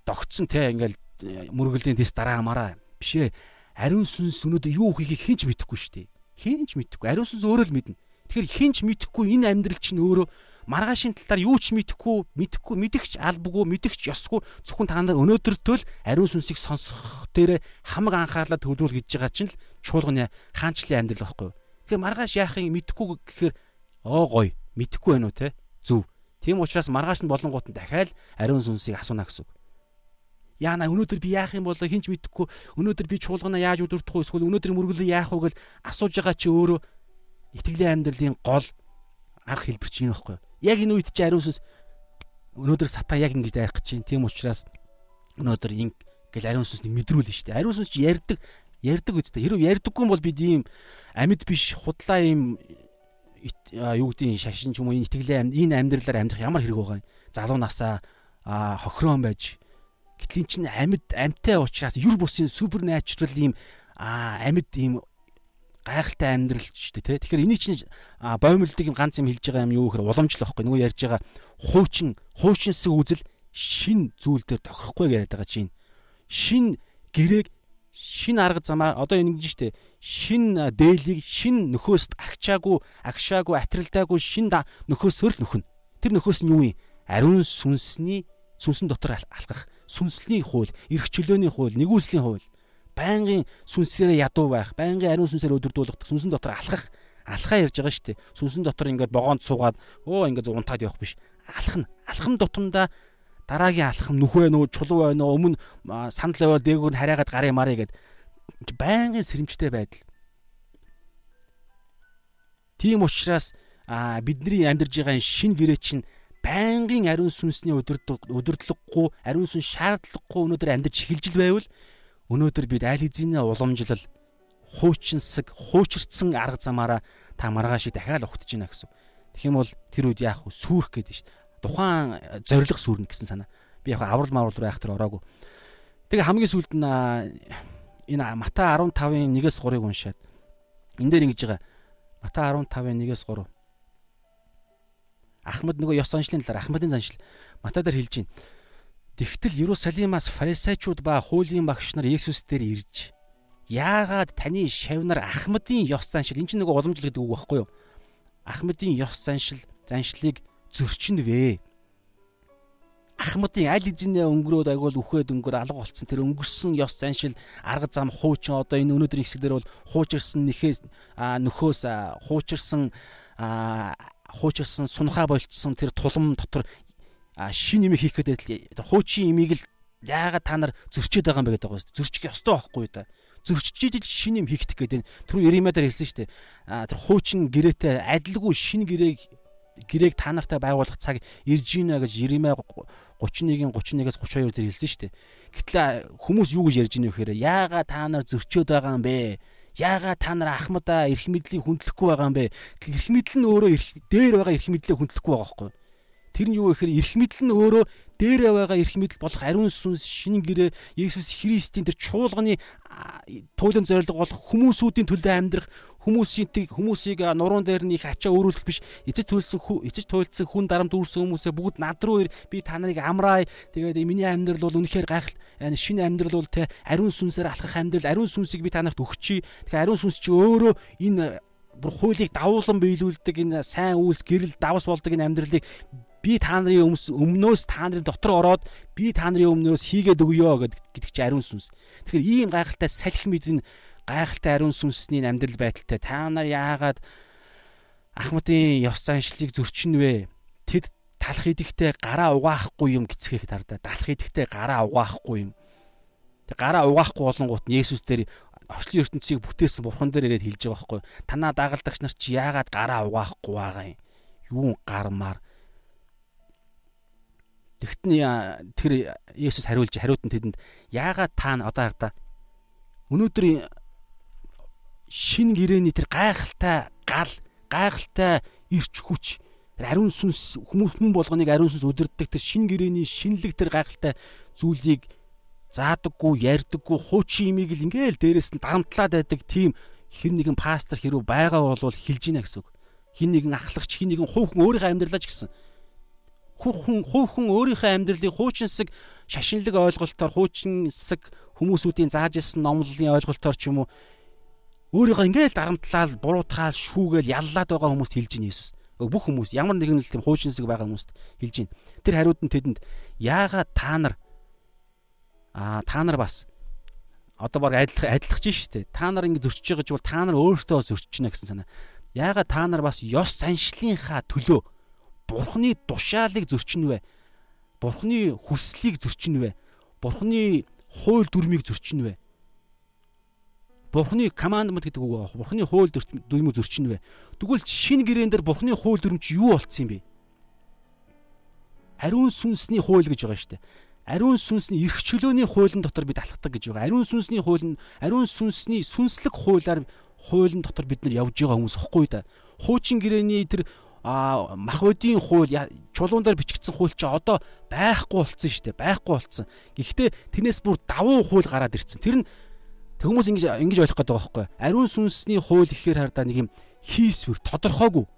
догтсон те ингээл э, мөргөлийн дэс дараа мараа бишээ ариун сүнс өнөөдөр юу хийхийг хинч мэдэхгүй шүү дээ хинч мэдэхгүй ариун сүнс өөрөө л мэднэ тэгэхээр хинч мэдэхгүй энэ амьдрал чинь өөрөө маргаашийн талаар юу ч мэдэхгүй мэдэхгүй мэдгч албагүй мэдгч ёсгүй зөвхөн та нар өнөөдөртөө л ариун сүнсийг сонсох дээр хамаг анхаарлаа төвлөрүүл гэж байгаа чинь л чуулганы хаанчлалын амьдрал байхгүй. Тэгэхээр маргааш яахыг мэдэхгүй гэхээр оо гоё мэдэхгүй байна уу те? Зөв. Тийм учраас маргааш нь болонгууд нь дахиад ариун сүнсийг асууна гэсэн үг. Яана өнөөдөр би яах юм бол хинч мэдэхгүй? Өнөөдөр би чуулгана яаж өдөртөх вэ? Эсвэл өнөөдөр мөргөлөө яах вэ гэж асууж байгаа чи өөрөө итгэлийн амьдралын гол арга хэлбэр чинь байхгүй яг энэ үед чи ариун сүнс. Өнөөдөр сатан яг ингэж дайрах гэж чинь тийм учраас өнөөдөр ин гэл ариун сүнсний мэдрүүл нь шүү дээ. Ариун сүнс чи ярьдаг ярьдаг үстэй хэрв ярьдаггүй бол бид ийм амьд биш худлаа ийм юу гэдгийг шашин ч юм уу итгэлийн энэ амьдралаар амьдрах ямар хэрэг байгаа юм? Залуу насаа хохироон байж Гэтэл эн чинь амьд амьтай учраас юр бусын супер натурал ийм амьд ийм гайхалтай амьдрал ч шүү дээ тий. Тэгэхээр энийг чинь боомлдог юм ганц юм хэлж байгаа юм юу гэхээр уламжлал واخгүй. Нөгөө ярьж байгаа хуучин хуучинсэг үзэл шин зүйл дээр тохирохгүй яриад байгаа чинь. Шин гэрээг шин арга замаа одоо энэ гэж шүү дээ. Шин дээлийг шин нөхөөст агчаагүй, агшаагүй, атрилдаагүй шин нөхөөсөөр л нөхөн. Тэр нөхөөс нь юу юм? Ариун сүнсний сүнсэн дотор алхах, сүнслэний хууль, эрх чөлөөний хууль, нэгүслийн хууль Байнгын сүнсээрээ ядуу байх, байнгын ариун сүнсээр өдөрдүүлэх, сүнсэн дотор алхах, алхаа ярьж байгаа шүү дээ. Сүнсэн дотор ингээд богоонд суугаад өө ингээд унтаад явах биш. Алхна. Алхам тутамдаа дараагийн алхам нүхвэ нөө чулуу байна уу өмнө санал яваа дээгүүр нь хараагаад гарын марыг гэд байнгын сэрэмжтэй байдал. Тийм учраас бидний амьдарж байгаа шин гэрээ чинь байнгын ариун сүнсний өдөртлөггүй ариун сүнс шаардлагагүй өнөөдөр амьдарч эхэлж байвал өнөөдөр бид аль хэзээ уламжлал хуучинсаг хуучирцсан арга замаараа та маргааши дахиад ухтж гинэ гэсэн. Тэгэх юм бол тэр үед яах вэ? Сүрх гэдэг шүү дээ. Тухайн э, зориг сүрнэ гэсэн санаа. Би яг аврал марвал руу яах тэр ороогүй. Тэгээ хамгийн сүүлд нь энэ Мата 15-ын 1-ээс 3-ыг уншаад энэ дээр ингэж байгаа. Мата 15-ын 1-ээс 3 Ахмад нөгөө ёс заншлын талаар Ахмадын заншил Матай дээр хэлж байна. Тэгтэл Иерусалимаас фарисеучуд ба хуулийн багш нар Есүс дээр ирж яагаад таны шавнар Ахмадын ёс заншил энэ чинь нөгөө уламжлал гэдэг үг байхгүй юу? Ахмадын ёс заншил заншлыг зөрчинө вэ? Ахмадын аль эзэнээ өнгөрөөд агуул үхээд өнгөр алга болцсон тэр өнгөрсөн ёс заншил арга зам хуучин одоо энэ өнөөдрийн хэсгээр бол хуучирсан нэхээс нөхөөс хуучирсан хуучилсан сунхаа болцсон тэр тулам дотор шин юм хийх гэдэг хуучин имийг л яагаад та нар зөрчиж байгаа юм бэ гэдэг байгаа. Зөрчих ёстой байхгүй да. Зөрчиж ижил шин юм хийх гэдэг. Түр Иремадаар хэлсэн шүү дээ. Тэр хуучин гэрээтэй адилгүй шин гэрээг гэрээг та нартай байгуулах цаг ирж гинэ гэж Иремэ 31-ийн 31-ээс 32 дээр хэлсэн шүү дээ. Гэтэл хүмүүс юу гэж ярьж гинэ вэ гэхээр яагаад та нар зөрчөөд байгаа юм бэ? Яагаад та нар ахмадаа эрх мэдлийг хүндлэхгүй байгаа юм бэ? Эрх мэдэл нь өөрөө дээр байгаа эрх мэдлээ хүндлэхгүй байгаа байхгүй юу? Тэр нь юу гэхээр эрх мэдэл нь өөрөө дээрээ байгаа эрх мэдэл болох ариун сүнс шинэ гэрээ Есүс Христийн тэр чуулганы туйлын зорилго болох хүмүүсүүдийн төлөө амьдрах хүмүүсийн хүмүүсийг нуруунд дээр нь их ачаа өөрүүлэх биш. Эцэж төлсөн эцэж туйлдсан хүн дарамт үүрсэн хүмүүсээ бүгд над руу ир. Би та нарыг амраа тэгээд миний амьдрал бол үнэхээр гайхал шинэ амьдрал бол те ариун сүнсээр алхах амьдрал. Ариун сүнсийг би та нарт өгчий. Тэгэхээр ариун сүнс чи өөрөө энэ бүр хуулийг давуулан биелүүлдэг энэ сайн үйлс гэрэл давс болдог энэ амьдралыг би та нарын өмнөөс та нарын дотор ороод би та нарын өмнөөс хийгээд өгөө гэдэг чи ариун сүнс. Тэгэхээр ийм гайхалтай салхи мэдэн гайхалтай ариун сүнсний амьдрал байдалтай та нар яагаад ахмадын ёс заншлыг зөрчин вэ? Тэд талах идэхтэй гараа угаахгүй юм гэцгээх тардаа. Далах идэхтэй гараа угаахгүй юм. Тэг гараа угаахгүй болонгууд нь Есүс дээр орчлын ертөнцийг бүтээсэн бурхан дээр ирээд хэлж байгаа байхгүй. Танаа дагалдагч нар чи яагаад гараа угаахгүй байгаа юм? Юу гармаар Тэгтэн тэр Есүс хариулж хариуд нь тэдэнд яагаад та одоо хардаа өнөөдөр шин гэрэний тэр гайхалтай гал гайхалтай ирч хүч ариун сүнс хүмүүс хүн болгоныг ариун сүнс өдөрддөг тэр шин гэрэний шинэлэг тэр гайхалтай зүйлийг заадаггүй ярьдаггүй хуучин имийг л ингээл дээрэс нь дарамтлаад байдаг тийм хин нэгэн пастор хэрэг байгаа бол хэлж гинэ гэсэн үг. Хин нэгэн ахлагч хин нэгэн хувь хүн өөрийнхөө амьдралаа ч гэсэн хувь хүн өөрийнхөө амьдралыг хуучинсаг шашинлаг ойлголтоор хуучинсаг хүмүүсүүдийн зааж ирсэн номлолын ойлголтоор ч юм уу өөрийгөө ингээл дарамтлал буруутгаал шүүгээл яллаад байгаа хүмүүст хэлж гин Иесус. Бүх хүмүүс ямар нэгэн л тийм хуучинсаг байгаа хүмүүст хэлж гин. Тэр хариуд нь тэдэнд яагаад та нар аа та нар бас одоо баг адилах адилах чинь шүү дээ. Та нар ингэ зөрчиж байгаа ч бол та нар өөртөө зөрчиж гинэ гэсэн санаа. Яагаад та нар бас ёс заншлынхаа төлөө Бурхны тушаалыг зөрчин вэ? Бурхны хүслийг зөрчин вэ? Бурхны хууль дүрмийг зөрчин вэ? Бурхны commandment гэдэг үг байгаа. Бурхны хууль дүрмийг зөрчин вэ? Тэгвэл шинэ гэрээн дээр Бурхны хууль дүрм чи юу болцсон юм бэ? Ариун сүнсний хууль гэж байгаа шүү дээ. Ариун сүнсний эрх чөлөөний хуулийн дотор бид алхдаг гэж байгаа. Ариун сүнсний хууль нь ариун сүнсний сүнслэг хуулиар хуулийн дотор бид нар явж байгаа хүмүүс ихгүй да. Хуучин гэрэний тэр а махбодийн хууль чулуун дээр бичигдсэн хууль чи одоо байхгүй болцсон шүү дээ. Байхгүй болцсон. Гэхдээ тэрнээс бүр давуу хууль гараад ирцэн. Тэр нь хүмүүс ингэж ингэж ойлгох байгаа байхгүй. Ариун сүнсний хууль гэхээр хардаа нэг юм хийсвэр тодорхойгүй.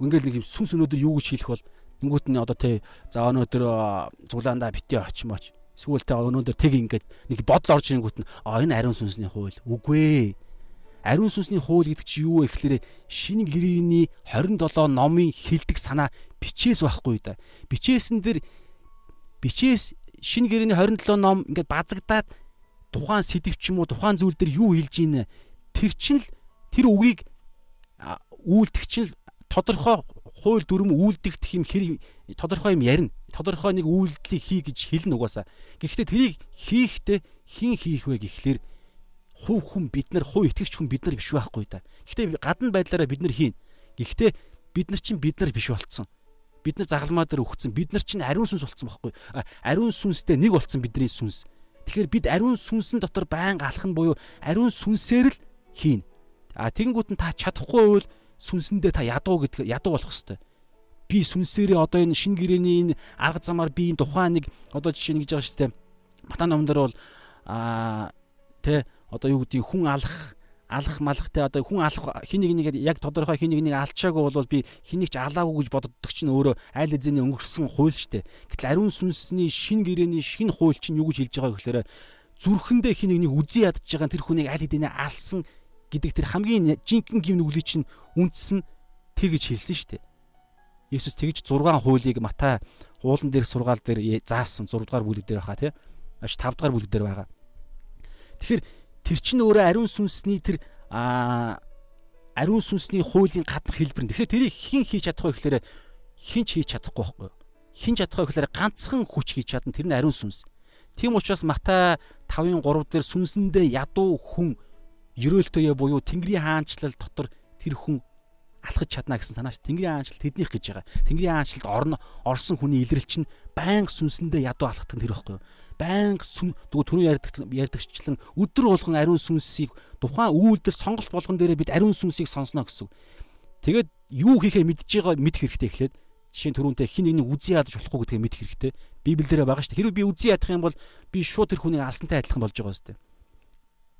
Ингээл нэг юм сүнс өнөөдөр юу гэж хэлэх бол тэнгуут нь одоо тий за өнөөдөр зулаандаа битээ очимооч. Эсвэл тэ өнөөдөр тэг ингээд нэг бодол орж ирэнгүүт нь а энэ ариун сүнсний хууль. Үгүй ээ ариун сүнсний хууль гэдэг чи юу вэ гэхээр шинэ гэрээний 27 номын хилдэг санаа бичээс байхгүй да. Бичээсэн дээр бичээс шинэ гэрээний 27 ном ингээд базагдаад тухайн сэдв ч юм уу тухайн зүйл дээр юу хэлж ийнэ тэр чинь л тэр үгийг үйлдэх чинь л тодорхой хууль дүрм үйлдэгдэх юм хэрэг тодорхой юм ярина. Тодорхой нэг үйлдэлийг хий гэж хэлнэ угаасаа. Гэхдээ тэрийг хийхдээ хин хийх вэ гэхлээр хувь хүн бид нар хувь итгэгч хүн бид нар биш байхгүй да. Гэхдээ гадна байдлаараа бид нар хийн. Гэхдээ бид нар чинь бид нар биш болцсон. Бид нар загалмаа дээр өгцөн. Бид нар чинь ариун сүнс болцсон байхгүй. Ариун сүнстэй нэг болцсон бидний сүнс. Тэгэхээр бид ариун сүнсэн дотор байнга алах нь буюу ариун сүнсээр л хийн. А тэгэнгүүт нь та чадахгүй бол сүнсэндээ та ядуу гэдэг ядуу болох хэвээр би сүнсээрээ одоо энэ шин гэрэний энэ арга замаар би энэ тухайн нэг одоо жишээ нь гэж байгаа шүү дээ. Матан номдор бол аа тэ одоо юу гэдгийг хүн алах алах малахтай одоо хүн алах хин нэг нэгээр яг тодорхой хин нэг нэг алчаагүй бол би хэнийг ч алаагүй гэж боддог чинь өөрөө айл эзэний өнгөрсөн хууль штэ. Гэтэл ариун сүнсний шин гэрэний шин хууль чинь юу гэж хэлж байгаа гэхээр зүрхэндээ хин нэг нэг үзий ядж байгаа тэр хүнийг айл эзэний алсан гэдэг тэр хамгийн жинхэнэ гим нүглийн чинь үндс нь тэр гэж хэлсэн штэ. Есүс тэгж 6 хуулийг Матай уулан дээрх сургаал дээр заасан 6 дугаар бүлэг дээр баха тий. Аж 5 дугаар бүлэг дээр байгаа. Тэгэхээр тэр чинь өөрөө ариун сүнсний тэр ариун сүнсний хуулийн гадна хэлбэр. Тэгэхээр тэрийг хэн хийж чадах вэ гэхээр хэн ч хийж чадахгүй байхгүй? Хэн чадах вэ гэхээр ганцхан хүч хийж чадна тэр нь ариун сүнс. Тийм учраас Матай 5-ын 3 дээр сүнсэндээ ядуу хүн ерөөлтөе буюу Тэнгэрийн хаанчлал дотор тэр хүн алхаж чадна гэсэн санаач Тэнгэрийн аанчлалт тэднийх гэж байгаа. Тэнгэрийн аанчлалт орно орсон хүний илрэл чинь байнга сүнсэндээ ядуу алхах тэр байхгүй юу? Байнга түрүү ярьдаг ярьдагчлан өдөр болгон ариун сүнсийг тухайн үйлдэл сонголт болгон дээрээ бид ариун сүнсийг сонсно гэсэн. Тэгээд юу хийхээ мэдж байгаа мэдэх хэрэгтэй эхлээд жишээ нь түрүүнтэй хин нэгний үзий ядаж болохгүй гэдгийг мэдэх хэрэгтэй. Библиэлд байгаа шүү дээ. Хэрвээ би үзий ядах юм бол би шууд тэр хүнийг алсантай адилхан болж байгаа шүү дээ.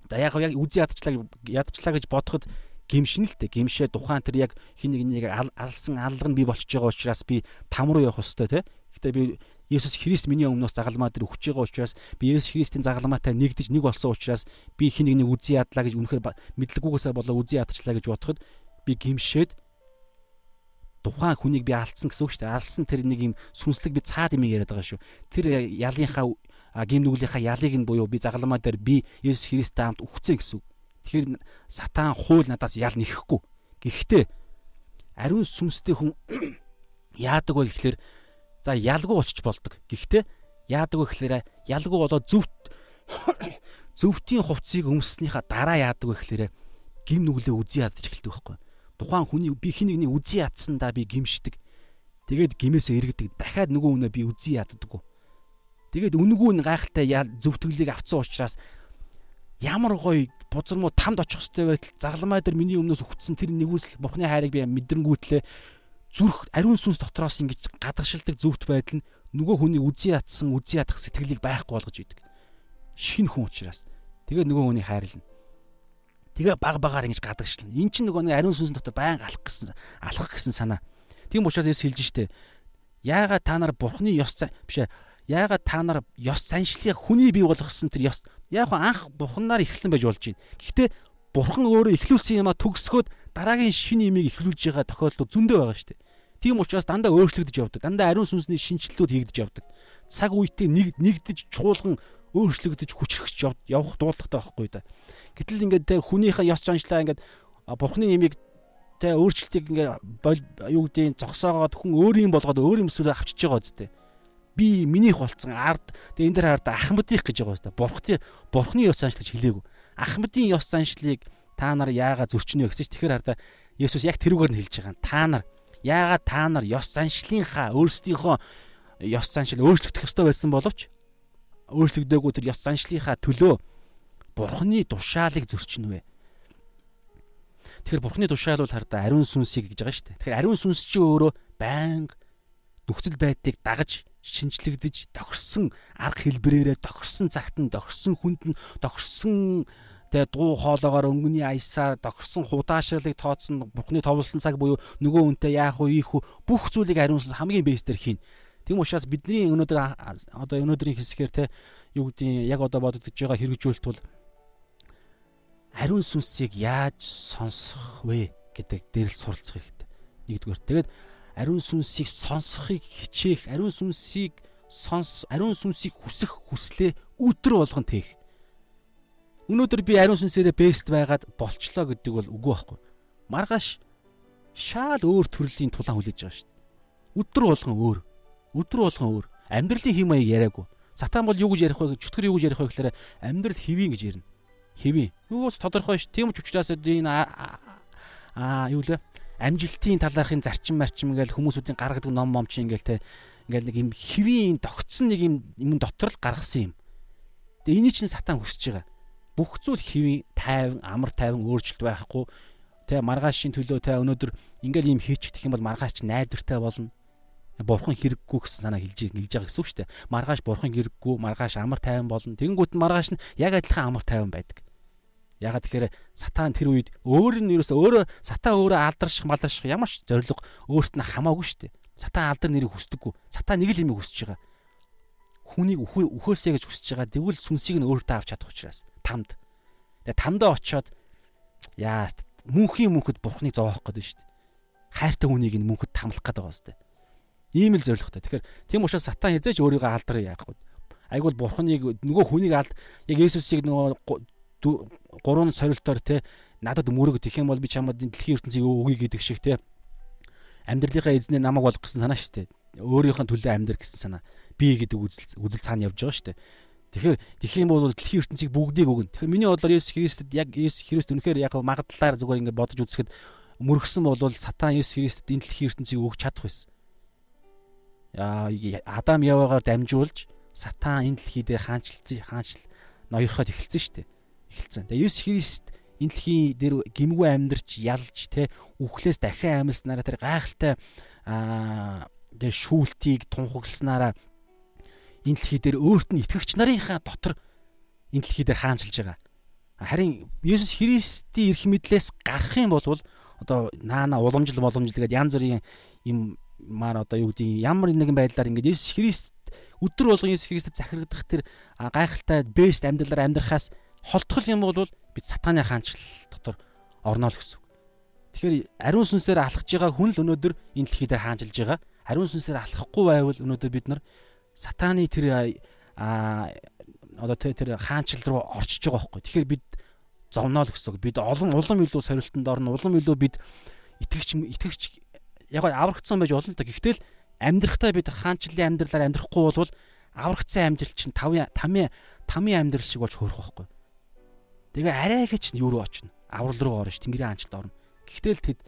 За яг яг үзий ядчлаа ядчлаа гэж бодоход гимшинэлтэй гимшээ тухайн тэр яг хин нэг нэг алсан алга нь би болчихж байгаа учраас би там руу явах ёстой те. Гэтэ би Есүс Христ миний өмнөөс загалмаа дээр өгч байгаа учраас би Есүс Христийн загалмаатай нэгдэж нэг болсон учраас би хин нэг нэг үзий ядлаа гэж үнэхээр мэдлэггүйгээсээ болоо үзий ядчлаа гэж бодоход би гимшээд тухайн хүнийг би алдсан гэсэн үг шүү дээ. Алсан тэр нэг юм сүнслэг би цаад юм яриад байгаа шүү. Тэр ялынхаа гим нүглийнхаа ялыг нь буюу би загалмаа дээр би Есүс Христтэй хамт үхцэн гэсэн үг. Тэгэхээр сатан хууль надаас ял нэхэхгүй. Гэхдээ ариун сүнстэй хүн яадаг вэ гэхлээр за ялгүй болчих болдог. Гэхдээ яадаг вэ гэхлээр ялгүй болоод зөвхт зөвхтийн хувцсыг өмснийхаа дараа яадаг вэ гэхлээр гим нүглээ үзий ядаж эхэлдэг байхгүй. Тухайн хүний би хин нэгний үзий ядсандаа би гимшдэг. Тэгээд гимээсээ эргэдэг. Дахиад нөгөө хүнээ би үзий яддаг. Тэгээд үнгүү нь гайхалтай зөвтгөлийг авцсан учраас ямар гоё бузар муу тамд очих хөстэй байтал загламай дээр миний өмнөөс өгцсөн тэр нэгүсэл бурхны хайрыг би мэдрэнгүүтлээ зүрх ариун сүнс дотроос ингэж гадагшилдаг зөвхт байдал нь нөгөө хүний үзий ятсан үзий ядах сэтгэлийг байхгүй болгож идэг. Шин хүн учраас. Тэгээ нөгөө хүний хайрлна. Тэгээ баг багаар ингэж гадагшлна. Эн чинь нөгөө нэг ариун сүнс дотор байн алах гэсэн алхах гэсэн санаа. Тийм учраас ես хэлж штэ. Яагаад та нар бурхны ёс биш ээ яагаад та нар ёс заншлыг хүний бий болгосон тэр ёс яг анх бурхнаар ихсэн байж болж байна. Гэхдээ бурхан өөрөө ихлүүлсэн юм а төгсгөөд дараагийн шинэ имийг ихлүүлж байгаа тохиолдол зөндөө байгаа шүү дээ. Тийм учраас дандаа өөрчлөгдөж явдаг. Дандаа ариун сүнсний шинжилтүүд хийгдэж явдаг. Цаг үетэй нэг нэгдэж чуулган өөрчлөгдөж хүчрхэж явах дуудлагатай байхгүй да. Гэтэл ингээд те хүнийхээ ёс заншлаа ингээд бурхны имийг те өөрчлөлтийг ингээд юу гэдгийг зогсоогоод хүн өөрийн болгоод өөр юм сүлээ авчиж байгаа зү би минийх болцсон ард тэгээ энэ дээр хараад ахмадих гэж байгаа юм байна. Бурхны бурхны ёс заншлаж хэлээгүй. Ахмадын ёс заншлыг та нар яагаад зөрчнө вэ гэсэн чинь тэгэхээр хараа Есүс яг тэрүүгээр нь хэлж байгаа. Та нар яагаад та нар ёс заншлынхаа өөрсдийнхөө ёс заншил өөрчлөгдөх ёстой байсан боловч өөрчлөгдөөгүй тэр ёс заншлынхаа төлөө бурхны тушаалыг зөрчнө вэ? Тэгэхээр бурхны тушаал бол хардаа ариун сүнсийг гэж байгаа шүү дээ. Тэгэхээр ариун сүнс чи өөрөө байнга нөхцөл байдлыг дагаж шинжлэгдэж тохирсон арга хэлбэрээрээ тохирсон цагт нь тохирсон хүнд нь тохирсон тэгээ дуу хоолоогоор өнгөний аясаар тохирсон худаашралыг тооцсон бухны товлсон цаг буюу нөгөө үнтэй яах вэ ийх үү бүх зүйлийг ариунсан хамгийн бэйстэр хийн. Тийм учраас бидний өнөөдөр одоо өнөөдрийн хэсгээр те юу гэдгийг яг одоо бодогдож байгаа хэрэгжүүлэлт бол ариун сүнсийг яаж сонсох вэ гэдэг дээр л суралцах хэрэгтэй. Нэгдүгээр. Тэгээд ариун сүнсийг сонсохыг хичээх, ариун сүнсийг сонс, ариун сүнсийг хүсэх хүслээ өдөр болгон тээх. Өнөөдөр би ариун сүнсээрээ бест байгаад болчлоо гэдэг бол үгүй байхгүй. Маргааш шаал өөр төрлийн тулаан хүлээж байгаа шүү дээ. Өдөр болгон өөр. Өдөр болгон өөр. Амьдралын хэм маяг яриаггүй. Сатан бол юу гэж ярих вэ? Чөтгөр юу гэж ярих вэ гэхээр амьдрал хэвийн гэж ярина. Хэвийн. Юус тодорхой ш. Тийм ч учраас энэ аа юу лээ? амжилтын талаархын зарчим марчим ингээл хүмүүсүүдийн гаргадаг ном мом чи ингээл те ингээл нэг юм хэвийн тогтсон нэг юм юм дотор л гаргасан юм. Тэгээ энийг чинь сатан хүсэж байгаа. Бүх зүйл хэвийн тайван амар тайван өөрчлөлт байхгүй те маргаашийн төлөө те өнөөдөр ингээл юм хийчихдэх юм бол маргааш ч найдвартай болно. Бурхан хэрэггүй гэсэн санаа хэлж хэлж байгаа гэсэн үг шүү дээ. Маргааш бурхан хэрэггүй, маргааш амар тайван болно. Тэнгүүт нь маргааш нь яг адилхан амар тайван байдаг. Ягаад тэгэхээр сатан тэр үед өөр нь ерөөсө өөрөө сатан өөрөө алдарших малдарших ямар ч зориг өөрт нь хамаагүй шүү дээ. Сатан алдар нэрийг хүсдэггүй. Сатан нэг л юм хүсэж байгаа. Хүнийг өхөөсэй гэж хүсэж байгаа. Тэгвэл сүнсийг нь өөртөө авч чадах учраас тамд. Тэгээ тамдаа очиод яа мөнхийн мөнхөд бурхныг зовоох гэдэг шүү дээ. Хайртай хүнийг нь мөнхөд тамлах гэдэг байгаа сте. Ийм л зоригтой. Тэгэхээр тийм учраас сатан хязээж өөрийгөө алдраа яахгүй. Айгуул бурхныг нөгөө хүнийг алд яг Есүсийг нөгөө гурван сорилтоор те надад мөрөг тэх юм бол би чамд дэлхийн ертөнцийг өгье гэдэг шиг те амьдралынхаа эзнээ намайг болох гэсэн санаа шүү дээ. Өөрийнхөө төлөө амьдр гэсэн санаа. Би гэдэг үзэл үзэл цаана явж байгаа шүү дээ. Тэгэхээр тэгэх юм бол дэлхийн ертөнцийг бүгдийг өгнө. Тэгэхээр миний бодлоор Есүс Христэд яг Есүс Христ үнэхээр яг магадлалаар зүгээр ингээд бодож үзэхэд мөргсөн бол сатан Есүс Христэд энэ дэлхийн ертөнцийг өгч чадах байсан. Яа Адам Явагаар дамжуулж сатан энэ дэлхий дээр хаанчлцсан хаанчл ноёрхоод эхэлсэн шүү дээ. Эхэлсэн. Тэгээ Есүс Христ энэ дэлхийн дээр гимгүү амьдарч ялж те үхлээс дахин амьснараа тэр гайхалтай аа тэгээ шүүлтийг тунхагласнараа энэ дэлхий дээр өөрт нь итгэгч нарынхаа дотор энэ дэлхий дээр хаанчилж байгаа. Харин Есүс Христийн эрх мэдлээс гарах юм бол одоо наана уламжлал боломжл гэдэг янз бүрийн юм маар одоо юу гэдэг ямар нэгэн байдлаар ингээд Есүс Христ өдөр болгон Есүс Христэд захирагдах тэр гайхалтай бест амьдралаар амьдрахаас холтгол юм бол бид сатааны хаанчлал дотор орно л гэсэн үг. Тэгэхээр ариун сүнсээр алхаж байгаа хүн л өнөөдөр энэ дэлхий дээр хаанчилж байгаа. Ариун сүнсээр алхахгүй байвал өнөөдөр бид нар сатааны тэр а одоо тэр хаанчлал руу орчиж байгаа байхгүй. Тэгэхээр бид зовноо л гэсэн. Бид олон улам илүү сорилтонд орно. Улам илүү бид итгэгч итгэгч яг аврагдсан байж болно л да. Гэхдээ л амьдрахтаа бид хаанчлалын амьдралаар амьдрахгүй бол аврагдсан амьдрал чинь 5 5 5 амьдрал шиг болж хуурах байхгүй. Тэгээ арай гэж юу руу очно? Аврал руу орно ш. Тэнгэрийн хаанчлалд орно. Гэхдээ л тэд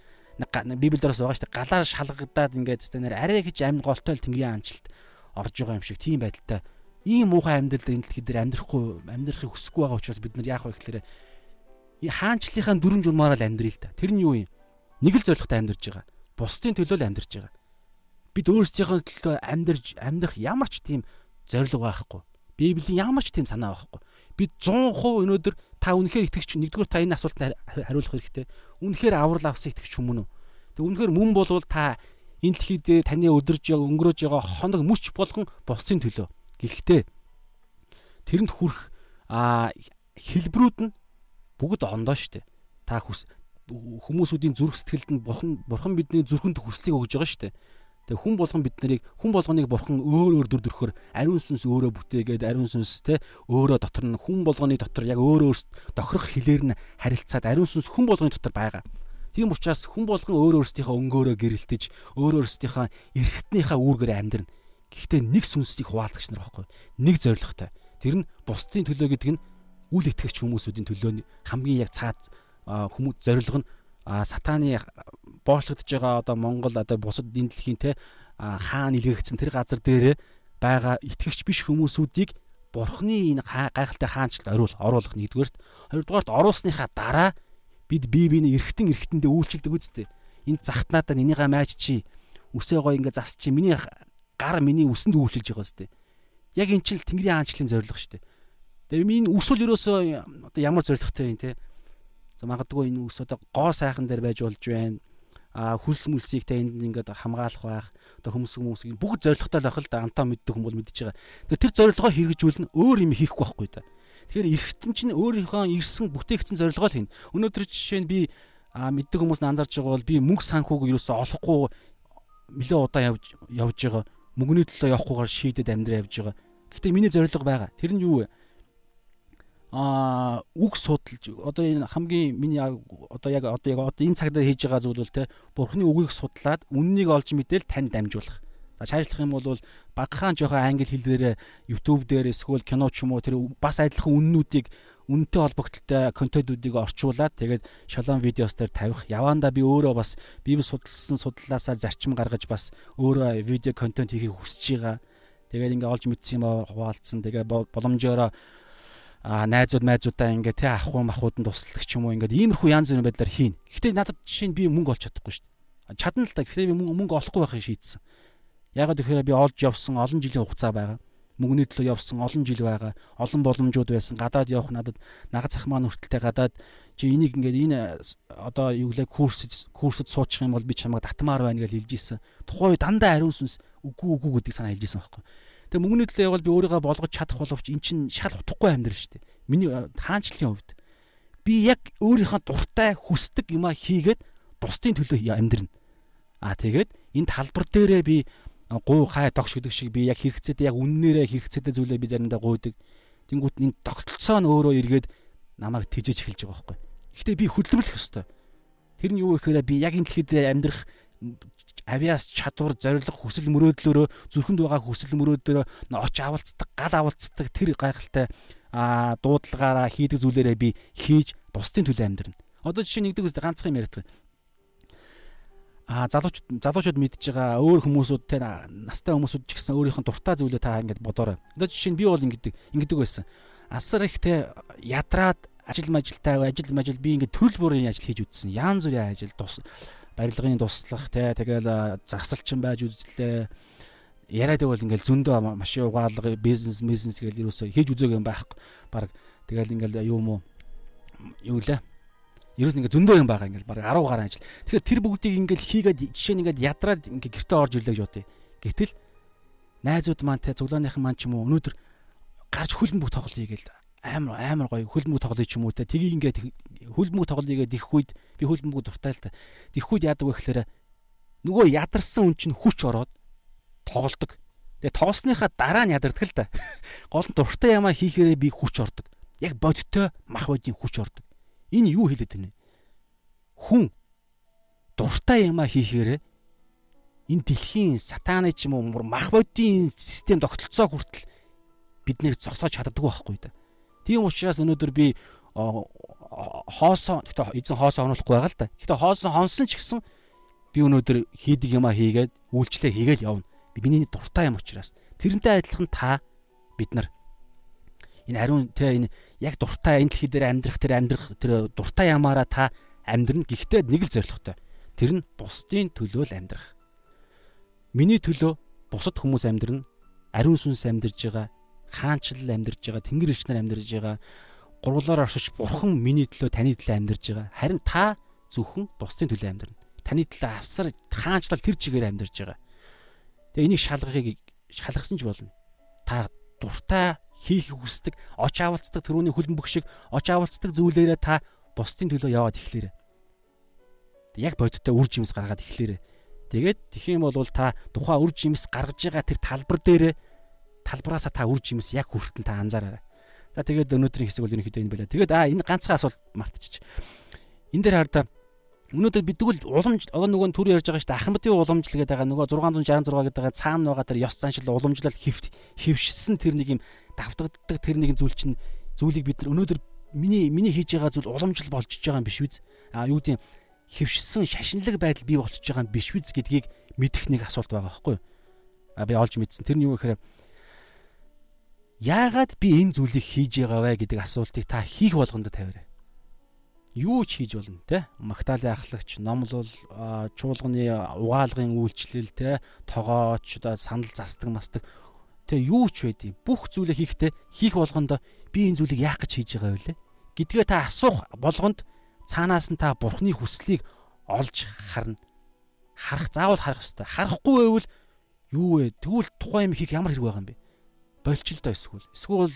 Библиэлд бас байгаа шүү дээ. Галаар шалгагдаад ингээд нэр арай гэж амин голтой л тэнгэрийн хаанчлалд орж байгаа юм шиг тийм байдалтай. Ийм муухай амьдрал энэ дэлхий дээр амьдрахгүй амьдрахыг хүсэхгүй байгаа учраас бид нар яах вэ гэхээр хаанчлалынхаа дөрөн журмаар л амьдрий л та. Тэр нь юу юм? Нэг л зорилготой амьдарч байгаа. Бусдын төлөө л амьдарч байгаа. Бид өөрсдийнхөө төлөө амьдарч амьдрах ямар ч тийм зорилго байхгүй. Библийн ямар ч тийм санаа байхгүй. Бид 100% өнөөдөр та үнэхээр итгэж нэгдүгээр та энэ асуултанд хариулах хэрэгтэй. Үнэхээр аврал авсан итгэж хүмүүн үү? Тэг үнэхээр мөн болвол та энэ дэлхийд таны өдөрж өнгөрөөж байгаа хоног мөч болгон боссын төлөө. Гэхдээ тэрэнд хүрэх а хэлбэрүүд нь бүгд ондоо штэ. Та хүс хүмүүсүүдийн зүрх сэтгэлд нь бурхан бурхан бидний зүрхэнд хүслийг өгж байгаа штэ. Тэгээ хүн болгон бид нарыг хүн болгоныг бурхан өөр өөр дүр төрхөөр ариун сүнс өөрөө бүтээгээд ариун сүнс те өөрөө дотор нь хүн болгоны дотор яг өөр өөр тохирох хилээр нь харилцаад ариун сүнс хүн болгоны дотор байгаа. Тийм учраас хүн болгон өөр өөрсдийнхөө өнгөөрөө гэрэлтэж өөр өөрсдийнхөө эрхтнийхээ үүргээр амьдрна. Гэхдээ нэг сүнсийг хуваалцагч нар байхгүй. Нэг зоригтой. Тэр нь бусдын төлөө гэдэг нь үл итгэгч хүмүүсүүдийн төлөө хамгийн яг цаад хүмүүс зориг нь сатааны боочлогдож байгаа одоо Монгол одоо бусад энэ дэлхийн те хаан илгээгдсэн тэр газар дээр байгаа итгэгч биш хүмүүсүүдийг бурхны энэ гайхалтай хаанчлал ориул оруулах нэгдүгээрт хоёрдугаарт оруулсныхаа дараа бид бие биений эргэтэн эргэтэндээ үйлчлдэг үсттэй энэ захтнаадаа энийгээ майж чи үсээ гой ингээ зас чи миний гар миний үсэнд үйлчилж байгаа үсттэй яг эн чинь тэнгэрийн хаанчлалын зорилго шүү дээ Тэгээ энэ үс бол ерөөсөө одоо ямар зоригтой юм те. За магадгүй энэ үс одоо гоо сайхан дээр байж болж байна. А хүлс мүлсийг те энд ингээд хамгаалах байх. Одоо хүмүүс хүмүүсийг бүгд зоригтой л ах л да антаа мэддэг хүмүүс мэдж байгаа. Тэр зорилгоо хэрэгжүүлнэ өөр юм хийхгүй байхгүй да. Тэгэхээр эргэтэн чинь өөрийнхөө ирсэн бүтээгдсэн зорилгоо л хийнэ. Өнөөдөр жишээ нь би мэддэг хүмүүс нь анзарч байгаа бол би мөнгө санхүүг ерөөсөө олохгүй нэлээ удаа явж явж байгаа. Мөнгөний төлөө явахгүйгээр шийдэд амьдраа явж байгаа. Гэтэ миний зорилго байгаа. Тэр нь юу вэ? а үг судалж одоо энэ хамгийн миний одоо яг одоо яг одоо энэ цаг дээр хийж байгаа зүйл бол те бурхны үгийг судлаад үннийг олж мэдээл тань дамжуулах. За чаашлах юм бол багахан жоохон англи хэл дээр YouTube дээр эсвэл кино ч юм уу тэр бас адилхан үннүүдийг үнэтэй холбогдлолтой контентуудыг орчуулад тэгээд шалон видеос дээр тавих. Яваанда би өөрөө бас библи судалсан судлаасаа зарчим гаргаж бас өөрөө видео контент хийхийг хүсэж байгаа. Тэгээд ингээ олж мэдсэн юм хуваалцсан. Тэгээд боломжоор а найзууд найзуудаа ингээ тэ ахгүй махууданд тусалдаг ч юм уу ингээд иймэрхүү янз бүрийн байдлаар хийн. Гэхдээ надад жишээ нь би мөнгө олж чадахгүй шүү дээ. Чадна л да. Гэхдээ би мөнгө олохгүй байхыг шийдсэн. Ягаад гэхээр би олж явсан олон жилийн хугацаа байгаа. Мөнгөний төлөө явсан олон жил байгаа. Олон боломжууд байсан. Гадаад явах надад нагад цах маань хүртэлтэй гадаад чи энийг ингээд энэ одоо юу гэлээ курс курсд суучих юм бол би чамайг татмаар байна гэж хэлж исэн. Тухайн үе дандаа ариун сүнс үгүй үгүй гэдэг санаа хэлж исэн байхгүй. Тэгээ мөнгөний төлөө явбал би өөрийгөө болгож чадах боловч эн чинь шал утгагүй амьдрал шүү дээ. Миний хаанчлалын хувьд би яг өөрийнхөө дуртай хүсдэг юмаа хийгээд бусдын төлөө амьдрна. Аа тэгээд энэ талбар дээрээ би гуй хай тогш гэдэг шиг би яг хэрэгцээтэй яг үннээрээ хэрэгцээтэй зүйлээ би заримдаа гуйдаг. Тэнгүүт энэ тогтолцоо нь өөрөө эргээд намайг тижэж эхэлж байгаа байхгүй. Гэхдээ би хөдөлмөрлөх ёстой. Тэр нь юу гэхээр би яг энэ дэлхийд амьдрах авиас чадвар, зориг, хүсэл мөрөөдлөөрөө зүрхэнд байгаа хүсэл мөрөөдлөөрөө оч авалцдаг, гал авалцдаг тэр гайхалтай а дуудлагаараа хийдэг зүйлээрээ би хийж бусдын төлөө амьдрна. Одоо жишээ нэгдэг үстэй ганцхан юм яриад байна. А залуучууд залуучууд мэдж байгаа өөр хүмүүсүүд те настай хүмүүсүүд ч гэсэн өөрийнх нь дуртай зүйлээ та ингэж бодоорой. Одоо жишээ нь би бол ингэдэг ингэдэг байсан. Асар их те ядраад ажил мажилтай ажил мажил би ингэ төрөл бүрийн ажил хийж үзсэн. Яан зүрийн ажил тус барилгын туслах те тэгэл засалчин байж үзлээ. Яриад байвал ингээл зөндөө машин угаалга бизнес бизнес гэл ерөөсөө хийж үзээгүй юм байхгүй. Бараг тэгэл ингээл юу юм уу юу лээ Ерөөс ингээ зөндөө юм байгаа ингээл баг 10 гаруй ажил. Тэгэхээр тэр бүгдийг ингээл хийгээд жишээ нь ингээд ядраад ингээ гэртээ орж ирлээ гэж бодъё. Гэтэл найзууд маань те цуглааныхан маань ч юм уу өнөөдөр гарч хөлбөмбөг тоглоё гээл амар амар гоё хөлбөмбөг тоглоё ч юм уу те тгийг ингээд хөлбөмбөг тоглоё гэдэг их үед би хөлбөмбөг дуртай л та. Дэх үед яадаг вэ гэхээр нөгөө ядарсан хүн чинь хүч ороод тоглолдог. Тэгээ тоглосныхаа дараа нь ядардаг л да. Гол нь дуртай ямаа хийхээрээ би хүч ордог. Яг бодтой мах бодийн хүч ордог. Энэ юу хэлээд байна вэ? Хүн дуртай юмаа хийхээр энэ дэлхийн сатаны ч юм уу мах бодийн систем тогтолцоо хүртэл биднийг зогсоож чаддаггүй байхгүй да. Тийм учраас өнөөдөр би хоосоо гэхдээ эзэн хоосоо онуулахгүй байгаа л да. Гэхдээ хоосоо хонсон ч гэсэн би өнөөдөр хийдэг юмаа хийгээд үйлчлээ хийгээл явна. Би миний дуртай юм учраас тэрнтэй адилхан та бид нар энэ ариун тэ энэ яг дуртай энэ дэлхий дээр амьдрах тэр амьдрах тэр дуртай ямаараа та амьдрна гэхдээ нэг л зорилготой. Тэр нь бусдын төлөө л амьдрах. Миний төлөө бусад хүмүүс амьдрна. Ариун сүнс амьдарж байгаа, хаанчлал амьдарж байгаа, тэнгэр элч нар амьдарж байгаа. Гурвлаар оршиж бурхан миний төлөө таны төлөө амьдарж байгаа. Харин та зөвхөн бусдын төлөө амьдрна. Таны төлөө асар хаанчлал тэр чигээр амьдарж байгаа. Тэгээ энийг шалгахыг шалгасан ч болно. Та дуртай хийх хүсдэг, оч авалцдаг төрөүний хөлбөмбөг шиг оч авалцдаг зүйлээрээ та бусдын төлөө яваад ихлээрэ. Яг бодиттой үр жимс гаргаад ихлээрэ. Тэгээд тэгэх юм бол та тухайн үр жимс гаргаж байгаа тэр талбар дээрээ талбараасаа та үр жимс яг хүртэн та анзаараарай. За тэгээд өнөөдрийн хэсэг бол ерөнхийдөө энэ байлаа. Тэгээд аа энэ ганцхан асуулт мартчих. Энд дээр хардаа Өнөөдөр бид тэгвэл уламж одоо нөгөө төр ярьж байгаа шүү дээ. Ахмадын уламж л гэдэг байгаа нөгөө 666 гэдэг байгаа цаана байгаа тэр ёс заншил уламжлал хөвт хөвшсөн тэр нэг юм давтагддаг тэр нэгэн зүйл чинь зүйлийг бид нар өнөөдөр миний миний хийж байгаа зүйл уламжлал болчихж байгаа юм биш үз? А юу гэдэг хөвшсөн шашинлаг байдал бий болчихж байгаа юм биш үз гэдгийг мэдэх нэг асуулт байгаа байхгүй юу? А би олж мэдсэн. Тэр нь юу гэхээр яагаад би энэ зүйлийг хийж байгаа вэ гэдэг асуултыг та хийх болгонд тавиарай юу ч хийж болно те? Магтаалын ахлагч номлол чуулганы угаалгын үйлчлэл те? Тогооч одоо санал застдаг мастдаг. Те юу ч байдیں۔ бүх зүйлээ хийхдээ хийх болгонд би энэ зүйлийг яах гэж хийж байгаа вэ гэдгээ та асуух болгонд цаанаас нь та бурхны хүслийг олж харна. Харах заавал харах ёстой. Харахгүй байвал юу вэ? Тэгвэл тухайн юм хийх ямар хэрэг байгаа юм бэ? Болчихлоо эсвэл. Эсвэл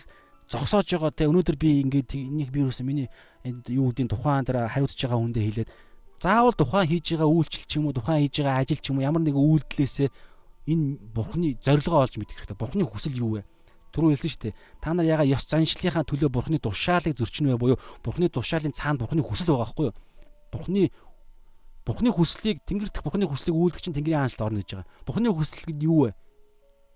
зогсоож байгаа те өнөөдөр би ингээд би юусэн миний юу гэдгийг тухайн дээр хариуцж байгаа хүндээ хэлээд заавал тухайн хийж байгаа үйлчлэл ч юм уу тухайн хийж байгаа ажил ч юм уу ямар нэгэн үйлдэлээсээ энэ бурхны зорилгоо олж мэдэх хэрэгтэй. Бурхны хүсэл юу вэ? Түрүү хэлсэн шүү дээ. Та нар яга ёс заншлийнхаа төлөө бурхны тушаалыг зөрчнө вэ буюу бурхны тушаалын цаана бурхны хүсэл байгаа байхгүй юу? Бурхны Бурхны хүслийг тэнгэрдэх Бурхны хүслийг үйлдэх чинь Тэнгэрийн хаанчлалд орно гэж байгаа. Бурхны хүсэл гэдэг юу вэ?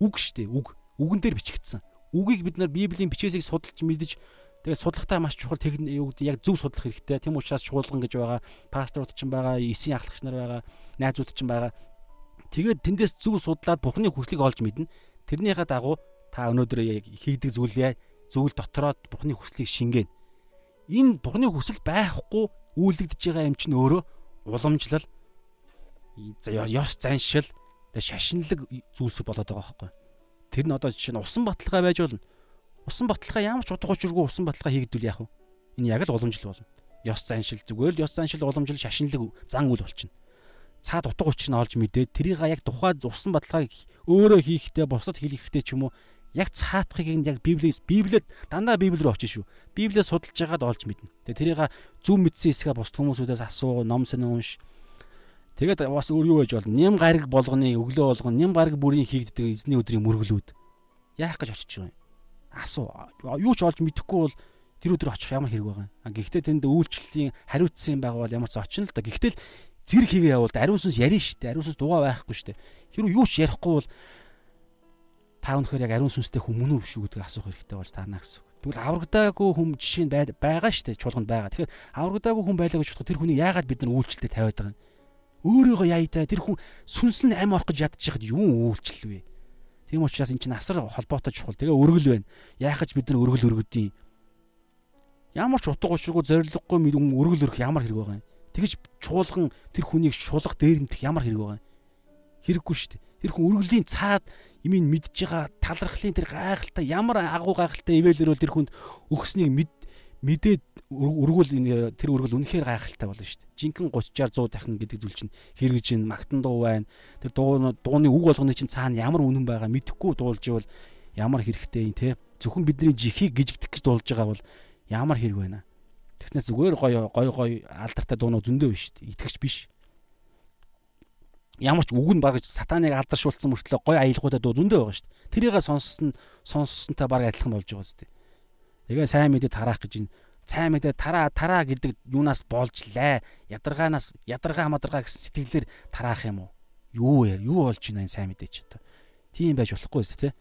Үг шүү дээ. Үг. Үгэн дээр бичигдсэн үгийг бид нар Библийн бичээсийг судалж мэдж тэгээд судлахтаа маш чухал техник юу гэдэг яг зөв судлах хэрэгтэй. Тэм учраас чуулган гэж байгаа, пасторууд ч байгаа, эсийн ахлагч нар байгаа, найзууд ч байгаа. Тэгээд тэндээс зөв судлаад Бурхны хүслийг олж мэднэ. Тэрнийхээ дагуу та өнөөдөр хийдэг зүйлээ зөвл дотроод Бурхны хүслийг шингээн. Энэ Бурхны хүсэл байхгүй үйлдэгдэж байгаа юм чинь өөрөө уламжлал ёс заншил шашинлаг зүйлс болоод байгаа байхгүй. Тэр нь одоо жишээ нь усан баталгаа байж болно. Усан баталгаа ямар ч утга учиргүй усан баталгаа хийгдвэл яах вэ? Энэ яг л уламжлал болно. Ёс заншил зүгээр л ёс заншил уламжлал шашинлаг зан үйл болчихно. Цаад утга учир нь олж мэдээд тэрийг яг тухай усан баталгааг өөрөө хийхдээ бусад хэлэхдээ ч юм уу яг цаатахыг нь яг библиэс библиэд дандаа библи рүү очиж шүү. Библиэд судалж байгаад олж мэднэ. Тэгээ тэрийг зөв мэдсэн хэсгээ бусд хүмүүсүүдээс асуу, ном сонин унш. Тэгээд бас өөр юу байж болно? Нэм гариг болгоны өглөө болгоно, нэм гариг бүрийн хийгддэг эзний өдрийн мөргөлүүд. Яах гэж очиж байгаа юм? Асуу. Юу ч олж мэдэхгүй бол тэр өдөр очих ямар хэрэг байгаа юм. Гэхдээ тэнд үйлчлэлийн хариуцсан юм байгаа бол ямар ч очино л да. Гэхдээ л зэрэг хийгээ явуул ариун сүнс ярина шүү дээ. Ариун сүнс дугаа байхгүй шүү дээ. Хэрвээ юу ч ярихгүй бол та өнөхөр яг ариун сүнстэй хүмүүн үү шүү гэдгийг асуух хэрэгтэй болж таарна гэсэн. Тэгвэл аврагдаагүй хүн жишээ нь байгаа шүү дээ. Чуулганд байгаа. Тэгэхээр аврагдаагүй хүн байлаа гэж бодоход тэр хүний яагаад бид нар үйлчлэлтэд тавиад байгаа юм? Өөрийгөө яйдаа тэр хүн сүнс нь ам орох гэж ядчих хад юу үйлчлэл вэ? Тийм учраас эн чинь асар холбоотой чухал. Тэгээ өргөл байна. Яах гэж бид нар өргөл өргөдийн. Ямар ч утга учиргүй зориггүй өргөл өрөх ямар хэрэг байгаа юм. Тэгэж чуулган тэр хүнийг шулах дээрэмдэх ямар хэрэг байгаа юм. Хэрэггүй шүү дээ. Тэр хүн өргөлийн цаад имийг мэдж байгаа талархлын тэр гайхалтай ямар агуу гайхалтай ивэлэр бол тэр хүнд өгснийг мэд мэдээд өргөл тэр өргөл үнэхээр гайхалтай болно шүү дээ. Жинхэнэ 30-аар 100 дахин гэдэг зүйл чинь хэрэгж ин магтан дуу байна. Тэр дуу дууны үг болгоны чинь цаана ямар үнэн байгаа мэдэхгүй дуулж ивэл ямар хэрэгтэй юм те. Зөвхөн бидний жихийг гижигдэх гэж дуулж байгаа бол ямар хэрэг байна. Тэгснээс зүгээр гоё гоё гоё алдартай дуунууд зөндөө биш шүү дээ. Итгэж биш. Ямар ч үг нь баг сатаныг алдаршуулсан мөртлөө гоё аялгуудад дуу зөндөө байгаа шүү дээ. Тэрийгээ сонссон сонссонтой баг адилхан болж байгаа зү. Тэгээ сайн мэдээ тараах гэж энэ сайн мэдээ тараа тараа гэдэг юунаас болж лээ. Ядаргаанаас ядаргаа мадаргаа гэсэн сэтгэлээр тараах юм уу? Юу яа? Юу болж байна энэ сайн мэдээ ч одоо. Тийм байж болохгүй шүү дээ.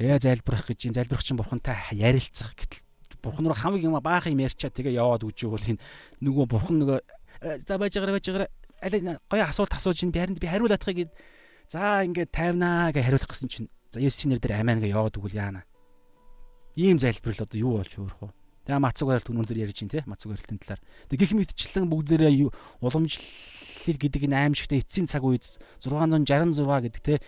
Тэгээ залбирах гэж энэ залбирах чинь бурхантай ярилцах гэтэл бурхан руу хамаг юм баах юм ярьчаа тэгээ яваад үжиг бол энэ нөгөө бурхан нөгөө «Э, за байж байгаарай байж байгаарай аль гоё асуулт асууж ин би харин би хариулаадахыг гээд за ингээд тайвнаа гэж хариулах гэсэн чинь за Есүсийн нэр дээр амиа ингээ яваад өгвөл яана Ийм залбирал одоо юу болж өөрөх вэ? Тэгээ мацуг барилт өнөөдөр ярьж байна те мацуг барилтын талаар. Тэгээ гих мэдчлэн бүгдээрээ уламжлал гэдэг энэ аимшигтай эцсийн цаг үед 666 гэдэг те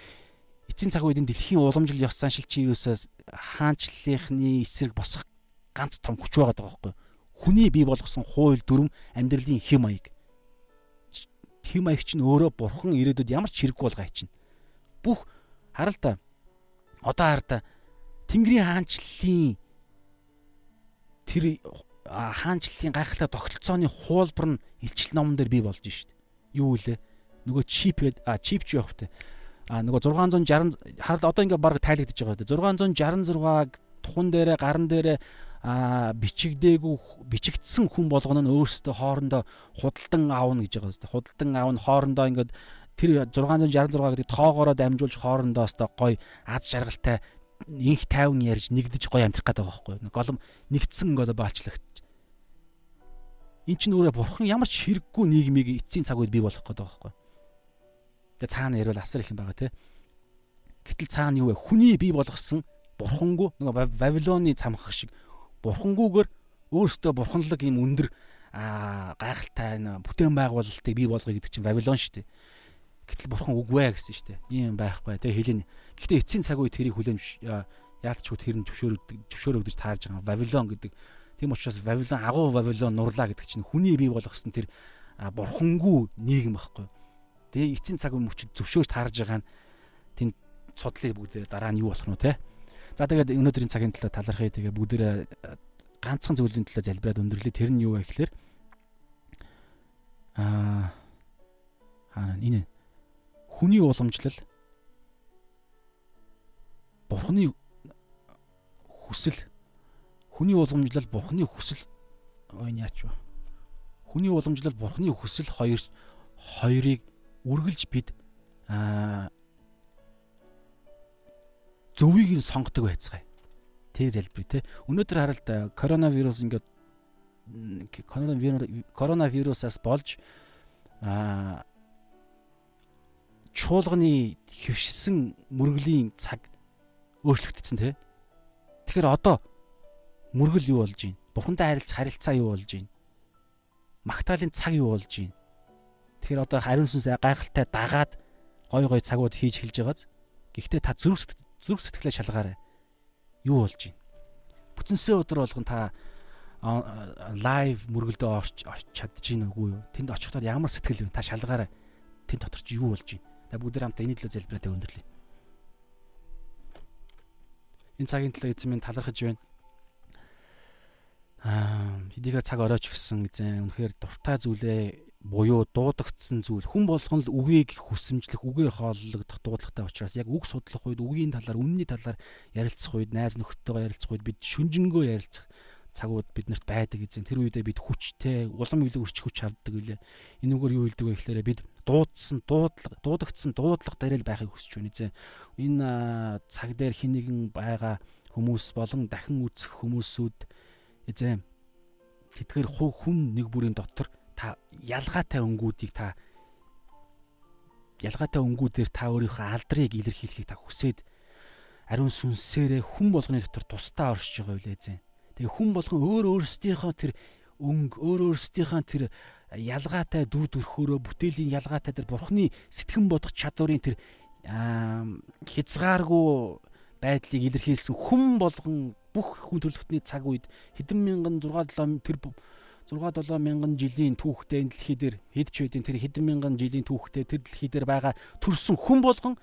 эцсийн цаг үед дэлхийн уламжлал ёс заншилчийн ерөөсөөс хаанчлалынхны эсрэг босох ганц том хүч байгаа байхгүй. Хүний бий болгосон хууль дүрм амьдралын хэм маяг. Хэм маяг чинь өөрөө бурхан ирээдүйд ямар ч хэрэггүй болгоо чинь. Бүх харалта одоо хараа Тэнгэрийн хаанчлалын тэр хаанчлалын гайхалтай тогтолцооны хуулбар нь илчил номон дээр бий болж шít. Юу вэ? Нөгөө чип гээд а чип ч явах тэ. А нөгөө 660 хараад одоо ингээ баг тайлагдчихж байгаа тэ. 666-г тухан дээрээ гаран дээрээ а бичигдээгүй бичигдсэн хүн болгоно нь өөрсдөө хоорондоо худалдан аавна гэж байгаа хэвээр худалдан аавна хоорондоо ингээд тэр 666 гэдэг тоогоороо дамжуулж хоорондоо өстой гой аз жаргалтай инх тайван ярьж нэгдэж гоё амьдрах гэдэг байгаа байхгүй. Голом нэгдсэн гол баачлагч. Эн чинь өөрөө бурхан ямар ч хэрэггүй нийгмийг эцсийн цаг үед бий болгох гэдэг байгаа байхгүй. Тэгээ цаана ярил асар их юм байгаа те. Гэтэл цаана юу вэ? Хүний бий болгосон бурхангүй нөгөө Вавилоны цамхаг шиг бурхангүйгээр өөртөө бурханлаг юм өндөр аа гайхалтай бүтээн байгуулалтыг бий болгоё гэдэг чинь Вавилон шүү дээ. Гэтэл бурхан үгвэ гэсэн дээ. Ийм байхгүй. Тэгээ хэлэн. Гэхдээ эцсийн цаг үед тэрийг хүлээн яалтчгүй тэр нь зөвшөөрөгдөж зөвшөөрөгдөж таарж байгаа. Вавилон гэдэг. Тийм учраас Вавилон агуу Вавилон нурлаа гэдэг чинь хүний бий болгосон тэр бурхангүй нийгэм байхгүй. Тэгээ эцсийн цаг үе мөчөд зөвшөөрж таарж байгаа нь тэнд судлыг бүгд дараа нь юу болох нь те. За тэгээд өнөөдрийн цагийн төлөө талархъя. Тэгээ бүгдээ ганцхан зүйлийн төлөө залбираад өндөрлөе. Тэр нь юу вэ гэхээр аа хаана энэ хүний уламжлал бурхны хүсэл хүний уламжлал бурхны хүсэл ой яач вэ хүний уламжлал бурхны хүсэл хоёр хоёрыг үргэлж бид аа зөвийг нь сонгодог байцгаая. Тэг залбирая те. Өнөөдөр харалт коронавирус ингээд коронавирусаас болж аа чуулганы хөвшсөн мөргөлийн цаг өөрчлөгдсөн тий. Тэгэхээр одоо мөргөл юу болж байна? Бурхантай харилцах харилцаа юу болж байна? Магтаалын цаг юу болж байна? Тэгэхээр одоо ариун сүнс гайхалтай дагаад гой гой цагууд хийж хэлж байгааз. Гэхдээ та зүрх зүрх сэтгэлээ шалгаарай. Юу болж байна? Бүтэнсээ өдөр болгон та лайв мөргөлдөө орч чадчих нүггүй юу? Тэнд очихдод ямар сэтгэл вэ? Та шалгаарай. Тэнд дотор чи юу болж байна? Та бүгд хамтаа энэ төлөө залбираа өндөрлөе. Энэ цагийн төлөө эзэн минь талархаж байна. Аа, хэдийгээр цаг оройч гисэн эзэн үнэхээр дуртай зүйлээ буюу дуудагдсан зүйл хүн болгон л үгийг хүсэмжлэх үгээр хооллогдох дуудлагатай учраас яг үг судлах үед үгийн талаар үнний талаар ярилцах үед найз нөхдөдөө ярилцах үед бид шүнжэнгөө ярилцах цагууд биднэрт байдаг эзэн. Тэр үедээ бид хүчтэй улам илүү өрчих хүч авдаг үлээ. Энүүгээр юу хэлдэг вэ гэхээр бид дуудсан дуудлага дуудагдсан дуудлага дээр л байхыг хүсэж байна эзэн. Энэ цаг дээр хин нэгэн байгаа хүмүүс болон дахин үзэх хүмүүсүүд эзэн тэтгэр хүн нэг бүрийн дотор та ялгаатай өнгүүдийг та ялгаатай өнгүүдээр та өөрийнхөө алдрыг илэрхийлэхийг та хүсээд ариун сүнсээрээ хүн болгоны дотор тусдаа оршиж байгаа үлээ зэн. Тэгээ хүн болгон өөр өөрсдийнхөө тэр өнг өөр өөрсдийнхөө тэр ялгаатай дүр төрхөөрөө бүтээлийн ялгаатай тэр бурхны сэтгэн бодох чадварын тэр хязгааргүй байдлыг илэрхийлсэн хүн болгон бүх хүн төрөлхтний цаг үед хэдэн мянган 6 7 тэр 6 7 мянган жилийн түүхтэй энэ дэлхий дээр хэд ч байдیں тэр хэдэн мянган жилийн түүхтэй тэр дэлхий дээр байгаа төрсэн хүн болгон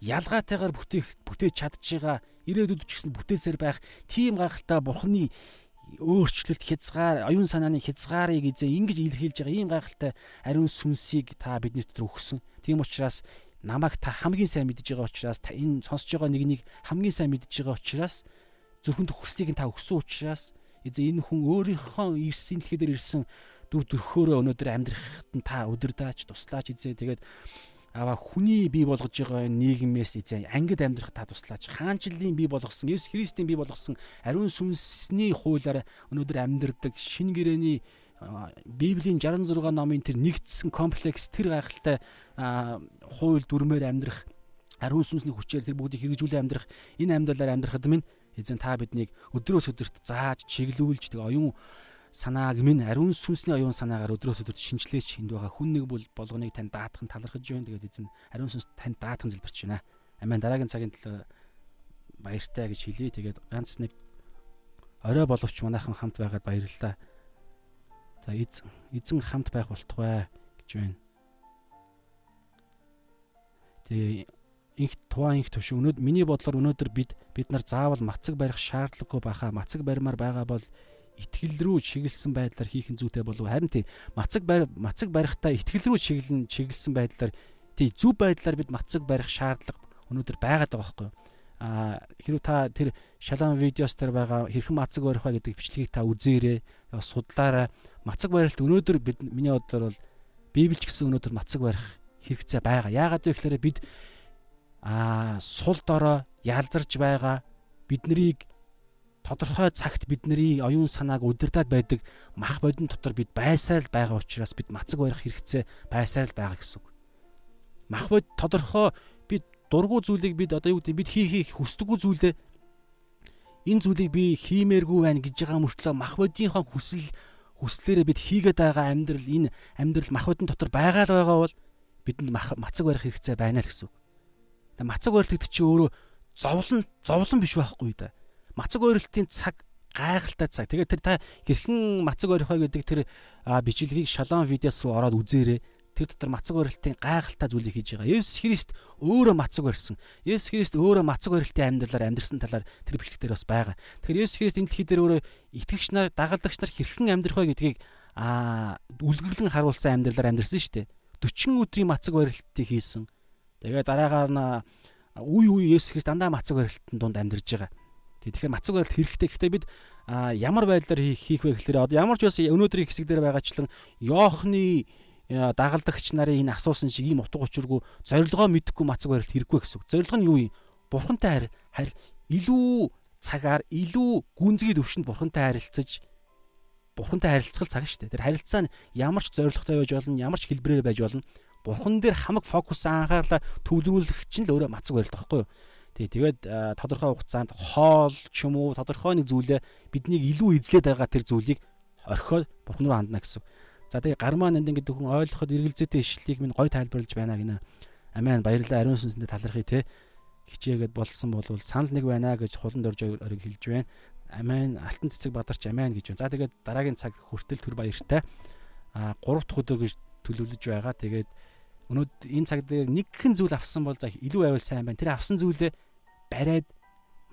ялгаатайгаар бүтээх бүтээж чадж байгаа ирээдүйд ч гэсэн бүтээсээр байх тийм гайхалтай бурхны өөрчлөлт хязгаар оюун санааны хязгаарыг эзэн ингэж илэрхийлж байгаа ийм гайхалтай ариун сүнсийг та бидний дотор өгсөн. Тийм учраас намайг та хамгийн сайн мэдж байгаа учраас та энэ сонсож байгаа нэгнийг хамгийн сайн мэдж байгаа учраас зөвхөн төгсөлтийг та өгсөн учраас эзэн энэ хүн өөрийнхөө ирсэн дэлхийдэр ирсэн дүр төрхөөрөө өнөөдөр амьдрахад нь та өдөрдөөч туслаач эзэн тэгээд аваа хүний бий болгож байгаа нийгмээс эзэн ангид амьдрах та туслаач. Хаанчлалын бий болгосон Есүс Христийн бий болгосон ариун сүнсний хуулиар өнөөдөр амьдрдаг шин гэрэний Библийн 66 номын тэр нэгдсэн комплекс тэр гайхалтай хууль дүрмээр амьдрах ариун сүнсний хүчээр тэр бүгдийг хэрэгжүүлэн амьдрах энэ амьдралаар амьдрахад минь эзэн та биднийг өдрөөс өдөрт зааж чиглүүлж тэг оюун санааг минь ариун сүнсний оюун санаагаар өдрөөс өдөрт шинжилээч энд байгаа хүн нэг бол болгоныг тань даатхан талархаж байна. Тэгээд эзэн ариун сүнс тань даатхан залбирч байна. Амен дараагийн цагийн төлөө баяртай гэж хэлье. Тэгээд ганц нэг орой боловч манайхан хамт байгаад баярлалаа. За эзэн хамт байх болтугай гэж байна. Тэгээ инх тухайн инх төвш өнөөдөр миний бодлоор өнөөдөр бид бид нар заавал мацаг барих шаардлагагүй байхаа мацаг баримаар байгаа бол итгэл рүү чиглэсэн байдлаар хийх нь зүйтэй болов? Харин тий мацаг мацаг барихтаа итгэл рүү чиглэн чиглэсэн байдлаар тий зөв байдлаар бид мацаг барих шаардлага өнөөдөр байгаад байгаа байхгүй а хэрвээ та тэр шалан видеос дээр байгаа хэрхэн мацаг барих вэ гэдэг бичлэгийг та үзээрэй судлаарай. Мацаг барилт өнөөдөр бид миний бодлоор бол библич гэсэн өнөөдөр мацаг барих хэрэгцээ байгаа. Яагаад вэ гэхээр бид а сул дорой ялзарж байгаа биднийг тодорхой цагт бидний оюун санааг удирдах байдаг мах бодин дотор бид байсаар л байгаа учраас бид мацаг барих хэрэгцээ байсаар л байгаа гэсэн үг. Мах бод тодорхой бид дургу зүйлийг бид одоо юу гэдэг бид хийхийг хүсдэггүй зүйлээ энэ зүйлийг би хиймээргүй байна гэж байгаа мөртлөө мах бодийнхоо хүсэл хүслээрээ бид хийгээд байгаа амьдрал энэ амьдрал мах бодин дотор байгаа л байгаа бол бидэнд мацаг барих хэрэгцээ байна л гэсэн үг. Тэгээ мацаг барилт гэдэг чинь өөрөө зовлон зовлон биш байхгүй да мацаг ойролтын цаг гайхалтай цаг. Тэгээд тэр та хэрхэн мацаг ойрох вэ гэдэг тэр бичлэгийг шалон видеос руу ороод үзээрэй. Тэр дотор мацаг ойролтын гайхалтай зүйлийг хийж байгаа. Есүс Христ өөрөө мацаг ойрсон. Есүс Христ өөрөө мацаг ойролтын амьдралаар амьдрсан талаар тэр бичлэгтэр бас байгаа. Тэгэхээр Есүс Христ энэ дэлхий дээр өөрөө итгэгч нар, дагалдагч нар хэрхэн амьдрах вэ гэдгийг аа үлгэрлэн харуулсан амьдралаар амьдрсан шүү дээ. 40 өдрийн мацаг ойролтыг хийсэн. Тэгээд дараагаар нь үе үе Есүс Христ дандаа мацаг ойролтын дунд амьдарч байгаа. Тэгэхээр мацаг барилт хэрэгтэй. Гэхдээ бид ямар байдлаар хийх вэ гэхээр одоо ямар ч бас өнөөдрийн хэсэг дээр байгаачлан Йоохны дагалдагч нарын энэ асуусан шиг ийм утга учиргүй зорилгоо мэдхгүй мацаг барилт хэрэггүй гэсэн. Зорилго нь юу юм? Бурхантай харь илүү цагаар илүү гүнзгий төвшөнд бурхантай харилцаж бурхантай харилцах цаг шүү дээ. Тэр харилцаа нь ямар ч зоригтой байж болно, ямар ч хэлбэрээр байж болно. Бурхан дээр хамаг фокус анхаарлаа төвлөрүүлэх чинь л өөрөө мацаг барилт байхгүй юу? Тэгээд тодорхой хугацаанд хоол ч юм уу тодорхой нэг зүйлээ биднийг илүү эзлээд байгаа тэр зүйлийг орхиод бурхан руу хандна гэсэн. За тэгээ гармаа нандин гэдэг хүн ойлгоход эргэлзээтэй ишлэлийг минь гой тайлбарлаж байна гинэ. Амен баярлалаа ариун сүнсэндээ талархъя те. Хичээгээд болсон бол санал нэг байна гэж хулан дорж ориг хэлж байна. Амен алтан цэцэг бадарч амен гэж байна. За тэгээд дараагийн цаг хүртэл төр баяртай. А 3 дахь өдөр гэж төлөвлөж байгаа. Тэгээд өнөөдөр энэ цаг дээр нэгхэн зүйл авсан бол за илүү байвал сайн байна. Тэр авсан зүйлээ бариад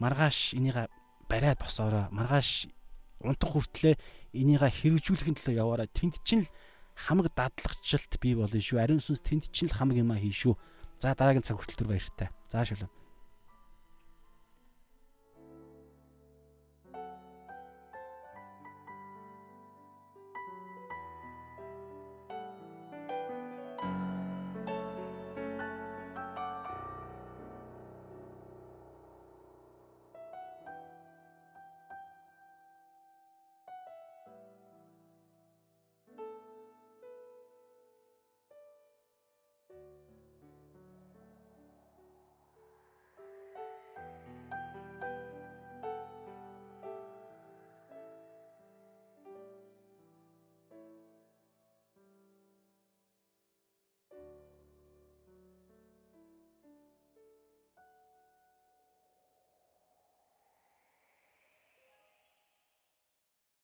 маргааш энийг бариад босоороо. Маргааш унтах хүртлээр энийг хэрэгжүүлэхин төлөө яваараа. Тэнд чинь л хамаг дадлагчлалт бий болно шүү. Ариун сүнс тэнд чинь л хамаг юм а хий шүү. За дараагийн цаг хүртэл түр баяртай. За шалаа.